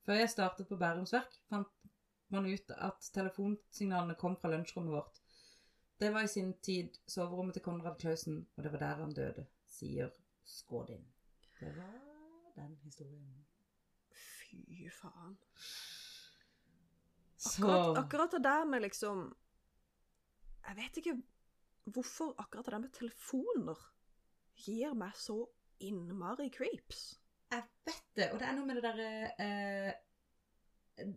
Før jeg startet på Bærums Verk, fant man ut at telefonsignalene kom fra lunsjrommet vårt. Det var i sin tid soverommet til Konrad Klausen, og det var der han døde, sier Skådin. Det var den historien. Fy faen. Akkurat, akkurat det der med liksom Jeg vet ikke hvorfor akkurat det der med telefoner gir meg så innmari creeps. Jeg vet det, og det er noe med det derre eh,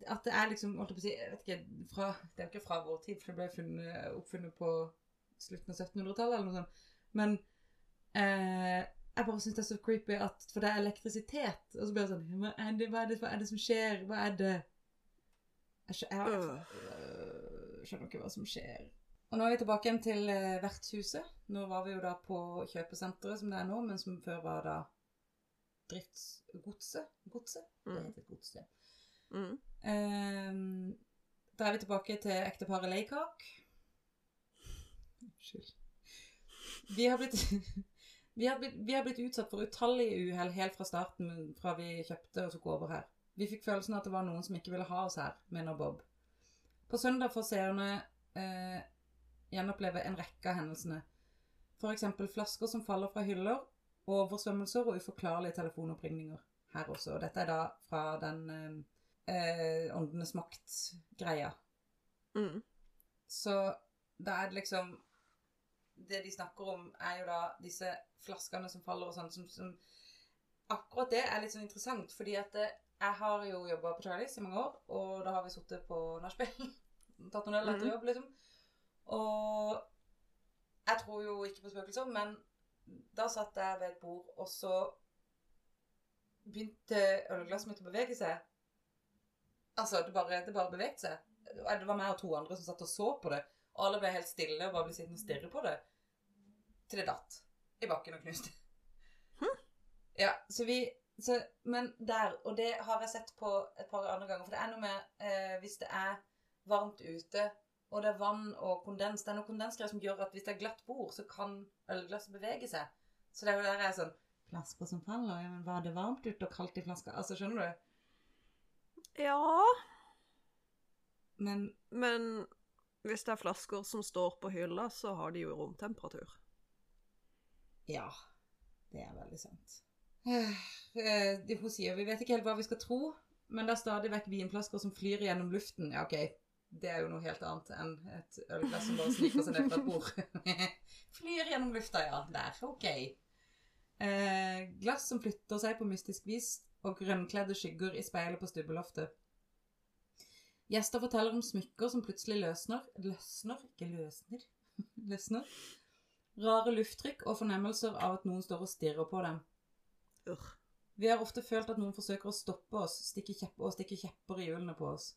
At det er liksom holdt jeg på å si, jeg vet ikke, fra, Det er jo ikke fra vår tid, for det ble funnet, oppfunnet på slutten av 1700-tallet eller noe sånt. Men eh, jeg bare syns det er så creepy at For det er elektrisitet. Og så blir det sånn Hva er det, hva er det, hva er det som skjer? Hva er det Jeg, skjø- jeg, Øh. øh, skjønner ikke hva som skjer. Og nå er vi tilbake igjen til eh, vertshuset. Nå var vi jo da på kjøpesenteret som det er nå, men som før var da driftsgodset. Godset? Det Mm. heter godset. Mm. Ehm, da er vi tilbake til ekteparet Laycock. Unnskyld. Vi har blitt vi har blitt, vi har blitt utsatt for utallige uhell helt fra starten, fra vi kjøpte og tok over her. Vi fikk følelsen av at det var noen som ikke ville ha oss her, mener Bob. På søndag får seerne eh, gjenoppleve en rekke av hendelsene. Eksempel flasker som faller fra hyller, oversvømmelser og uforklarlige telefonoppringninger her også. Og dette er da fra den eh, eh, Åndenes makt-greia. Mm. Så da er det liksom Det de snakker om, er jo da disse flaskene som faller og sånn, som, som Akkurat det er litt sånn interessant, fordi at det, jeg har jo jobba på Charlies i mange år, og da har vi sittet på nachspiel. Tatt noen øl etter Mhm. jobb, liksom. Og jeg tror jo ikke på spøkelser, men da satt jeg ved et bord, og så begynte ølglasset mitt å bevege seg. Altså, det bare, det bare beveget seg. Det var meg og to andre som satt og så på det. Og alle ble helt stille og bare ble sittende og stirre på det. Til det datt i bakken og knuste. Ja, så vi så, Men der, og det har jeg sett på et par andre ganger, for det er noe med eh, Hvis det er varmt ute, og det er vann og kondens Det er noe kondensgreier som gjør at hvis det er glatt bord, så kan ølglasset bevege seg. Så det er jo der jeg er sånn Flasker som faller, ja, men var det varmt ute og kaldt i flaska? Altså, skjønner du? Ja, Men men hvis det er flasker som står på hylla, så har de jo romtemperatur. Ja, det er veldig sant. Eh, eh, Hun sier vi vet ikke helt hva vi skal tro, men det er stadig vekk vinflasker som flyr gjennom luften. Ja, ok, det er jo noe helt annet enn et ølglass som bare sniker seg ned fra et bord. flyr gjennom lufta, ja. Der, ok. Eh, glass som flytter seg på mystisk vis, og grønnkledde skygger i speilet på stubbeloftet. Gjester forteller om smykker som plutselig løsner. Løsner? Ikke løsner. løsner. Rare lufttrykk og fornemmelser av at noen står og stirrer på dem. Urr. Vi har ofte følt at noen forsøker å stoppe oss stikke kjepp, og stikke kjepper i hjulene på oss.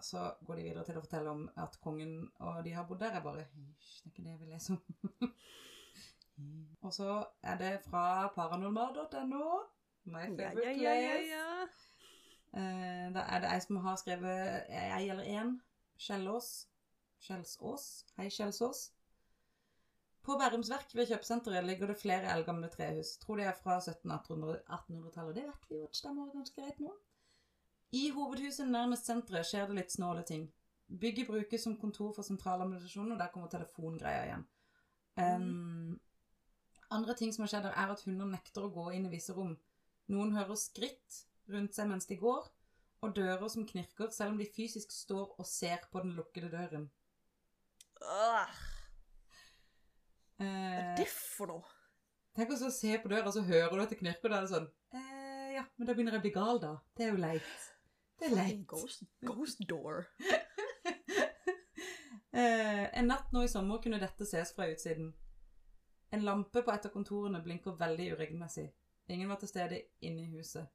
Så går de videre til å fortelle om at kongen og de har bodd der. Jeg bare Hysj, det er ikke det vi leser om. og så er det fra paranormal.no. My favorite ja, ja, ja, ja. Eh, da er det ei som har skrevet ei eller én. Skjellås. Skjelsås. Hei, Skjelsås. På Bærums Verk ved kjøpesenteret ligger det flere eldgamle trehus. Tror de er fra 1700-1800-tallet. Det vet vi jo at stemmer ganske greit nå. I hovedhuset nærmest senteret skjer det litt snåle ting. Bygget brukes som kontor for sentraladministrasjonen, og der kommer telefongreia igjen. Um, andre ting som har skjedd, er at hunder nekter å gå inn i visse rom. Noen hører skritt rundt seg mens de går, og dører som knirker, selv om de fysisk står og ser på den lukkede døren. Åh, Hva er det for noe? tenk å se på døra, så hører du at det knirker, og da er det sånn eh, Ja, men da begynner jeg å bli gal, da. Det er jo leit. Det er leit. Ghost, ghost door. Eh, en natt nå i sommer kunne dette ses fra utsiden. En lampe på et av kontorene blinker veldig uregelmessig. Ingen var til stede inne i huset.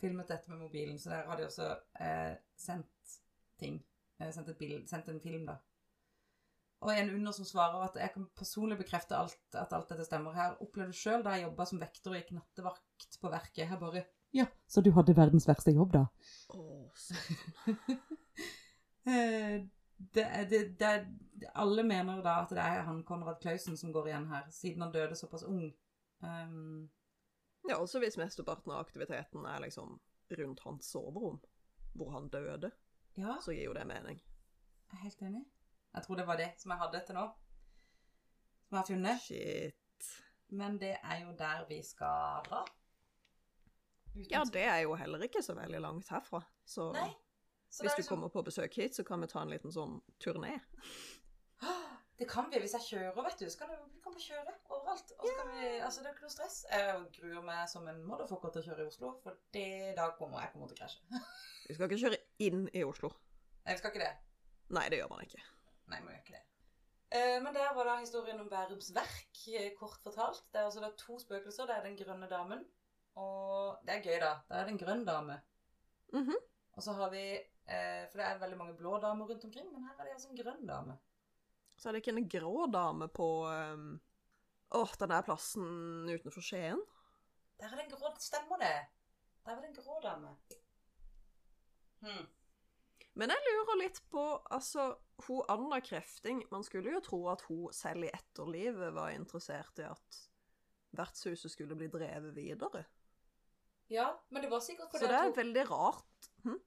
Filmet dette med mobilen, så der har de også eh, sendt ting. Eh, sendt, et bild, sendt en film, da. Og en under som svarer at jeg kan personlig bekrefte alt, at alt dette stemmer. Her opplevde sjøl da jeg jobba som vekter og gikk nattevakt på verket. Her bare Ja, så du hadde verdens verste jobb, da? Åh. Eh, det, det, det, alle mener da at det er han Konrad Klausen som går igjen her, siden han døde såpass ung. Um, Ja, også hvis mesteparten av aktiviteten er liksom rundt hans soverom, hvor han døde, ja, så gir jo det mening. jeg er helt enig. Jeg tror det var det som jeg hadde til nå. Som jeg har funnet. Shit. Men det er jo der vi skal dra. Uten Ja, det er jo heller ikke så veldig langt herfra, så Så hvis du liksom- kommer på besøk hit, så kan vi ta en liten sånn turné. Det kan vi hvis jeg kjører, vet du. Så kan vi, vi kan bare kjøre overalt. Og så kan vi, altså Det er ikke noe stress. Jeg gruer meg som en motherfucker til å kjøre i Oslo, for det da kommer jeg kommer til å krasje. Vi skal ikke kjøre inn i Oslo. Nei, vi skal ikke det. Nei, det gjør man ikke. Nei, vi gjør ikke det. Eh, men der var da historien om Bærums verk, eh, kort fortalt. Det er altså da to spøkelser. Det er Den grønne damen. Og det er gøy, da. Da er det en grønn dame. Mhm. Og så har vi eh, For det er veldig mange blå damer rundt omkring, men her er det altså en grønn dame. Så er det ikke en grå dame på um... Åh, den der plassen utenfor Skien? Der er det en grå Stemmer det? Der er det en grå dame. Hmm. Men jeg lurer litt på, altså, hun Anna Krefting, man skulle jo tro at hun selv i etterlivet var interessert i at vertshuset skulle bli drevet videre. Ja, men det var sikkert Så det er hun veldig rart. Hm?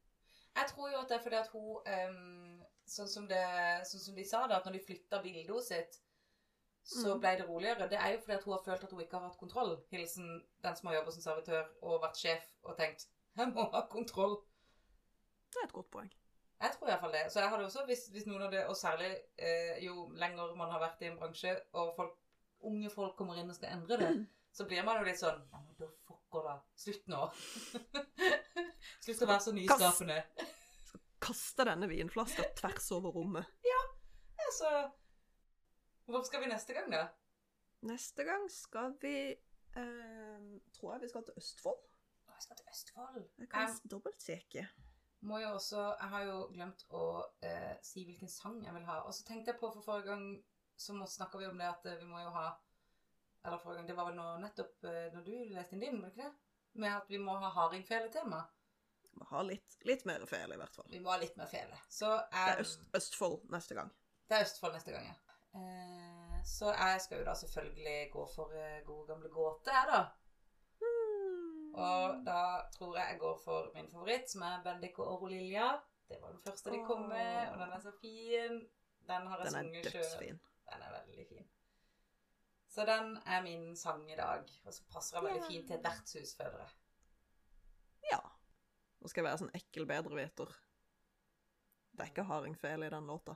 Jeg tror jo at det er fordi at hun um, sånn, som det, sånn som de sa da, at når de flytta bildet sitt, så Mm. ble det roligere. Det er jo fordi at hun har følt at hun ikke har hatt kontroll. Hilsen den som har jobbet som servitør og vært sjef og tenkt 'Jeg må ha kontroll'. Det er et godt poeng. Jeg tror iallfall det. Så jeg hadde også, hvis, hvis noen av det, og særlig eh, jo lenger man har vært i en bransje, og folk, unge folk kommer inn og skal endre det, så blir man jo litt sånn Ja, men da fucker da. Slutt nå. Slutt å være så nyskapende. Kaste denne vinflaska tvers over rommet. Ja, altså Hvor skal vi neste gang, da? Neste gang skal vi eh, Tror jeg vi skal til Østfold. Å, jeg skal til Østfold. Jeg kan Jeg dobbeltsjekke. må jo også Jeg har jo glemt å eh, si hvilken sang jeg vil ha. Og så tenkte jeg på for forrige gang så snakka vi om det at eh, vi må jo ha Eller forrige gang, det var vel nå nettopp eh, når du leste inn din, var det ikke det? Med at vi må ha hardingfele-tema. Må ha litt, litt mer fele, i hvert fall. Vi må ha litt mer fele. Så Det er Øst, Østfold neste gang. Det er Østfold neste gang, ja. Eh, så jeg skal jo da selvfølgelig gå for eh, gode gamle gåte, jeg, da. Og da tror jeg jeg går for min favoritt, som er Bendik og Orolilja. Det var den første de kom med, og den er så fin. Den har jeg er sunget sjøl. Den er veldig fin. Så den er min sang i dag. Og så passer den veldig fint til et vertshus, føler jeg. Ja. Nå skal jeg være sånn ekkel bedreviter. Det er ikke hardingfele i den låta.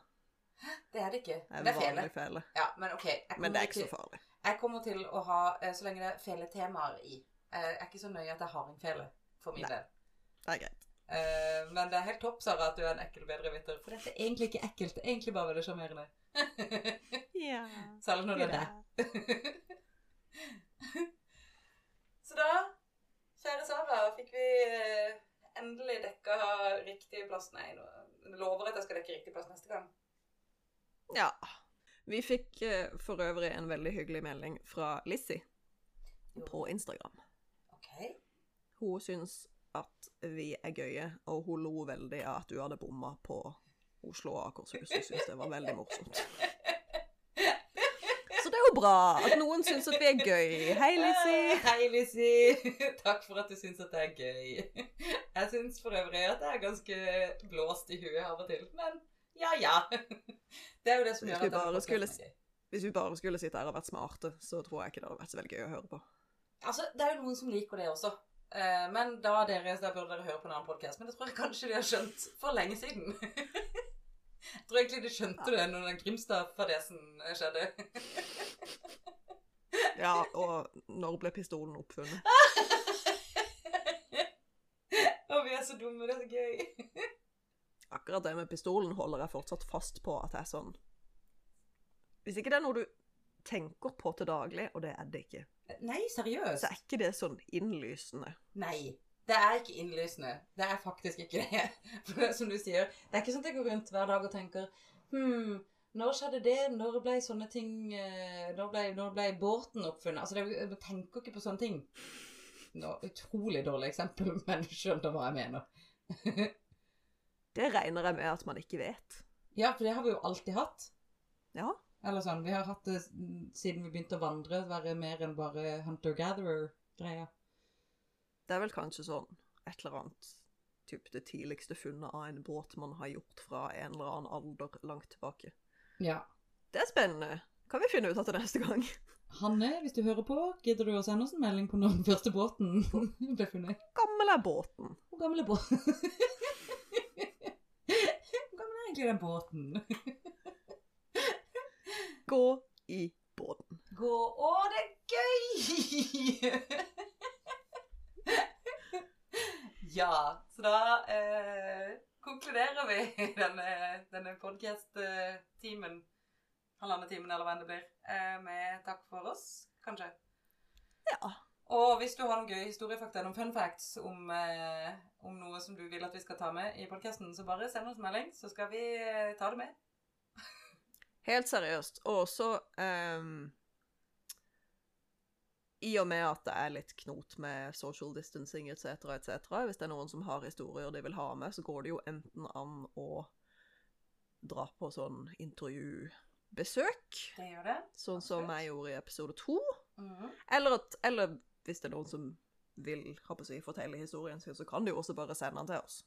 Det er det ikke. Det er fele. vanlig fele. Ja, men okay, Men det er ikke til- så farlig. Jeg kommer til å ha, eh, så lenge det er feletemaer i eh, Jeg er ikke så nøye at det er hardingfele, for min Nei. del. Det er greit. Eh, men det er helt topp, Sara, at du er en ekkel bedreviter. For dette er egentlig ikke ekkelt. Det er egentlig bare veldig sjarmerende. Ja. Særlig når det er deg. så da, kjære Sara, fikk vi eh, endelig dekka riktig plass Nei, jeg lover at jeg skal dekke riktig plass neste gang. Ja. Vi fikk eh, for øvrig en veldig hyggelig melding fra Lizzie på Instagram. Okay. Hun syns at vi er gøye, og hun lo veldig av at du hadde bomma på Oslo og Akershus. Syntes det var veldig morsomt. Så det er jo bra at noen syns at vi er gøy. Hei, Lizzie. Hei, Lizzie. Takk for at du syns at det er gøy. Jeg syns for øvrig at det er ganske blåst i huet av og til, men ja ja. Det er jo det som gjør at det skulle er gøy. Hvis vi bare skulle sitte her og vært smarte, så tror jeg ikke det hadde vært så veldig gøy å høre på. Altså, det er jo noen som liker det også. Eh, men da, dere, da burde dere høre på en annen podkast. Men det tror jeg kanskje de har skjønt for lenge siden. Jeg tror egentlig de skjønte det når den Grimstad-fadesen skjedde. Ja, og når ble pistolen oppfunnet? Og vi er så dumme, det er så gøy. Akkurat det med pistolen holder jeg fortsatt fast på at det er sånn Hvis ikke det er noe du tenker på til daglig, og det er det ikke, Nei, seriøst. så er ikke det sånn innlysende. Nei. Det er ikke innlysende. Det er faktisk ikke det. For som du sier, det er ikke sånn at jeg går rundt hver dag og tenker Hm, når skjedde det? Når ble sånne ting eh, Når ble, når ble båten oppfunnet? Altså, det, jeg tenker ikke på sånne ting. Nå, utrolig dårlig eksempel, men du skjønner hva jeg mener. Det regner jeg med at man ikke vet. Ja, for det har vi jo alltid hatt. Ja. Eller sånn, Vi har hatt det siden vi begynte å vandre, være mer enn bare hunter-gatherer-greia. Det er vel kanskje sånn et eller annet typ det tidligste funnet av en båt man har gjort fra en eller annen alder langt tilbake. Ja. Det er spennende. Kan vi finne ut av til neste gang? Hanne, hvis du hører på, gidder du å sende oss en melding på når den første båten ble funnet? Gammel er båten. Hvor gammel er båten? Hvor gammel er egentlig den båten? Gå i båten. Gå Å, det er gøy! Ja, så da eh, konkluderer vi denne, denne podcast-timen, halvannen timen eller hva enn det blir, eh, med takk for oss, kanskje. Ja. Og hvis du har noen gøye historiefakta, noen fun facts om, eh, om noe som du vil at vi skal ta med i podcasten, så bare send oss melding, så skal vi eh, ta det med. Helt seriøst. Og så ehm, I og med at det er litt knot med social distancing etc., etc., hvis det er noen som har historier de vil ha med, så går det jo enten an å dra på sånn intervjubesøk, Det gjør det. sånn som jeg gjorde i episode to. Mhm. Eller, at, eller hvis det er noen som vil ha på å si, fortelle historien sin, så kan de jo også bare sende den til oss.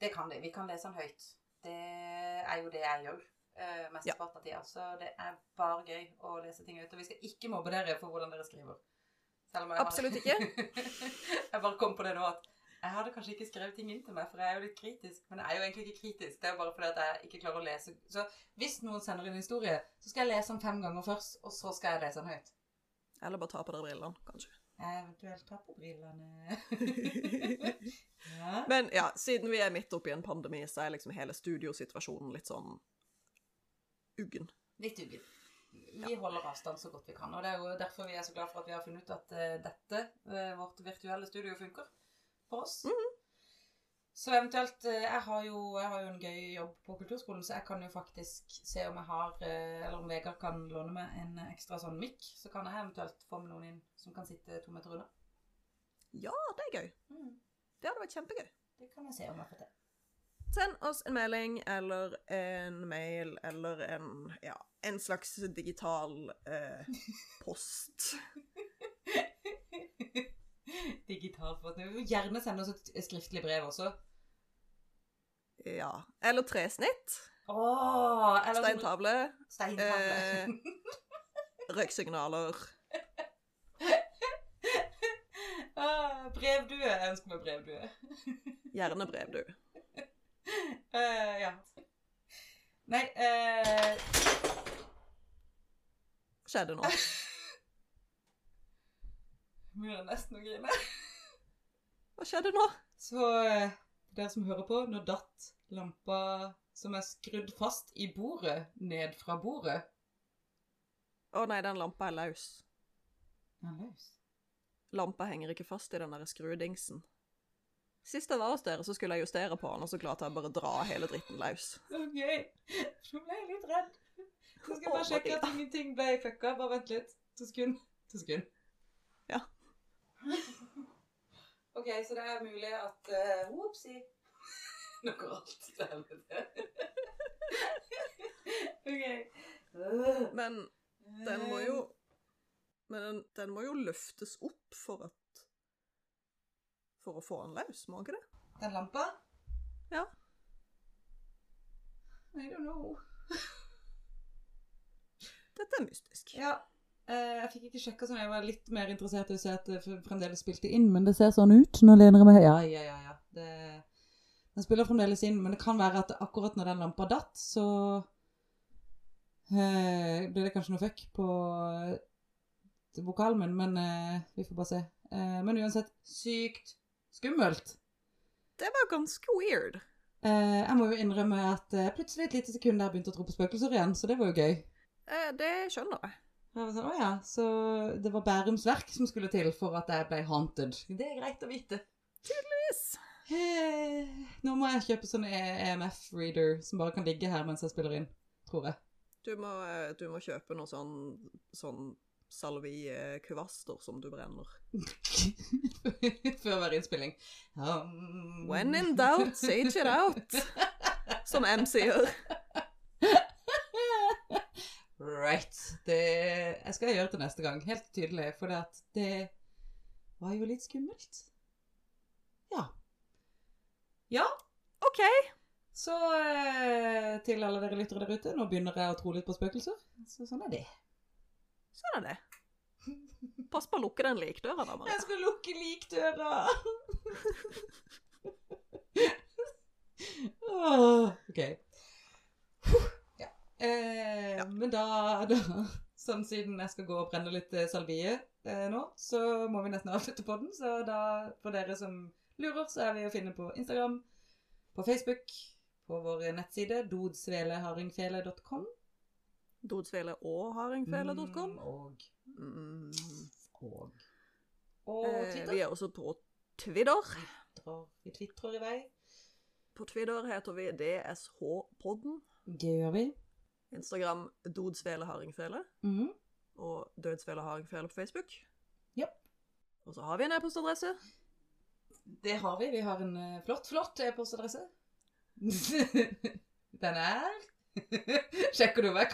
Det kan de. Vi kan lese den høyt. Det er jo det jeg gjør eh, mesteparten av tida. Så det er bare gøy å lese ting ut. Og vi skal ikke mobbe dere for hvordan dere skriver. Absolutt ikke. jeg bare kom på det nå at Jeg hadde kanskje ikke skrevet ting inn til meg, for jeg er jo litt kritisk. Men jeg er jo egentlig ikke kritisk. Det er jo bare fordi at jeg ikke klarer å lese. Så hvis noen sender en historie, så skal jeg lese den fem ganger først, og så skal jeg lese den høyt. Eller bare ta på deg brillene, kanskje. Eventuelt ta på brillene. ja. Men ja, siden vi er midt oppi en pandemi, så er liksom hele studiosituasjonen litt sånn uggen. Litt uggen. Vi holder avstand så godt vi kan. Og det er jo derfor vi er så glad for at vi har funnet ut at eh, dette, eh, vårt virtuelle studio, funker for oss. Så eventuelt eh, jeg, har jo, jeg har jo en gøy jobb på kulturskolen, så jeg kan jo faktisk se om jeg har Eller om Vegard kan låne meg en ekstra sånn mikk. Så kan jeg eventuelt få med noen inn som kan sitte to meter unna. Ja, det er gøy. Det hadde vært kjempegøy. Det kan jeg se om jeg får til. Send oss en melding eller en mail eller en ja, en slags digital eh, post. Digitalt. post gjerne sende oss et skriftlig brev også. Ja. Eller tresnitt. Oh, eller sånn- Steintavle. Steintavle. Eh, røyksignaler. ah, brevdue. Jeg ønsker meg brevdue. Gjerne brev, du. Eh, ja. Nei uh... Skjedde nå? Begynner nesten å grine. Hva skjedde nå? Så uh, dere som hører på, nå datt lampa som er skrudd fast i bordet, ned fra bordet. Å nei, den lampa er løs. Er løs? Lampa henger ikke fast i den der skrudingsen. Sist jeg var hos dere, så skulle jeg justere på han, og så klarte jeg bare å dra hele dritten løs. Så. Nå ble jeg litt redd. Så skal jeg bare sjekke at ingenting ble fucka. Bare vent litt. To sekunder. To sekunder. Ja. OK, så det er mulig at uh, Opsi. Nå går alt til helvete. OK. Men den må jo Men den, den må jo løftes opp for at For å få den løs, må ikke det? Den lampa? Ja. I don't know. Dette er mystisk. Ja. eh, jeg fikk ikke sjekka sånn. Jeg var litt mer interessert i å se at det fremdeles spilte inn, men det ser sånn ut. Nå lener jeg meg Ja, ja, ja. ja. Det, den spiller fremdeles inn, men det kan være at akkurat når den lampa datt, så eh, ble det kanskje noe fuck på eh, vokalen min, men eh, vi får bare se. Eh, men uansett, sykt skummelt. Det var ganske weird. Eh, jeg må jo innrømme at eh, plutselig et lite sekund der begynte å tro på spøkelser igjen, så det var jo gøy. Eh, det skjønner jeg. Jeg var sånn, å ja, så det var Bærums Verk som skulle til for at jeg ble haunted. Det er greit å vite. Tydeligvis. Eh, Nå må jeg kjøpe sånn EMF-reader som bare kan ligge her mens jeg spiller inn, tror jeg. Du må, eh, du må kjøpe noe sånn, sånn salvie-kvaster som du brenner. Før hver innspilling. Um, When in doubt, sage it out. Som M sier. Right. Det, jeg skal gjøre det neste gang, helt tydelig, for det var jo litt skummelt. Ja. Ja, OK. så eh, til alle dere lyttere der ute, nå begynner jeg å tro litt på spøkelser. Så sånn er det. Sånn er det. Pass på å lukke den likdøra, da, Maria. Jeg skal lukke likdøra! Åh, ok. Ja. Eh, Men da, da Sånn siden jeg skal gå og brenne litt eh, salvie eh, nå, så må vi nesten avslutte på den. Så da, for dere som lurer, så er vi å finne på Instagram, på Facebook, på vår nettside dodsvelehardingfele.com. Dodsvele og hardingfele.com. Mm, og, Mm. og, og Eh, vi er også på Twitter. Vi tvitrer i vei. På Twitter heter vi DSH-podden. Det gjør vi. Instagram Dodsvele hardingfele. Mm. Og Dødsvele hardingfele på Facebook. Ja. Og så har vi en e-postadresse. Det har vi. Vi har en eh, flott, flott e-postadresse. Den er Sjekker du hva jeg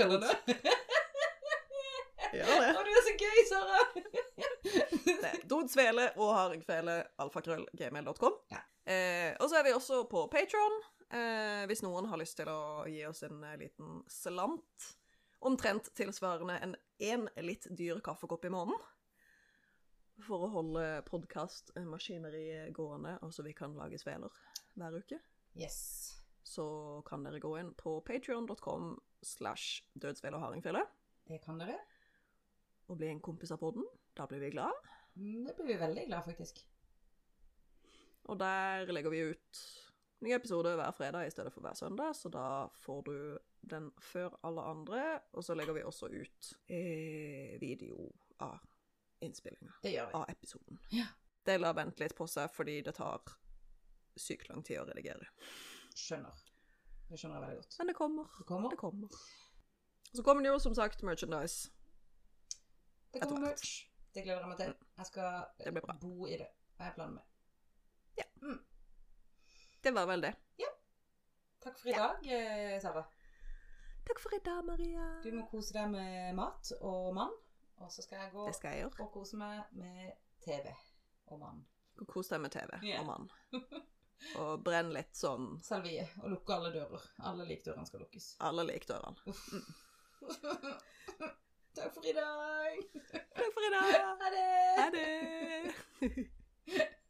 Ja, det? Å, du er så gøy, Sara! Dodsvele og hardingfele alfakrøll gmail.com. Ja. Eh, og så er vi også på Patron. Eh, hvis noen har lyst til å gi oss en eh, liten slant. Omtrent tilsvarende en én litt dyr kaffekopp i måneden. for å holde podkastmaskineriet gående, og så vi kan lage sveler hver uke, Yes. Så kan dere gå inn på patreon.com slash dødsfele og hardingfele Det kan dere. og bli en kompis av podden. Da blir vi glad. Mm, Det blir vi veldig glad faktisk. Og der legger vi ut ny episode hver fredag i stedet for hver søndag, så da får du den før alle andre. Og så legger vi også ut eh, video av innspillinga av episoden. Ja. Det lar vente litt på seg fordi det tar sykt lang tid å redigere. Skjønner. Det skjønner jeg veldig godt. Men det kommer. Det kommer. Det kommer. Så kommer det jo som sagt merchandise. Det kommer merch. Det gleder jeg meg til. Jeg skal bo i det. Jeg har planen med. Det var vel det. Takk for i dag, eh, Sara. Takk for i dag, Maria. Du må kose deg med mat og mann. Og så skal jeg gå skal jeg og kose meg med TV og mann. Kos deg med TV yeah. og mann. Og brenn litt sånn Salvie. Og lukke alle dører. Alle likdørene skal lukkes. alle likdørene. Takk for i dag. Takk for i dag. Ha det. Ha det.